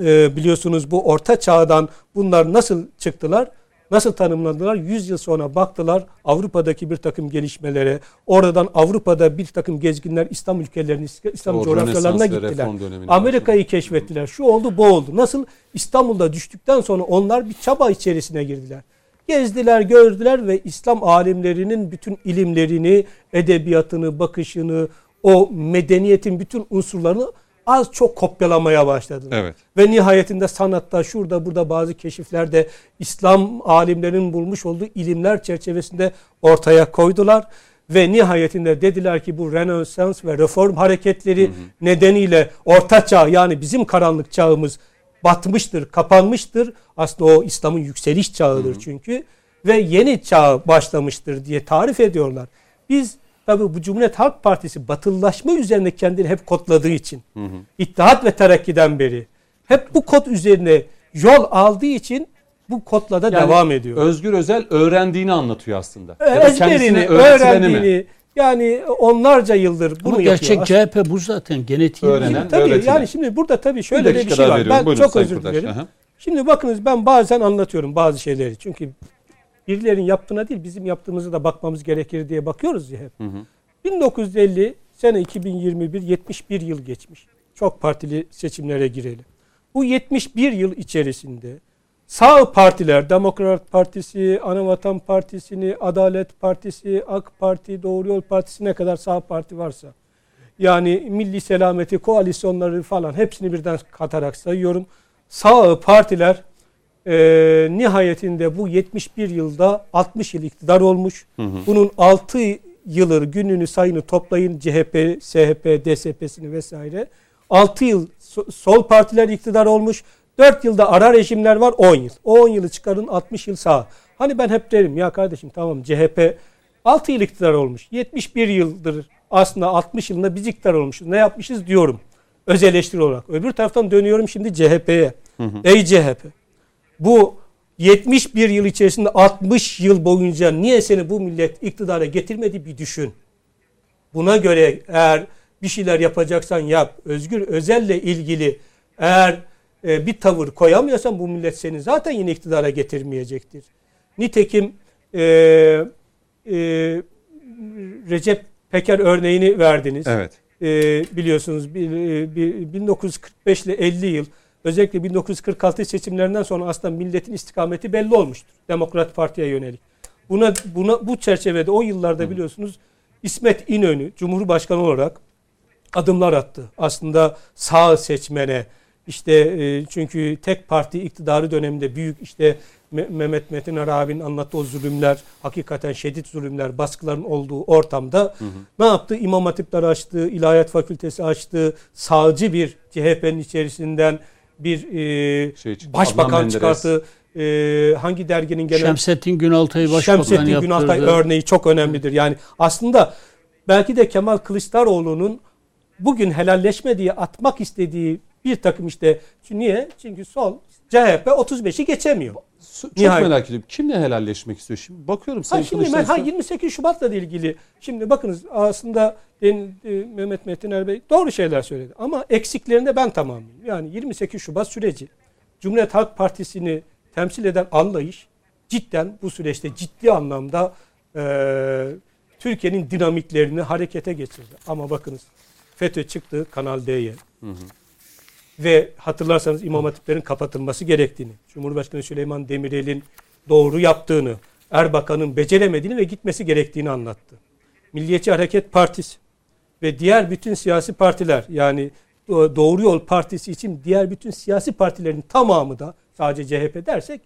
e, biliyorsunuz bu orta çağdan bunlar nasıl çıktılar? Nasıl tanımladılar? 100 yıl sonra baktılar Avrupa'daki bir takım gelişmelere. Oradan Avrupa'da bir takım gezginler İslam ülkelerine, İslam O coğrafyalarına gittiler. Amerika'yı keşfettiler. Şu oldu bu oldu. Nasıl İstanbul'da düştükten sonra onlar bir çaba içerisine girdiler. Gezdiler, gördüler ve İslam alimlerinin bütün ilimlerini, edebiyatını, bakışını, o medeniyetin bütün unsurlarını az çok kopyalamaya başladılar. Evet. Ve nihayetinde sanatta şurada burada bazı keşiflerde İslam alimlerinin bulmuş olduğu ilimler çerçevesinde ortaya koydular. Ve nihayetinde dediler ki bu Rönesans ve reform hareketleri nedeniyle orta çağ yani bizim karanlık çağımız batmıştır, kapanmıştır. Aslında o İslam'ın yükseliş çağıdır çünkü. Ve yeni çağ başlamıştır diye tarif ediyorlar. Biz tabi bu Cumhuriyet Halk Partisi batılılaşma üzerine kendini hep kodladığı için İttihat ve Terakki'den beri hep bu kod üzerine yol aldığı için bu kodla da Yani devam ediyor. Özgür Özel öğrendiğini anlatıyor aslında. Ya da Ezberini, öğretmeni mi? öğrendiğini yani onlarca yıldır bunu Ama yapıyor. gerçek CHP bu zaten genetiği. Öğrenen. Şimdi tabii öğretilen. yani şimdi burada tabii Bir şöyle bir dakika şey var. veriyorum. Ben Buyurun çok Sayın özür dilerim. Aha. Şimdi bakınız ben bazen anlatıyorum bazı şeyleri. Çünkü birilerinin yaptığına değil bizim yaptığımızı da bakmamız gerekir diye bakıyoruz ya hep. 1950 sene 2021 71 yıl geçmiş. Çok partili seçimlere girelim. Bu 71 yıl içerisinde sağ partiler, Demokrat Partisi, Anavatan Partisi'ni, Adalet Partisi, AK Parti, Doğru Yol Partisi'ne kadar sağ parti varsa yani Milli Selameti, koalisyonları falan hepsini birden katarak sayıyorum. Sağ partiler e, nihayetinde bu 71 yılda 60 yıl iktidar olmuş. Bunun 6 yılı gününü sayını toplayın CHP, SHP, DSP'sini vesaire. 6 yıl so- sol partiler iktidar olmuş. 4 yılda ara rejimler var 10 yıl. O 10 yılı çıkarın 60 yıl sağ. Hani ben hep derim ya kardeşim tamam CHP 6 yıl iktidar olmuş. 71 yıldır aslında 60 yılında biz iktidar olmuşuz. Ne yapmışız diyorum. Öz eleştiri olarak. Öbür taraftan dönüyorum şimdi CHP'ye. Ey CHP. Bu 71 yıl içerisinde 60 yıl boyunca niye seni bu millet iktidara getirmedi bir düşün. Buna göre eğer bir şeyler yapacaksan yap. Özgür Özel'le ilgili eğer e, bir tavır koyamıyorsan bu millet seni zaten yine iktidara getirmeyecektir. Nitekim e, e, Recep Peker örneğini verdiniz. Evet. E, biliyorsunuz bir, bir- 1945 ile 50 yıl özellikle 1946 seçimlerinden sonra aslında milletin istikameti belli olmuştur. Demokrat Parti'ye yönelik. Buna buna bu çerçevede o yıllarda biliyorsunuz İsmet İnönü Cumhurbaşkanı olarak adımlar attı. Aslında sağ seçmene işte e, çünkü tek parti iktidarı döneminde büyük işte Me- Mehmet Metin Arabi'nin anlattığı o zulümler, hakikaten şiddet zulümler, baskıların olduğu ortamda ne yaptı? İmam Hatipleri açtı, İlahiyat Fakültesi açtı, sağcı bir CHP'nin içerisinden bir e, Şey çıktı, başbakan çıkarttı. E, hangi derginin genel Şemsettin Günaltay'ı başbakan Şemsettin yaptırdı. Günaltay örneği çok önemlidir. Yani aslında belki de Kemal Kılıçdaroğlu'nun bugün helalleşme diye atmak istediği bir takım işte Çünkü niye? Çünkü sol CHP 35'i geçemiyor. Çok Nihayet. merak ediyorum. Kimle helalleşmek istiyor şimdi? Bakıyorum Ha Sayın şimdi ben ha 28 Şubat'la ilgili şimdi bakınız aslında e, Mehmet Metin Er Bey doğru şeyler söyledi ama eksiklerinde ben tamamıyım. Yani 28 Şubat süreci Cumhuriyet Halk Partisi'ni temsil eden anlayış cidden bu süreçte ciddi anlamda e, Türkiye'nin dinamiklerini harekete geçirdi. Ama bakınız FETÖ çıktı Kanal D'ye. Ve hatırlarsanız İmam Hatiplerin kapatılması gerektiğini, Cumhurbaşkanı Süleyman Demirel'in doğru yaptığını, Erbakan'ın beceremediğini ve gitmesi gerektiğini anlattı. Milliyetçi Hareket Partisi ve diğer bütün siyasi partiler yani Do- Doğru Yol Partisi için diğer bütün siyasi partilerin tamamı da sadece CHP dersek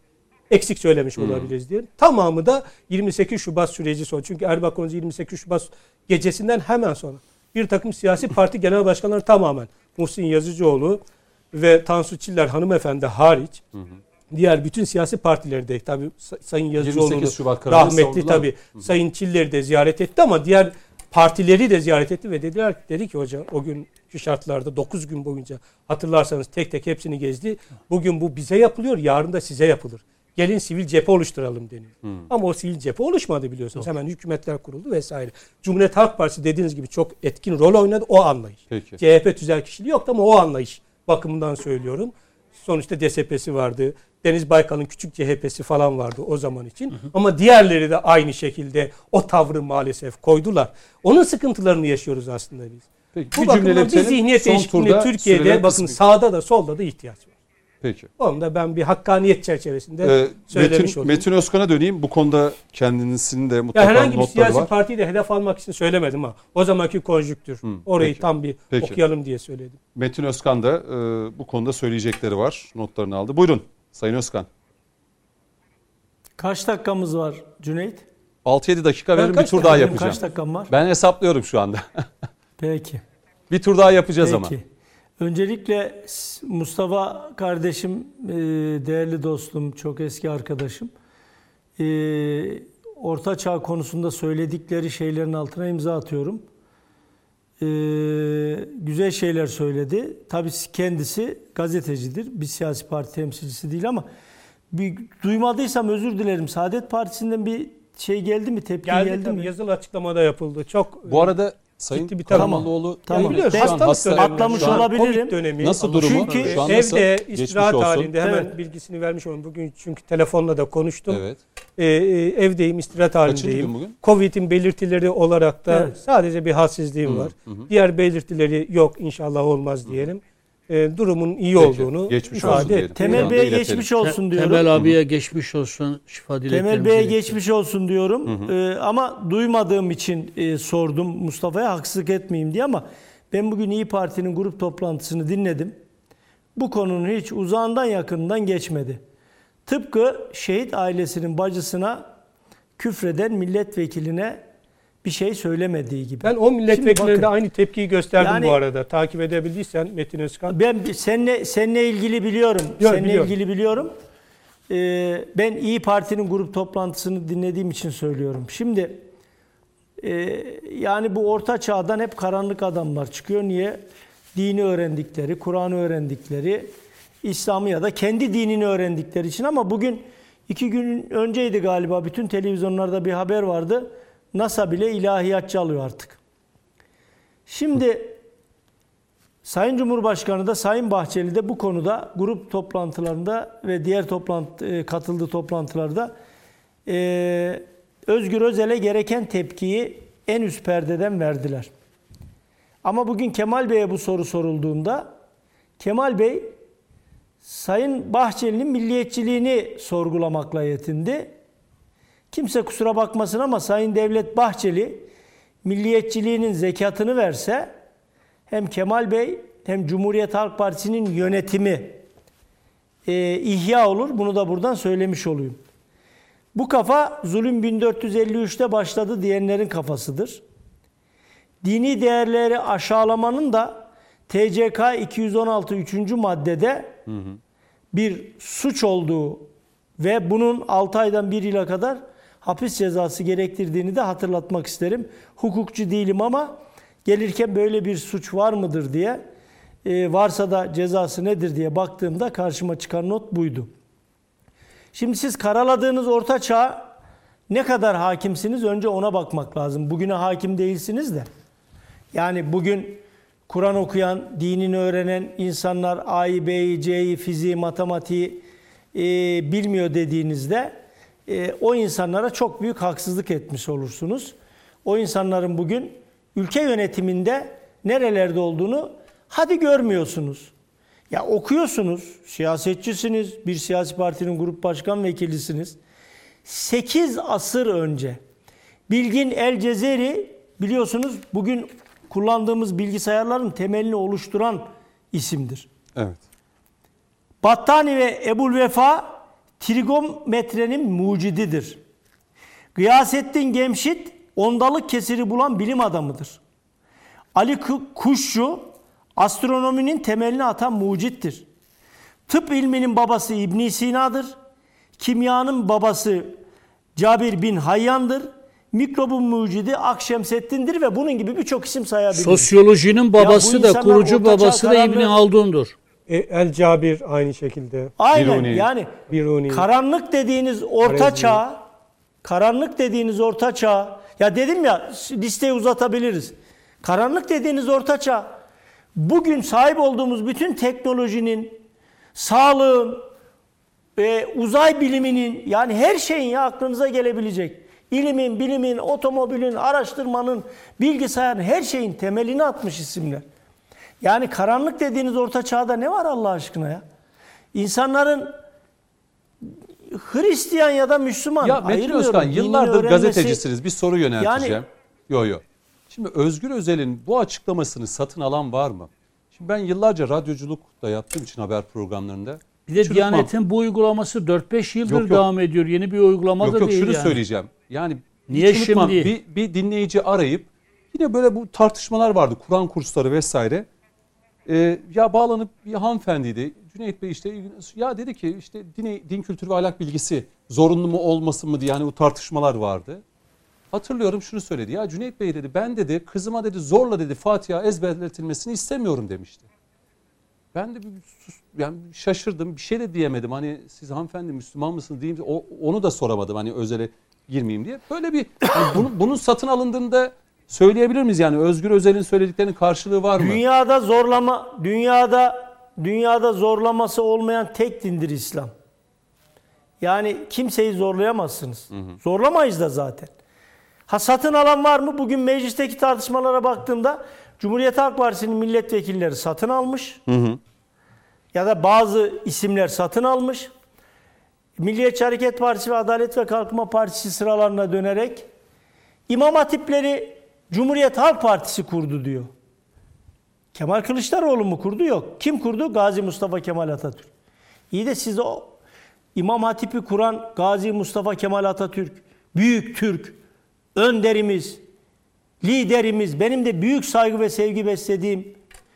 eksik söylemiş olabiliriz diye. Tamamı da 28 Şubat süreci sonra. Çünkü Erbakan 28 Şubat gecesinden hemen sonra bir takım siyasi parti genel başkanları tamamen Muhsin Yazıcıoğlu ve Tansu Çiller hanımefendi hariç diğer bütün siyasi partileri de tabii Say- Sayın Yazıcıoğlu'nu 28 Şubat kararını rahmetli tabii Sayın Çiller'i de ziyaret etti ama diğer partileri de ziyaret etti ve dediler dedi ki hoca o günkü şartlarda 9 gün boyunca hatırlarsanız tek tek hepsini gezdi. Bugün bu bize yapılıyor, yarın da size yapılır. Gelin sivil cephe oluşturalım deniyor. Ama o sivil cephe oluşmadı biliyorsunuz. Hemen hükümetler kuruldu vesaire. Cumhuriyet Halk Partisi dediğiniz gibi çok etkin rol oynadı o anlayış. Peki. CHP tüzel kişiliği yoktu ama o anlayış bakımından söylüyorum. Sonuçta DSP'si vardı. Deniz Baykal'ın küçük CHP'si falan vardı o zaman için. Ama diğerleri de aynı şekilde o tavrı maalesef koydular. Onun sıkıntılarını yaşıyoruz aslında biz. Peki, Bu bir bakımdan bir zihniyet değişikliğine Türkiye'de bakın kısmi- sağda da solda da ihtiyaç var. Peki. Onu da ben bir hakkaniyet çerçevesinde Ee, söylemiş Metin, olayım. Metin Özkan'a döneyim. Bu konuda kendisinin de Ya mutlaka herhangi bir siyasi var. partiyi de hedef almak için söylemedim ha. O zamanki konjüktür. Orayı peki. tam bir Peki. okuyalım diye söyledim. Metin Özkan da e, bu konuda söyleyecekleri var. Notlarını aldı. Buyurun Sayın Özkan. Kaç dakikamız var Cüneyt? 6-7 dakika verin bir tur daha yapacağım. Kaç dakikam var? Ben hesaplıyorum şu anda. Peki. bir tur daha yapacağız ama. Öncelikle Mustafa kardeşim, e, değerli dostum, çok eski arkadaşım. e, Orta Çağ konusunda söyledikleri şeylerin altına imza atıyorum. E, Güzel şeyler söyledi. Tabii kendisi gazetecidir. Bir siyasi parti temsilcisi değil ama bir, duymadıysam özür dilerim. Saadet Partisi'nden bir şey geldi mi? Tepki Geldi, geldi, tabii mi? yazılı açıklamada yapıldı. Çok Bu arada Sayın bir. Karamollaoğlu Tamam. şu an hastalık hasta. dönemi. Atlamış Şu an olabilirim. Covid dönemi. Nasıl durumu? Çünkü Şu an nasıl? Evde istirahat olsun. halinde hemen Evet. bilgisini vermiş olayım. Bugün çünkü telefonla da konuştum. Evet. Ee, e, evdeyim, istirahat Kaçıncı halindeyim. gün bugün? Covid'in belirtileri olarak da Evet. sadece bir halsizliğim var. Diğer belirtileri yok inşallah olmaz diyelim. Ee, durumun iyi Peki, olduğunu geçmiş ifade olsun diyelim. Temel Bey'e geçmiş olsun diyorum. Temel abiye geçmiş olsun. Şifa dileklerimizi Temel Bey'e geçmiş olsun diyorum. Ee, ama duymadığım için e, sordum Mustafa'ya haksızlık etmeyeyim diye ama ben bugün İyi Parti'nin grup toplantısını dinledim. Bu konunun hiç uzağından yakından geçmedi. Tıpkı şehit ailesinin bacısına küfreden milletvekiline bir şey söylemediği gibi. Ben o milletvekillerine de aynı tepkiyi gösterdim Yani- bu arada. Takip edebildiysen Metin Özkan. Ben seninle seninle ilgili biliyorum. Yok, seninle biliyorum. ilgili biliyorum. Ee, ben İyi Parti'nin grup toplantısını dinlediğim için söylüyorum. Şimdi e, yani bu orta çağdan hep karanlık adamlar çıkıyor. Niye? Dini öğrendikleri, Kur'an'ı öğrendikleri, İslam'ı ya da kendi dinini öğrendikleri için ama bugün iki gün önceydi galiba bütün televizyonlarda bir haber vardı. NASA bile ilahiyatçı alıyor artık. Şimdi Sayın Cumhurbaşkanı da Sayın Bahçeli de bu konuda grup toplantılarında ve diğer toplantı, e, katıldığı toplantılarda e, Özgür Özel'e gereken tepkiyi en üst perdeden verdiler. Ama bugün Kemal Bey'e bu soru sorulduğunda Kemal Bey Sayın Bahçeli'nin milliyetçiliğini sorgulamakla yetindi. Kimse kusura bakmasın ama Sayın Devlet Bahçeli milliyetçiliğinin zekatını verse hem Kemal Bey hem Cumhuriyet Halk Partisi'nin yönetimi e, ihya olur. Bunu da buradan söylemiş olayım. Bu kafa zulüm 1453'te başladı diyenlerin kafasıdır. Dini değerleri aşağılamanın da TCK 216 3. maddede bir suç olduğu ve bunun 6 aydan 1 yıla kadar hapis cezası gerektirdiğini de hatırlatmak isterim. Hukukçu değilim ama gelirken böyle bir suç var mıdır diye e, varsa da cezası nedir diye baktığımda karşıma çıkan not buydu. Şimdi siz karaladığınız orta çağ ne kadar hakimsiniz önce ona bakmak lazım. Bugüne hakim değilsiniz de. Yani bugün Kur'an okuyan, dinini öğrenen insanlar A'yı, B'yi, C'yi, fiziği, matematiği e, bilmiyor dediğinizde e, o insanlara çok büyük haksızlık etmiş olursunuz. O insanların bugün ülke yönetiminde nerelerde olduğunu hadi görmüyorsunuz. Ya okuyorsunuz, siyasetçisiniz, bir siyasi partinin grup başkan vekilisiniz. 8 asır önce Bilgin El Cezeri biliyorsunuz bugün kullandığımız bilgisayarların temelini oluşturan isimdir. Evet. Battani ve Ebul Vefa trigonometrenin mucididir. Gıyasettin Gemşit ondalık kesiri bulan bilim adamıdır. Ali Kuşçu astronominin temelini atan mucittir. Tıp ilminin babası İbn Sina'dır. Kimyanın babası Cabir bin Hayyan'dır. Mikrobun mucidi Akşemseddin'dir ve bunun gibi birçok isim sayabiliriz. Sosyolojinin babası da kurucu babası da İbni Haldun'dur. E, El Cabir aynı şekilde. Aynen Biruni. yani Biruni. karanlık dediğiniz orta Harezmi. çağ, karanlık dediğiniz orta çağ, ya dedim ya listeyi uzatabiliriz. Karanlık dediğiniz orta çağ, bugün sahip olduğumuz bütün teknolojinin, sağlığın, e, uzay biliminin yani her şeyin ya aklınıza gelebilecek. İlimin, bilimin, otomobilin, araştırmanın, bilgisayarın her şeyin temelini atmış isimler. Yani karanlık dediğiniz orta çağda ne var Allah aşkına ya? İnsanların Hristiyan ya da Müslüman Ya Metin. Özkan yıllardır öğrenmesi- gazetecisiniz. Bir soru yönelteceğim. Yani- Yo yo. Şimdi Özgür Özel'in bu açıklamasını satın alan var mı? Şimdi ben yıllarca radyoculuk da yaptığım için haber programlarında. Bir de Çürütmem. Diyanet'in bu uygulaması 4-5 yıldır Yok, yok. devam ediyor. Yeni bir uygulama Yok da yok değil şunu yani. söyleyeceğim. Yani Niye şimdi? Bir, bir dinleyici arayıp yine böyle bu tartışmalar vardı. Kur'an kursları vesaire. Ee, ya bağlanıp bir hanımefendiydi. Cüneyt Bey işte ya dedi ki işte din, din kültürü ve ahlak bilgisi zorunlu mu olmasın mı diye hani bu tartışmalar vardı. Hatırlıyorum şunu söyledi. Ya Cüneyt Bey dedi ben dedi kızıma dedi zorla dedi Fatiha ezberletilmesini istemiyorum demişti. Ben de bir sus, yani şaşırdım. Bir şey de diyemedim. Hani siz hanımefendi Müslüman mısınız diyeyim. O, onu da soramadım. Hani özele girmeyeyim diye. Böyle bir hani bunun, bunun satın alındığında söyleyebilir miyiz yani? Özgür Özel'in söylediklerinin karşılığı var mı? Dünyada zorlama, dünyada dünyada zorlaması olmayan tek dindir İslam. Yani kimseyi zorlayamazsınız. Zorlamayız da zaten. Ha satın alan var mı? Bugün meclisteki tartışmalara baktığımda Cumhuriyet Halk Partisi'nin milletvekilleri satın almış. Ya da bazı isimler satın almış. Milliyetçi Hareket Partisi ve Adalet ve Kalkınma Partisi sıralarına dönerek İmam Hatipleri Cumhuriyet Halk Partisi kurdu diyor. Kemal Kılıçdaroğlu mu kurdu? Yok. Kim kurdu? Gazi Mustafa Kemal Atatürk. İyi de siz o İmam Hatip'i kuran Gazi Mustafa Kemal Atatürk, büyük Türk, önderimiz, liderimiz, benim de büyük saygı ve sevgi beslediğim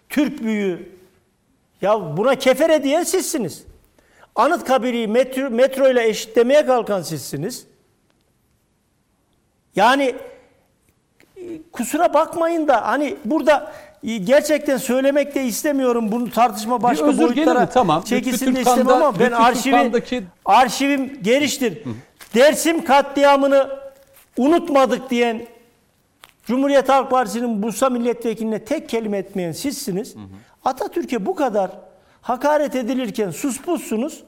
Türk büyüğü. Ya buna kefere diyen sizsiniz. Anıtkabir'i metro, metro ile eşitlemeye kalkan sizsiniz. Yani kusura bakmayın da hani burada gerçekten söylemek de istemiyorum. Bunu tartışma başka özür boyutlara mi? Tamam. çekilsin de istemem ama ben arşivim, Türkan'daki- arşivim geniştir. Dersim katliamını unutmadık diyen Cumhuriyet Halk Partisi'nin Bursa milletvekiline tek kelime etmeyen sizsiniz. Atatürk'e bu kadar hakaret edilirken suspussunuz.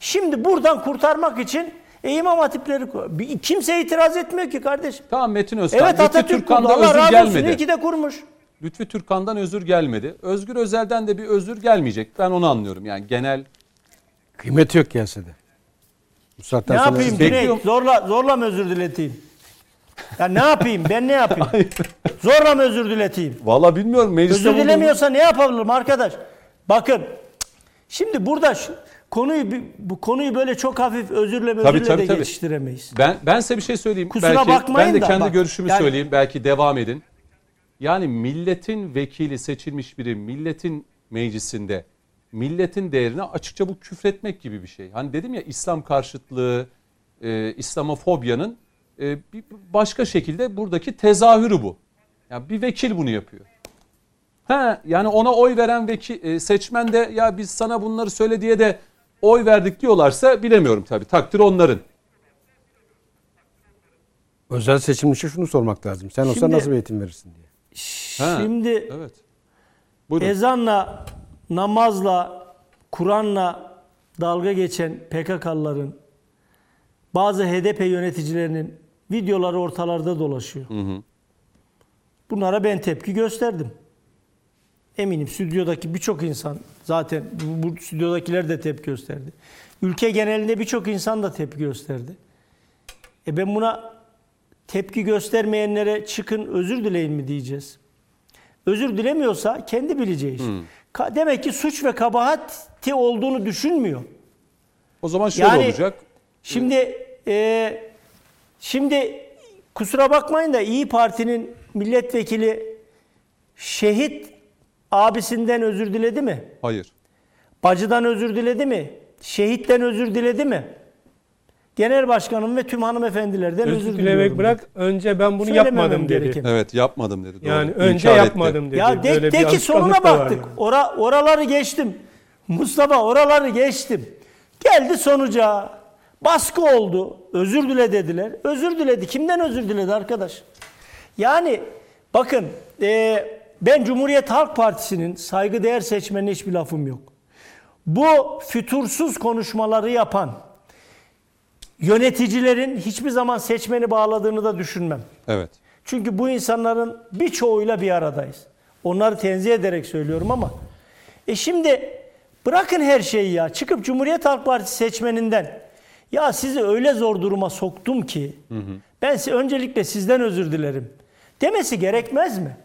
Şimdi buradan kurtarmak için e, İmam Hatipleri Bir- kimse itiraz etmiyor ki kardeşim. Tamam Metin Özkan. Evet Lütfü Atatürk kurdu. Türkan'dan Allah özür razı olsun. gelmedi. İyi ki de kurmuş. Lütfü Türkan'dan özür gelmedi. Özgür Özel'den de bir özür gelmeyecek. Ben onu anlıyorum. Yani genel Kıymeti yok gelse de. Bu saatten Ne sonra yapayım. Cüneyt? Zorla, zorla mı özür dileteyim? Ya ne yapayım? Ben ne yapayım? Zorla mı özür dileteyim? Valla bilmiyorum mecliste Özür dilemiyorsa ne yapabilirim arkadaş? Bakın. Şimdi burada şu, konuyu bu konuyu böyle çok hafif özürle özürle Tabii, tabii, de tabii. geçiştiremeyiz. Ben ben size bir şey söyleyeyim. Kusura belki bakmayın ben de da kendi bak, görüşümü yani- söyleyeyim. Belki devam edin. Yani milletin vekili seçilmiş biri milletin meclisinde milletin değerine açıkça bu küfretmek gibi bir şey. Hani dedim ya İslam karşıtlığı, e, İslamofobyanın e, bir başka şekilde buradaki tezahürü bu. Yani bir vekil bunu yapıyor. Ha yani ona oy veren vekil e, seçmen de ya biz sana bunları söyle diye de oy verdik diyorlarsa bilemiyorum tabii. Takdir onların. Özel seçilmişe şunu sormak lazım. Sen olsan Şimdi- nasıl bir eğitim verirsin diye. Ha, Şimdi Evet. Buyurun. ezanla, namazla, Kur'an'la dalga geçen PKK'lıların bazı HDP yöneticilerinin videoları ortalarda dolaşıyor. Bunlara ben tepki gösterdim. Eminim stüdyodaki birçok insan zaten bu, bu stüdyodakiler de tepki gösterdi. Ülke genelinde birçok insan da tepki gösterdi. E ben buna tepki göstermeyenlere çıkın özür dileyin mi diyeceğiz? Özür dilemiyorsa kendi bileceği iş. Ka- Demek ki suç ve kabahati olduğunu düşünmüyor. O zaman şöyle Yani- olacak. Şimdi e, şimdi kusura bakmayın da İyi Parti'nin milletvekili şehit abisinden özür diledi mi? Hayır. Bacıdan özür diledi mi? Şehitten özür diledi mi? Genel başkanım ve tüm hanımefendilerden özür, Özür diliyorum. dilemek bırak önce ben bunu Söylememem yapmadım dedi. gereken. Evet yapmadım dedi. Doğru. Yani önce İnkar etti. yapmadım dedi. Ya de, Böyle de ki sonuna baktık. yani. Ora, oraları geçtim. Mustafa oraları geçtim. Geldi sonuca. Baskı oldu. Özür dile dediler. Özür diledi. Kimden özür diledi arkadaş? Yani bakın e, ben Cumhuriyet Halk Partisi'nin saygıdeğer seçmenine hiçbir lafım yok. Bu fütursuz konuşmaları yapan yöneticilerin hiçbir zaman seçmeni bağladığını da düşünmem. Evet. Çünkü bu insanların birçoğuyla bir aradayız. Onları tenzih ederek söylüyorum ama e şimdi bırakın her şeyi ya. Çıkıp Cumhuriyet Halk Partisi seçmeninden ya sizi öyle zor duruma soktum ki ben si- öncelikle sizden özür dilerim demesi gerekmez mi?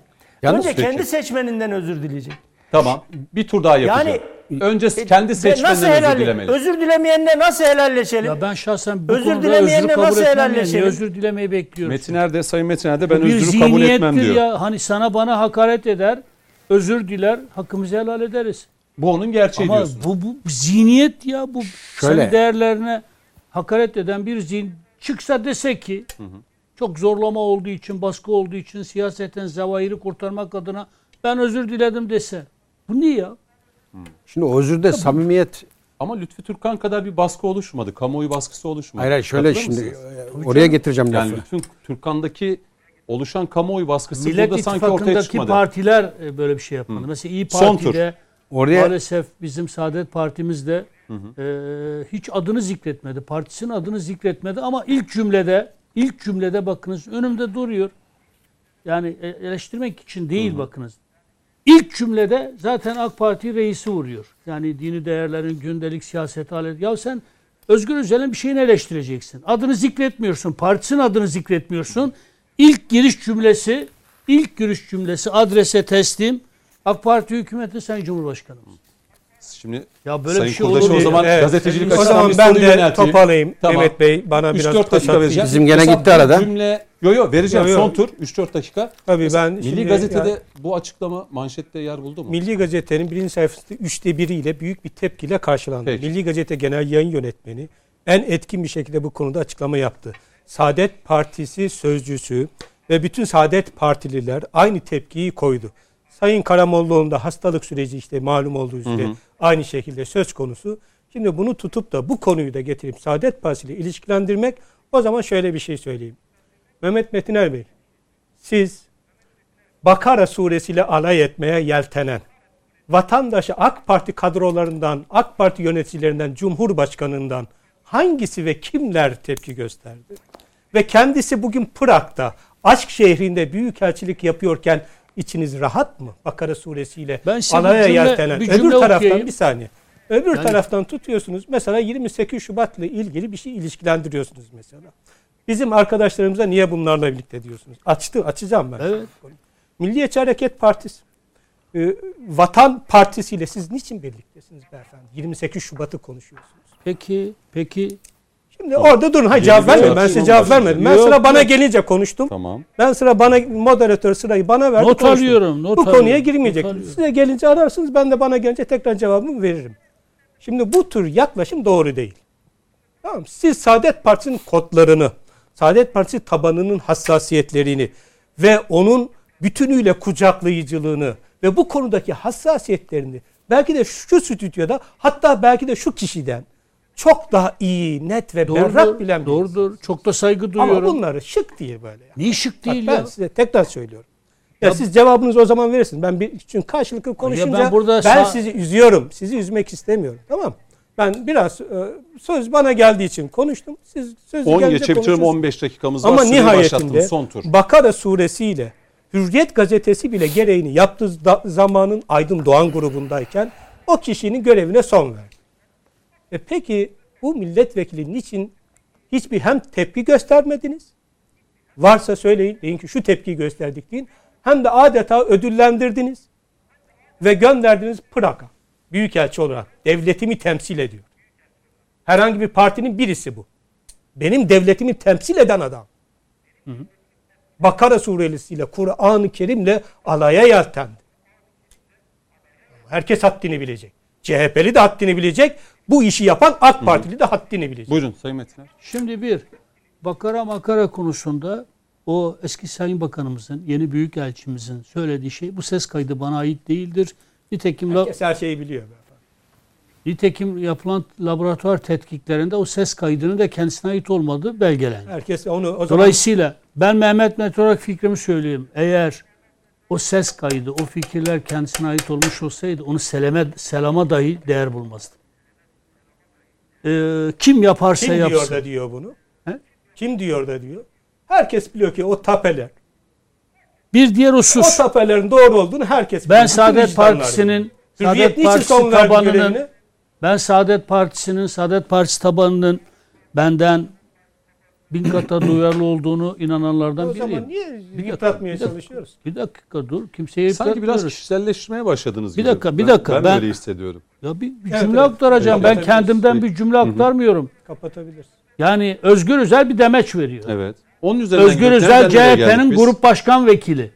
Yalnız Önce peki. kendi seçmeninden özür dileyecek. Tamam. Bir tur daha yapacağım. Yani Önce E, kendi ve seçmeninden özür helal- dilemeli. Özür dilemeyenle nasıl helalleşelim? Ya ben şahsen bu Özür konuda dilemeyenle özür kabul nasıl etmem. Yani. helalleşelim? Özür dilemeyi bekliyorum. Metin Erde, Sayın Metin Erde ben bir özrü kabul etmem diyor. ya. Hani sana bana hakaret eder, özür diler, hakkımızı helal ederiz. Bu onun gerçeği Ama diyorsun. bu, bu zihniyet ya bu Şöyle. senin değerlerine hakaret eden bir zihin çıksa dese ki çok zorlama olduğu için, baskı olduğu için siyaseten zevahiri kurtarmak adına ben özür diledim dese. Bu ne ya? Şimdi o özürde samimiyet Ama Lütfü Türkkan kadar bir baskı oluşmadı. Kamuoyu baskısı oluşmadı. hayır hayır şöyle Katılır şimdi mısınız? e, oraya getireceğim Yani lafı. Lütfü Türkkan'daki oluşan kamuoyu baskısı Millet burada sanki ortaya çıkmadı. partiler e, böyle bir şey yapmadı. Mesela İyi. Parti'de Oraya maalesef bizim Saadet Partimiz de e, hiç adını zikretmedi. Partisinin adını zikretmedi ama ilk cümlede ilk cümlede bakınız önümde duruyor. Yani e- eleştirmek için değil bakınız. İlk cümlede zaten AK Parti reisi vuruyor. Yani dini değerlerin gündelik siyaset alet. Ya sen Özgür Özel'in bir şeyini eleştireceksin. Adını zikretmiyorsun. Partisinin adını zikretmiyorsun. İlk giriş cümlesi, ilk giriş cümlesi adrese teslim. AK Parti hükümeti Sayın Cumhurbaşkanımız. Şimdi Ya böyle Sayın bir şey Kurdaş'a olur o zaman Evet. gazetecilik O açısından zaman bir ben soru de yönelteyim. toparlayayım. Tamam. Mehmet Bey bana biraz 3-4 dakika fırsat vereceğim. Bizim gene Mesela gitti arada. Cümle, yo yo vereceğim Yo, yo. son tur 3-4 dakika. Tabii Mesela ben Milli şimdi- Gazete'de ya- bu açıklama manşette yer buldu mu? Milli Gazete'nin birinci sayfasında üçte biriyle büyük bir tepkiyle karşılandı. Peki. Milli Gazete Genel Yayın Yönetmeni en etkin bir şekilde bu konuda açıklama yaptı. Saadet Partisi sözcüsü ve bütün Saadet Partililer aynı tepkiyi koydu. Sayın Karamollaoğlu'nun da hastalık süreci işte malum olduğu üzere aynı şekilde söz konusu. Şimdi bunu tutup da bu konuyu da getirip Saadet Partisi ile ilişkilendirmek o zaman şöyle bir şey söyleyeyim. Mehmet Metiner Bey, siz Bakara suresiyle alay etmeye yeltenen, vatandaşı AK Parti kadrolarından, AK Parti yöneticilerinden, Cumhurbaşkanından hangisi ve kimler tepki gösterdi? Ve kendisi bugün Prag'da, aşk şehrinde büyükelçilik yapıyorken içiniz rahat mı? Bakara suresiyle Ben alaya yeltenen. Öbür cümle taraftan okuyayım. bir saniye. Öbür Yani- taraftan tutuyorsunuz mesela 28 Şubat'la ilgili bir şey ilişkilendiriyorsunuz mesela. Bizim arkadaşlarımıza niye bunlarla birlikte diyorsunuz? Açtı, açacağım ben. Evet. Milliyetçi Hareket Partisi, e, Vatan Partisi ile siz niçin birliktesiniz beyefendi? 28 Şubat'ı konuşuyorsunuz. Peki, peki Şimdi orada durun. Hayır cevap vermedim. Ben size cevap vermedim. Ben Yok, sıra bana yok. gelince konuştum. Tamam. Ben sıra bana moderatör sırayı bana verdi. not konuştum. alıyorum. Not Bu alıyorum, konuya not girmeyecek. alıyorum. Size gelince ararsınız. Ben de bana gelince tekrar cevabımı veririm. Şimdi bu tür yaklaşım doğru değil. Tamam mı? Siz Saadet Partisi'nin kodlarını, Saadet Partisi tabanının hassasiyetlerini ve onun bütünüyle kucaklayıcılığını ve bu konudaki hassasiyetlerini belki de şu stüdyoda hatta belki de şu kişiden çok daha iyi, net ve berrak Doğrudur, bilen bir doğrudur. Çok da saygı Ama duyuyorum. bunları şık diye böyle. Yani. Niye şık Bak değil ben ya? size tekrar söylüyorum. Ya, siz cevabınızı o zaman verirsiniz. Ben bir çünkü karşılıklı konuşunca ben ben, burada sa- sizi üzüyorum. Sizi üzmek istemiyorum. Tamam? Ben biraz e, söz bana geldiği için konuştum. Siz sözü 10 gelince geçe bitiriyorum konuşursunuz. 15 dakikamız var. Ama nihayetinde son tur. Bakara suresiyle Hürriyet gazetesi bile gereğini yaptığı zamanın Aydın Doğan grubundayken o kişinin görevine son verdi. E peki bu milletvekili niçin hiçbir hem tepki göstermediniz? Varsa söyleyin, deyin ki şu tepkiyi gösterdik deyin. Hem de adeta ödüllendirdiniz ve gönderdiniz Prag'a. Büyükelçi olarak devletimi temsil ediyor. Herhangi bir partinin birisi bu. Benim devletimi temsil eden adam. Bakara suresiyle Kur'an-ı Kerim'le alaya yeltendi. Herkes haddini bilecek. CHP'li de haddini bilecek. Bu işi yapan AK Partili de haddini bilecek. Buyurun Sayın Metiner. Şimdi bir, Bakara Makara konusunda o eski Sayın Bakanımızın, yeni Büyükelçimizin söylediği şey bu ses kaydı bana ait değildir. Nitekim, la- Herkes her şeyi biliyor. nitekim yapılan laboratuvar tetkiklerinde o ses kaydının da kendisine ait olmadığı belgelendi. Herkes onu o zaman Dolayısıyla ben Mehmet Mete olarak fikrimi söyleyeyim. Eğer o ses kaydı, o fikirler kendisine ait olmuş olsaydı onu seleme, selama dahi değer bulmazdı. Ee, kim yaparsa kim diyor yapsın. da diyor bunu? He? Kim diyor da diyor? Herkes biliyor ki o tapeler. Bir diğer O husus. tapelerin doğru olduğunu herkes biliyor. Ben Saadet Partisi'nin Saadet Partisi tabanının görevine? ben Saadet Partisi'nin Saadet Partisi tabanının benden bin kata duyarlı olduğunu inananlardan O biriyim. zaman niye dakika, yıpratmaya bir dakika. çalışıyoruz? Bir dakika dur. Kimseye Sanki biraz yıpratmıyoruz. kişiselleştirmeye başladınız Bir gibi. dakika, bir Ben- dakika. Ben, Ben- öyle hissediyorum. Ya bir, bir Evet, cümle evet. aktaracağım. Evet, ben kendimden bir cümle aktarmıyorum. Kapatabiliriz. Yani Özgür Özel bir demeç veriyor. Evet. Onun üzerinden Özgür Özel CHP'nin grup başkan vekili.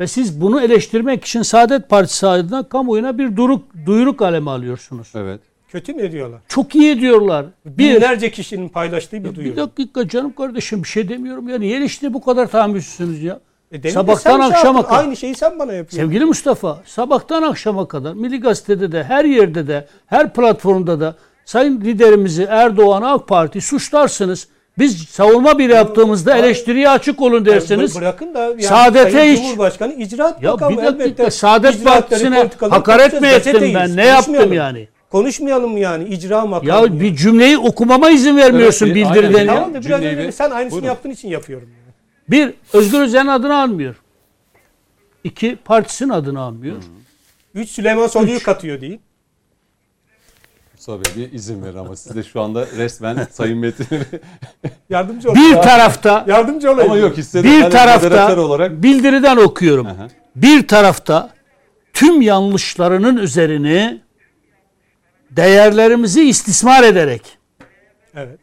Ve siz bunu eleştirmek için Saadet Partisi adına kamuoyuna bir duruk, duyuru kalemi alıyorsunuz. Evet. Kötü mü ediyorlar? Çok iyi ediyorlar. Bir, Binlerce kişinin paylaştığı bir bir duyuru. dakika canım kardeşim bir şey demiyorum. Ya niye işte bu kadar tahammülsüzsünüz ya? E Sabahtan akşama kadar. Aynı şeyi sen bana yapıyorsun. Sevgili Mustafa, sabahtan akşama kadar Milli Gazete'de de, her yerde de, her platformda da Sayın liderimizi Erdoğan AK Parti suçlarsınız. Biz savunma bir yaptığımızda eleştiriye açık olun derseniz. Bı- Bırakın da yani Saadete Sayın hiç- Cumhurbaşkanı icraat Ya bakanı bir dakika elbette Saadet Partisi'ne hakaret mi ettim ben? Ne yaptım yani? Konuşmayalım mı yani icra makamı. Ya yani. bir cümleyi okumama izin vermiyorsun Evet, bildiriden aynen. ya. Tamam da biraz Cümleyi önce sen aynısını Buyurun. yaptığın için yapıyorum. Yani. Bir, Özgür Özel'in adını almıyor. İki, partisinin adını almıyor. Üç Süleyman Soylu'yu katıyor değil. Mustafa Bey bir izin verin ama siz de şu anda resmen Sayın Metin'i Yardımcı ol. Bir tarafta Yardımcı olayım. ama yok hissediyorum. bir tarafta olarak bildiriden okuyorum. Aha. Bir tarafta tüm yanlışlarının üzerine değerlerimizi istismar ederek Evet.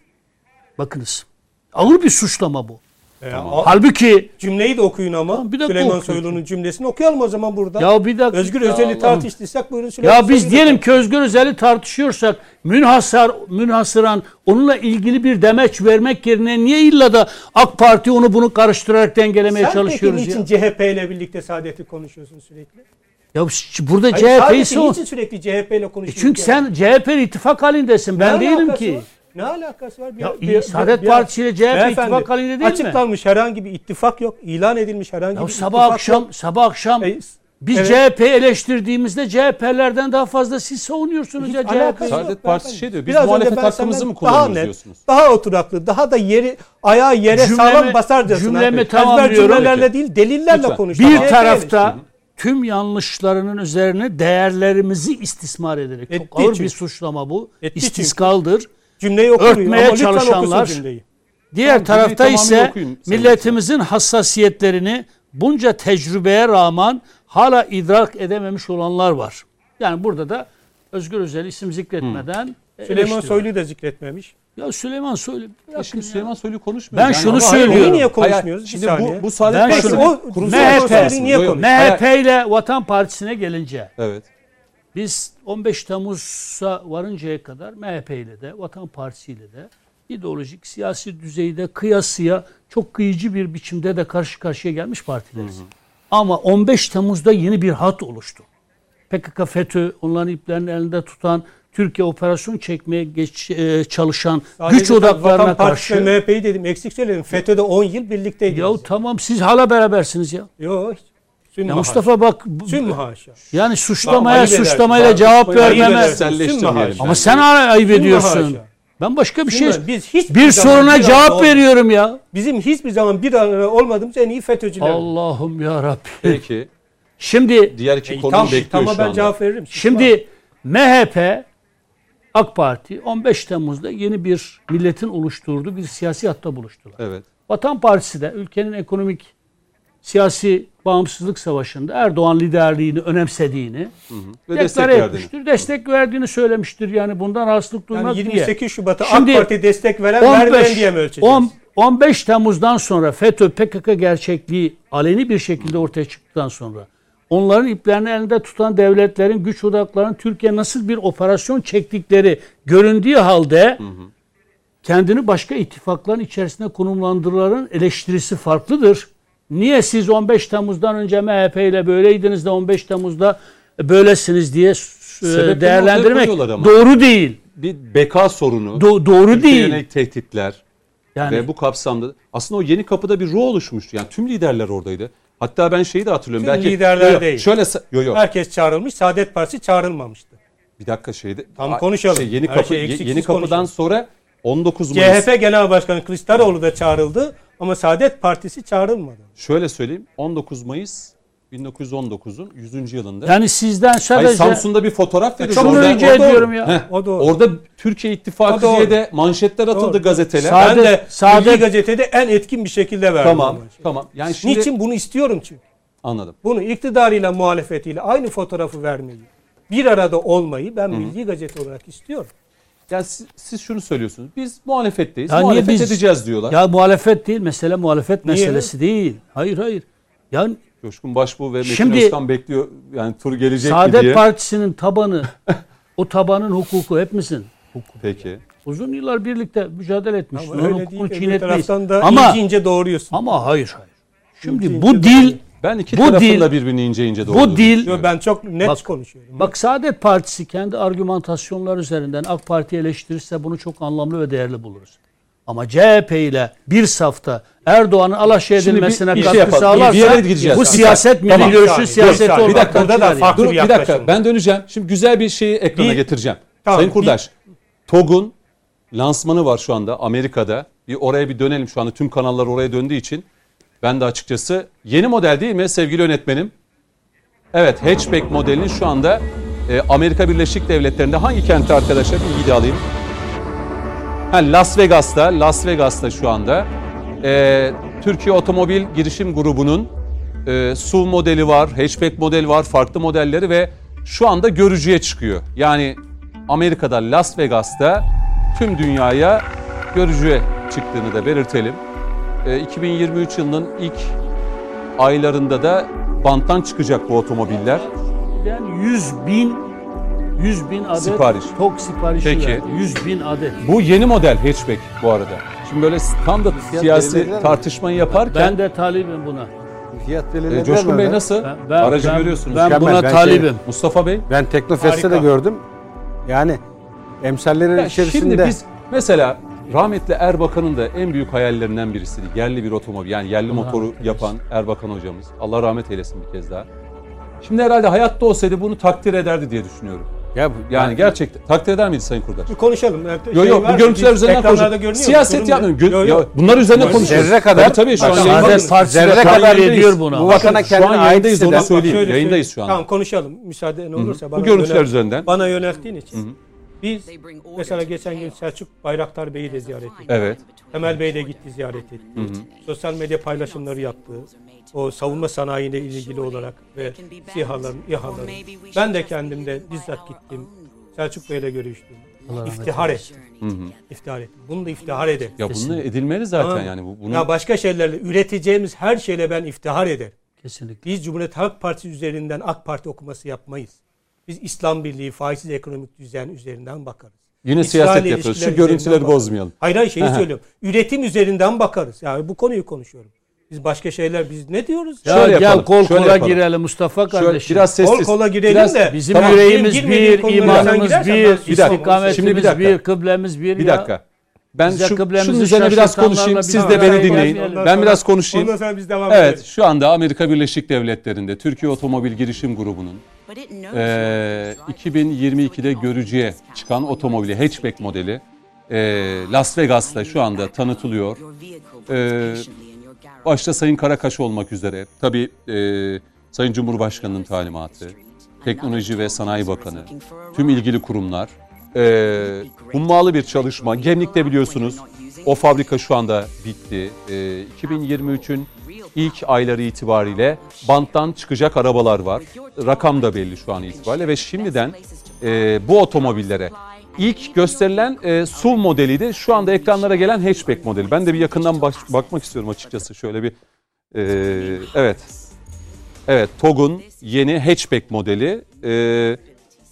bakınız ağır bir suçlama bu. E, a- Halbuki Cümleyi de okuyun ama. Tamam, bir dakika Süleyman. Soylu'nun cümlesini okuyalım o zaman burada. ya bir dakika Özgür ya Özel'i Allah'ım. tartıştıysak buyurun Süleyman Ya biz diyelim ki Özgür Özel'i tartışıyorsak münhasar münhasıran onunla ilgili bir demeç vermek yerine niye illa da AK Parti onu bunu karıştırarak dengelemeye Sen çalışıyoruz peki ya? niçin CHP ile birlikte Saadet'i konuşuyorsun sürekli? Ya burada CHP'yi savun. niçin sürekli CHP ile E konuşuyorsun? Çünkü sen CHP ittifak halindesin. Ben Ne değilim ki. var? Ne alakası var? Bir- Ya bir- Saadet bir- Partisi ile CHP Beyefendi, ittifak halinde değil mi? Açıklanmış herhangi bir ittifak yok. İlan edilmiş herhangi Ya bir sabah ittifak akşam yok. sabah akşam E, biz evet. CHP'yi eleştirdiğimizde CHP'lerden daha fazla siz savunuyorsunuz Hiç ya CHP. Saadet Partisi şey diyor, biz Biraz muhalefet hakkımızı mı kullanıyoruz daha net, diyorsunuz? Daha oturaklı, daha da yeri ayağı yere Cümlemi- sağlam basarcasına. cümlemi Ezber tamamlıyorum. cümlelerle değil delillerle Lütfen. konuş. Bir tarafta tüm yanlışlarının üzerine değerlerimizi istismar ederek. Etti Çok ağır çünkü. bir suçlama bu. Etti çünkü. İstiskaldır. Cümleyi okumuyor Örtmeye ama çalışanlar- cümleyi. Diğer Tamam, tarafta ise okuyun Sayın milletimizin hassasiyetlerini bunca tecrübeye rağmen hala idrak edememiş olanlar var. Yani burada da Özgür Özel isim zikretmeden Süleyman eleştiriyor. Soylu'yu da zikretmemiş. Ya Süleyman Soylu Ya şimdi ya. Süleyman Soylu'yu konuşmuyoruz. Ben şunu ama- söylüyorum. Niye Hayır, konuşmuyoruz? Bir Şimdi bu, bu Saadet Ben şunu- kurumsal MHP niye? Hayır, MHP ile Vatan Partisi'ne gelince Evet. biz 15 Temmuz'a varıncaya kadar MHP ile de Vatan Partisi ile de ideolojik siyasi düzeyde kıyasıya çok kıyıcı bir biçimde de karşı karşıya gelmiş partileriz. Ama 15 Temmuz'da yeni bir hat oluştu. PKK FETÖ onların iplerini elinde tutan Türkiye operasyon çekmeye geç, e, çalışan Sadece güç odaklarına Vatan Partisi karşı. ve MHP'yi dedim. Eksik söyledim. FETÖ'de 10 yıl birlikteydiniz. Ya tamam siz hala berabersiniz ya. Yok. Sümme Ya Mustafa bak haşa. yani suçlamaya ayıp edersin. suçlamayla Bak, cevap ayıp edersin. vermeme. Ama sen ayıp ediyorsun. Ben başka bir şey biz hiçbir bir soruna bir cevap veriyorum ya. Bizim hiçbir zaman bir arada olmadığımız en iyi FETÖ'cüler. Allah'ım ya Rabbi. Peki. Şimdi Diğer iki E, konuyu tam, bekliyor tamam şu ben anda. cevap veririm. şimdi MHP AK Parti 15 Temmuz'da yeni bir milletin oluşturduğu bir siyasi hatta buluştular. Evet. Vatan Partisi de ülkenin ekonomik siyasi bağımsızlık savaşında Erdoğan liderliğini önemsediğini Ve destek deklare verdiğini. etmiştir. Destek verdiğini söylemiştir. Yani bundan rahatsızlık duymak yani diye. 28 Şubat'a Şimdi AK Parti destek veren vermeyen diye mi ölçeceğiz? 10 15 Temmuz'dan sonra FETÖ PKK gerçekliği aleni bir şekilde ortaya çıktıktan sonra onların iplerini elinde tutan devletlerin güç odaklarının Türkiye nasıl bir operasyon çektikleri göründüğü halde kendini başka ittifakların içerisinde konumlandırıların eleştirisi farklıdır. Niye siz 15 Temmuz'dan önce MHP ile böyleydiniz de 15 Temmuz'da böylesiniz diye e, Sebeplerini değerlendirmek doğru değil. Bir beka sorunu. Do- doğru Türkiye değil. yönelik tehditler. Yani Ve bu kapsamda aslında o yeni kapıda bir ruh oluşmuştu. Yani tüm liderler oradaydı. Hatta ben şeyi de hatırlıyorum. Tüm Belki liderler Yo, değil. Şöyle yo yo. Herkes çağrılmış. Saadet Partisi çağrılmamıştı. Bir dakika şeyde. Tam A- konuşalım. Şey, yeni Her kapı şey yeni kapıdan konuşalım. sonra 19 Mayıs. CHP Genel Başkanı Kılıçdaroğlu da çağrıldı ama Saadet Partisi çağrılmadı. Şöyle söyleyeyim. 19 Mayıs 1919'un 100. yılında. Yani sizden Hayır, sadece Samsun'da bir fotoğraf verildi. şunu Orada- rica ediyorum ya. Heh, O doğru. Orada Türkiye İttifakı O doğru. diye de manşetler atıldı Doğru. gazeteler. Saadet- ben de Saadet- Milli Gazete'de en etkin bir şekilde verdim. Tamam. ama. Tamam. Yani şimdi Niçin bunu istiyorum çünkü. anladım. Bunu iktidarıyla muhalefetiyle aynı fotoğrafı vermeyi, bir arada olmayı ben Milli Gazete olarak istiyorum. Yani siz, siz şunu söylüyorsunuz. Biz muhalefetteyiz. Ya niye muhalefet biz- edeceğiz diyorlar. ya muhalefet değil mesele muhalefet Niye? meselesi değil. Hayır hayır. Yani Coşkun Başbuğ ve Metin Şimdi- Özkan bekliyor. Yani tur gelecek Saadet diye. Partisi'nin tabanı o tabanın hukuku hepimizin hukuku. Peki. Uzun yıllar birlikte mücadele etmiştir. Ama Onun öyle değil. hukukunu Öbür çiğnetmeyiz. taraftan da Ama ince ince doğruyorsun. ama hayır hayır. Şimdi İnce bu ince dil doğruyor. Ben iki Bu tarafın dil- da birbirini ince ince bu doğruladığını dil- Yo, ben çok net Bak- konuşuyorum. Bak Saadet Partisi kendi argümantasyonlar üzerinden AK Parti eleştirirse bunu çok anlamlı ve değerli buluruz. Ama CHP ile bir safta Erdoğan'ın alaşağı edilmesine bir şey katkı yapalım. sağlarsa Bir yere gideceğiz. bu siyaset milli Tamam. görüşün Bir siyaseti saniye. Bir dakika, burada da farklı Dur bir bir dakika. Ben döneceğim. Şimdi güzel bir şeyi ekrana Bir- getireceğim. Tamam, Sayın bir- Kurdaş. TOG'un lansmanı var şu anda Amerika'da. Bir oraya bir dönelim şu anda tüm kanallar oraya döndüğü için. Ben de açıkçası yeni model değil mi sevgili yönetmenim? Evet hatchback modelinin şu anda e, Amerika Birleşik Devletleri'nde hangi kentte arkadaşlar bilgi de alayım. Ha, Las Vegas'ta, Las Vegas'ta şu anda e, Türkiye Otomobil Girişim Grubu'nun e, SUV modeli var, hatchback modeli var, farklı modelleri ve şu anda görücüye çıkıyor. Yani Amerika'da Las Vegas'ta tüm dünyaya görücüye çıktığını da belirtelim. E, 2023 yılının ilk aylarında da banttan çıkacak bu otomobiller. Yani 100 bin 100 bin adet Sipariş. tok siparişi Peki. verdi. 100 bin adet. Bu yeni model hatchback bu arada. Şimdi böyle tam da siyasi belirlediler mi? tartışmayı yaparken Ben de talibim buna. Fiyat e, belirlediler Coşkun mi Bey nasıl? Ben, ben, Aracı ben- görüyorsunuz. Ben Mükemmel. buna Ben talibim. Mustafa Bey. Ben Teknofest'te de Harika. gördüm. Yani emsallerin Ya içerisinde şimdi biz mesela rahmetli Erbakan'ın da en büyük hayallerinden birisiydi. Yerli bir otomobil yani yerli motoru yapan Erbakan hocamız. Allah rahmet eylesin bir kez daha. Şimdi herhalde hayatta olsaydı bunu takdir ederdi diye düşünüyorum. Ya bu- Yani ben- gerçekten takdir eder miydi Sayın Kurdaş? Bir konuşalım. Evet, Yok şey yok var, bu görüntüler üzerinden konuşuyoruz. Siyaset yapmıyorum. Gö- Yok, ya yok. bunlar üzerine Yok, konuşuyoruz. zerre kadar- Tabii, tabii şu an Bak, yayındayız. Saadet Partisi de Zerre kadar ediyor buna. Bu şu kendini an ait yayındayız onu hisseden söyleyeyim. Şöyle Yayındayız söyleyeyim. şu an. Tamam konuşalım müsaaden olursa. Bu bana görüntüler yönelt- üzerinden. Bana yönelttiğin için. Biz mesela geçen gün Selçuk Bayraktar Bey'i de ziyaret ettik. Evet. Temel Bey de gitti ziyaret etti. Sosyal medya paylaşımları yaptı. O savunma sanayiyle ilgili olarak ve SİHA'ların, İHA'ların. Ben de kendimde bizzat gittim. Selçuk Bey'le görüştüm. Allah İftihar ettim. İftihar ettim. Bunu da iftihar ederim. Ya bunu edilmeli zaten Tamam. yani bu bunu Ya başka şeylerle üreteceğimiz her şeyle ben iftihar ederim. Kesinlikle. Biz Cumhuriyet Halk Partisi üzerinden AK Parti okuması yapmayız. Biz İslam Birliği, faizsiz ekonomik düzen üzerinden bakarız. yine İsrail siyaset yapıyoruz. Şu görüntüleri bakarız. bozmayalım. Hayır hayır şeyi söylüyorum. Üretim üzerinden bakarız. Yani bu konuyu konuşuyorum. Biz başka şeyler biz ne diyoruz? Ya Şöyle gel yapalım, kol şöyle kola yapalım. girelim Mustafa Şöyle kardeşim. biraz Kol sessiz. kola girelim Biraz- de. Bizim Tamam. yüreğimiz bir, imanımız bir, ben- istikametimiz bir dakika. bir, kıblemiz bir. Bir ya. dakika. Ben Bize şu, şunun üzerine biraz konuşayım. Siz de beni araya dinleyin. Ben biraz konuşayım. Ondan sonra biz devam Evet, ederiz. şu anda Amerika Birleşik Devletleri'nde Türkiye Otomobil Girişim Grubu'nun eee 2022'de görücüye çıkan otomobili hatchback modeli eee, Las Vegas'ta şu anda tanıtılıyor. Eee, başta Sayın Karakaş olmak üzere tabii eee, Sayın Cumhurbaşkanı'nın talimatı, Teknoloji ve Sanayi Bakanı, tüm ilgili kurumlar, eee hummalı bir çalışma. Gemlik'te biliyorsunuz o fabrika şu anda bitti. Eee 2023'ün ilk ayları itibariyle banttan çıkacak arabalar var. Rakam da belli şu an itibariyle ve şimdiden eee, bu otomobillere ilk gösterilen eee SUV modeliydi. Şu anda ekranlara gelen hatchback modeli. Ben de bir yakından baş- bakmak istiyorum açıkçası. Şöyle bir eee, evet. Evet, TOG'un yeni hatchback modeli. Ee,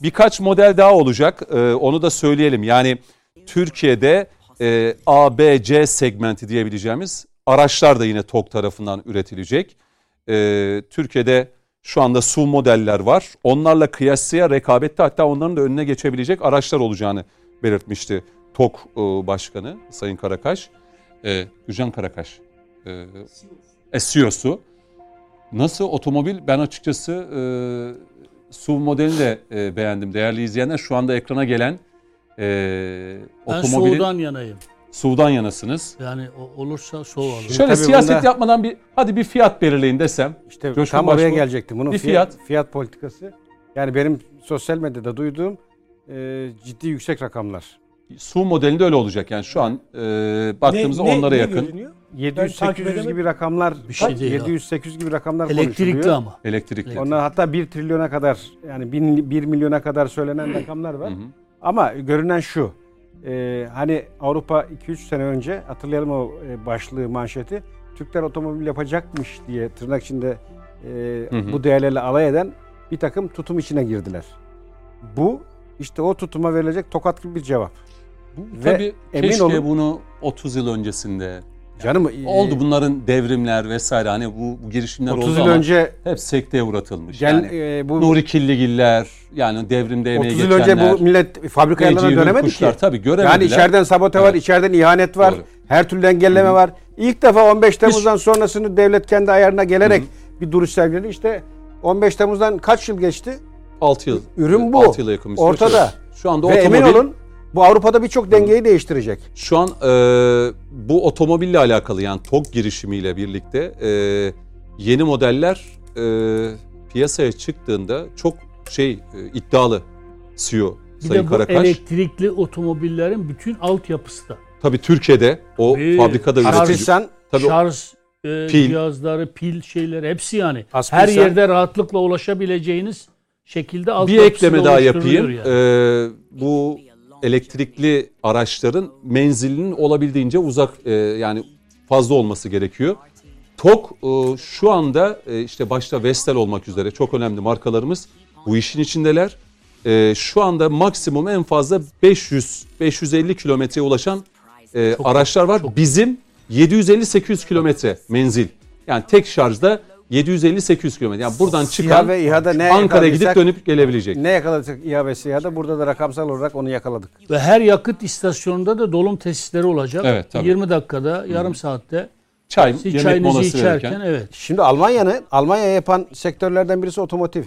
birkaç model daha olacak. Ee, onu da söyleyelim. Yani Türkiye'de e, A, B, C segmenti diyebileceğimiz araçlar da yine TOG tarafından üretilecek. Ee, Türkiye'de şu anda SUV modeller var. Onlarla kıyasıya rekabette hatta onların da önüne geçebilecek araçlar olacağını belirtmişti TOG e, Başkanı Sayın Karakaş. Ee, Gürcan Karakaş. E, CEO'su. Nasıl otomobil? Ben açıkçası e, SUV modelini de e, beğendim. Değerli izleyenler şu anda ekrana gelen e, Ben otomobilin soğudan yanayım. SUV'dan yanasınız. Yani olursa soğuk alırım. Şöyle tabii siyaset bunda- yapmadan bir hadi bir fiyat belirleyin desem. İşte Coşkun tam oraya gelecektim. Bunun bir fiyat, fiyat. fiyat politikası. Yani benim sosyal medyada duyduğum e, ciddi yüksek rakamlar. SUV modelinde öyle olacak. Yani şu an e, baktığımızda Ne- ne- onlara ne yakın. görünüyor? takip 700-800 edemedim. gibi rakamlar, Bir şey değil ya. 700-800 gibi rakamlar Elektrikli konuşuluyor. ama. Elektrikli. Onlar hatta 1 trilyona kadar yani 1 milyona kadar söylenen rakamlar var. Ama görünen şu. E, hani Avrupa 2-3 sene önce hatırlayalım o e, başlığı manşeti. Türkler otomobil yapacakmış diye tırnak içinde e, Hı hı. bu değerlerle alay eden bir takım tutum içine girdiler. Bu işte o tutuma verilecek tokat gibi bir cevap. Bu, Ve tabii emin keşke olun- bunu 30 yıl öncesinde Canım e, oldu bunların devrimler vesaire hani bu, bu girişimler 30 oldu yıl ama önce hep sekteye uğratılmış. gel yani e, bu Nuri Killigiller yani devrimde emeği 30 yıl önce geçenler. bu millet fabrika Ece dönemedi Yurtkuşlar, ki. Tabii göremediler. Yani içeriden sabote var, Evet. içeriden ihanet var, Doğru. her türlü engelleme var. İlk defa 15 Temmuz'dan sonrasını devlet kendi ayarına gelerek bir duruş sergiledi. İşte 15 Temmuz'dan kaç yıl geçti? 6 yıl. Ürün bu. 6 yıla yakın bir. Ortada. Şu anda Ve otomobil emin olun bu Avrupa'da birçok dengeyi değiştirecek. şu an e, bu otomobille alakalı yani TOG girişimiyle birlikte e, yeni modeller e, piyasaya çıktığında çok şey e, iddialı CEO Bir Sayın de bu Karakaş. elektrikli otomobillerin bütün altyapısı da. Tabii Türkiye'de o Bir fabrikada üretici. Aselsan Tabii Şarj e, Pil. cihazları, pil şeyler hepsi yani. Aspirsan- Her yerde rahatlıkla ulaşabileceğiniz şekilde Bir altyapısı ekleme da daha oluşturuluyor yapayım. yani. Ee, bu elektrikli araçların menzilinin olabildiğince uzak e, yani fazla olması gerekiyor. TOG e, şu anda e, işte başta Vestel olmak üzere çok önemli markalarımız bu işin içindeler. E, şu anda maksimum en fazla 500 550 kilometreye ulaşan e, araçlar var. Bizim 750-800 kilometre menzil. Yani tek şarjda 750-800 kilometre. Yani buradan çıkan ve İHA'da ne Ankara'ya gidip dönüp gelebilecek. Ne yakaladık İHA ve SİHA'da burada da rakamsal olarak onu yakaladık. Ve her yakıt istasyonunda da dolum tesisleri olacak. Evet, tabii. 20 dakikada, yarım saatte Çay, siz yemek çayınızı molası içerken verirken. evet. Şimdi Almanya'nın Almanya yapan sektörlerden birisi otomotiv.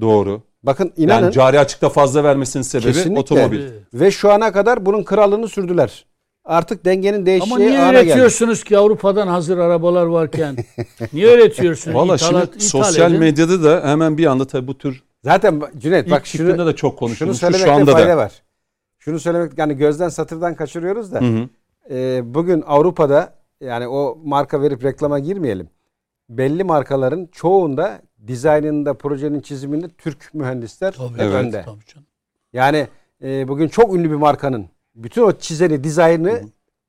Doğru. Bakın inanın Yani cari açıkta fazla vermesinin sebebi Kesinlikle. otomobil. Ve şu ana kadar bunun krallığını sürdüler. Artık dengenin Ama değişeceği niye ana geldi. üretiyorsunuz ki Avrupa'dan hazır arabalar varken? niye üretiyorsunuz? Valla şimdi ithal sosyal edin. medyada da hemen bir anda tabii bu tür Zaten Cüneyt bak şunu, da çok şunu konuşulmuş. söylemekte Şu anda fayda da. var. şunu söylemek yani gözden satırdan kaçırıyoruz da Hı hı. e, bugün Avrupa'da yani o marka verip reklama girmeyelim. Belli markaların çoğunda dizaynında, projenin çiziminde Türk mühendisler Tabii, Evet. önde. Tabii canım. Yani e, bugün çok ünlü bir markanın bütün o çizeni, dizaynı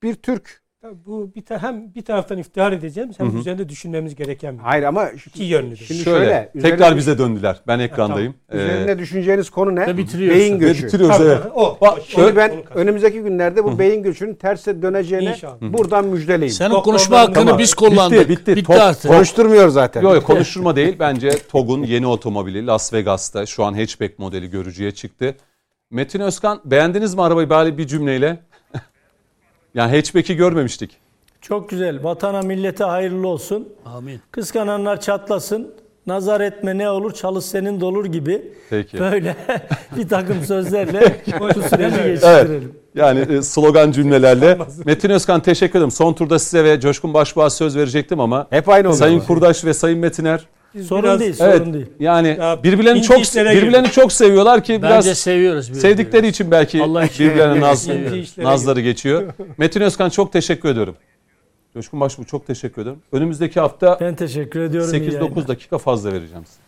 bir Türk. Tabii Bu bir ta- hem bir taraftan iftihar edeceğimiz hem üzerinde düşünmemiz gereken bir Hayır ama iki yönlüdür. Şimdi Şöyle, şöyle, tekrar üzerine- bize döndüler. Ben ekrandayım. üzerine Ee, düşüneceğiniz konu ne? Ve. Beyin ve göçü. bitiriyoruz Tabii, evet. o. Bak, Şimdi Onu- ben önümüzdeki günlerde bu beyin göçünün terse döneceğine İnşallah. buradan müjdeleyim. Senin Doktorların- konuşma hakkını Tamam. biz kullandık. Bitti, bitti. Top- artık. Konuşturmuyor zaten. Yok yok konuşturma değil. Bence TOG'un yeni otomobili Las Vegas'ta şu an hatchback modeli görücüye çıktı. Metin Özkan beğendiniz mi arabayı bari bir cümleyle? yani hatchback'i görmemiştik. Çok güzel. Vatana millete hayırlı olsun. Amin. Kıskananlar çatlasın. Nazar etme ne olur çalış senin de olur gibi. Peki. Böyle bir takım sözlerle bu süreci Evet. geçiştirelim. Yani e, slogan cümlelerle. Metin Özkan teşekkür ederim. Son turda size ve Coşkun Başbuğ'a söz verecektim ama Hep aynı oluyor. Sayın ama. Kurdaş ve Sayın Metiner Biz Sorun biraz- değil, sorun evet değil. yani Ya, birbirlerini çok birbirlerini girdik. çok seviyorlar ki biraz Bence seviyoruz. birbirini. sevdikleri için belki birbirlerine naz, nazları geçiyor. Metin Özkan çok teşekkür ediyorum. Coşkun Başbuğ çok teşekkür ederim. Önümüzdeki hafta Ben teşekkür ediyorum. iyi 8-9 yayınlar. dakika fazla vereceğim size.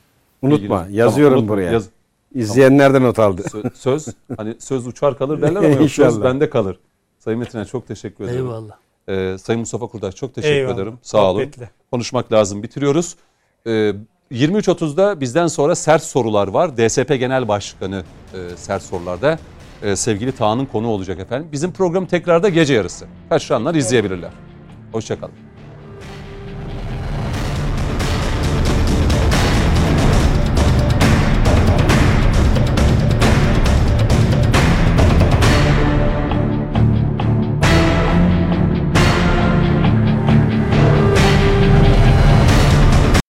Unutma. Bilginiz. Yazıyorum Tamam, unutma. buraya. Yaz- İzleyenler de not aldı. Sö- söz hani söz uçar kalır derler ama yok, söz bende kalır. Sayın Metin'e çok teşekkür ederim. Eyvallah. Ee, Sayın Mustafa Kurdaş çok teşekkür Eyvallah. ederim. Sağ olun. Konuşmak lazım. Bitiriyoruz. Ee, 23.30'da bizden sonra sert sorular var. DSP Genel Başkanı e, sert sorularda. e, sevgili Tağ'ın konu olacak efendim. Bizim program tekrarda gece yarısı. Kaçıranlar izleyebilirler. Hoşçakalın.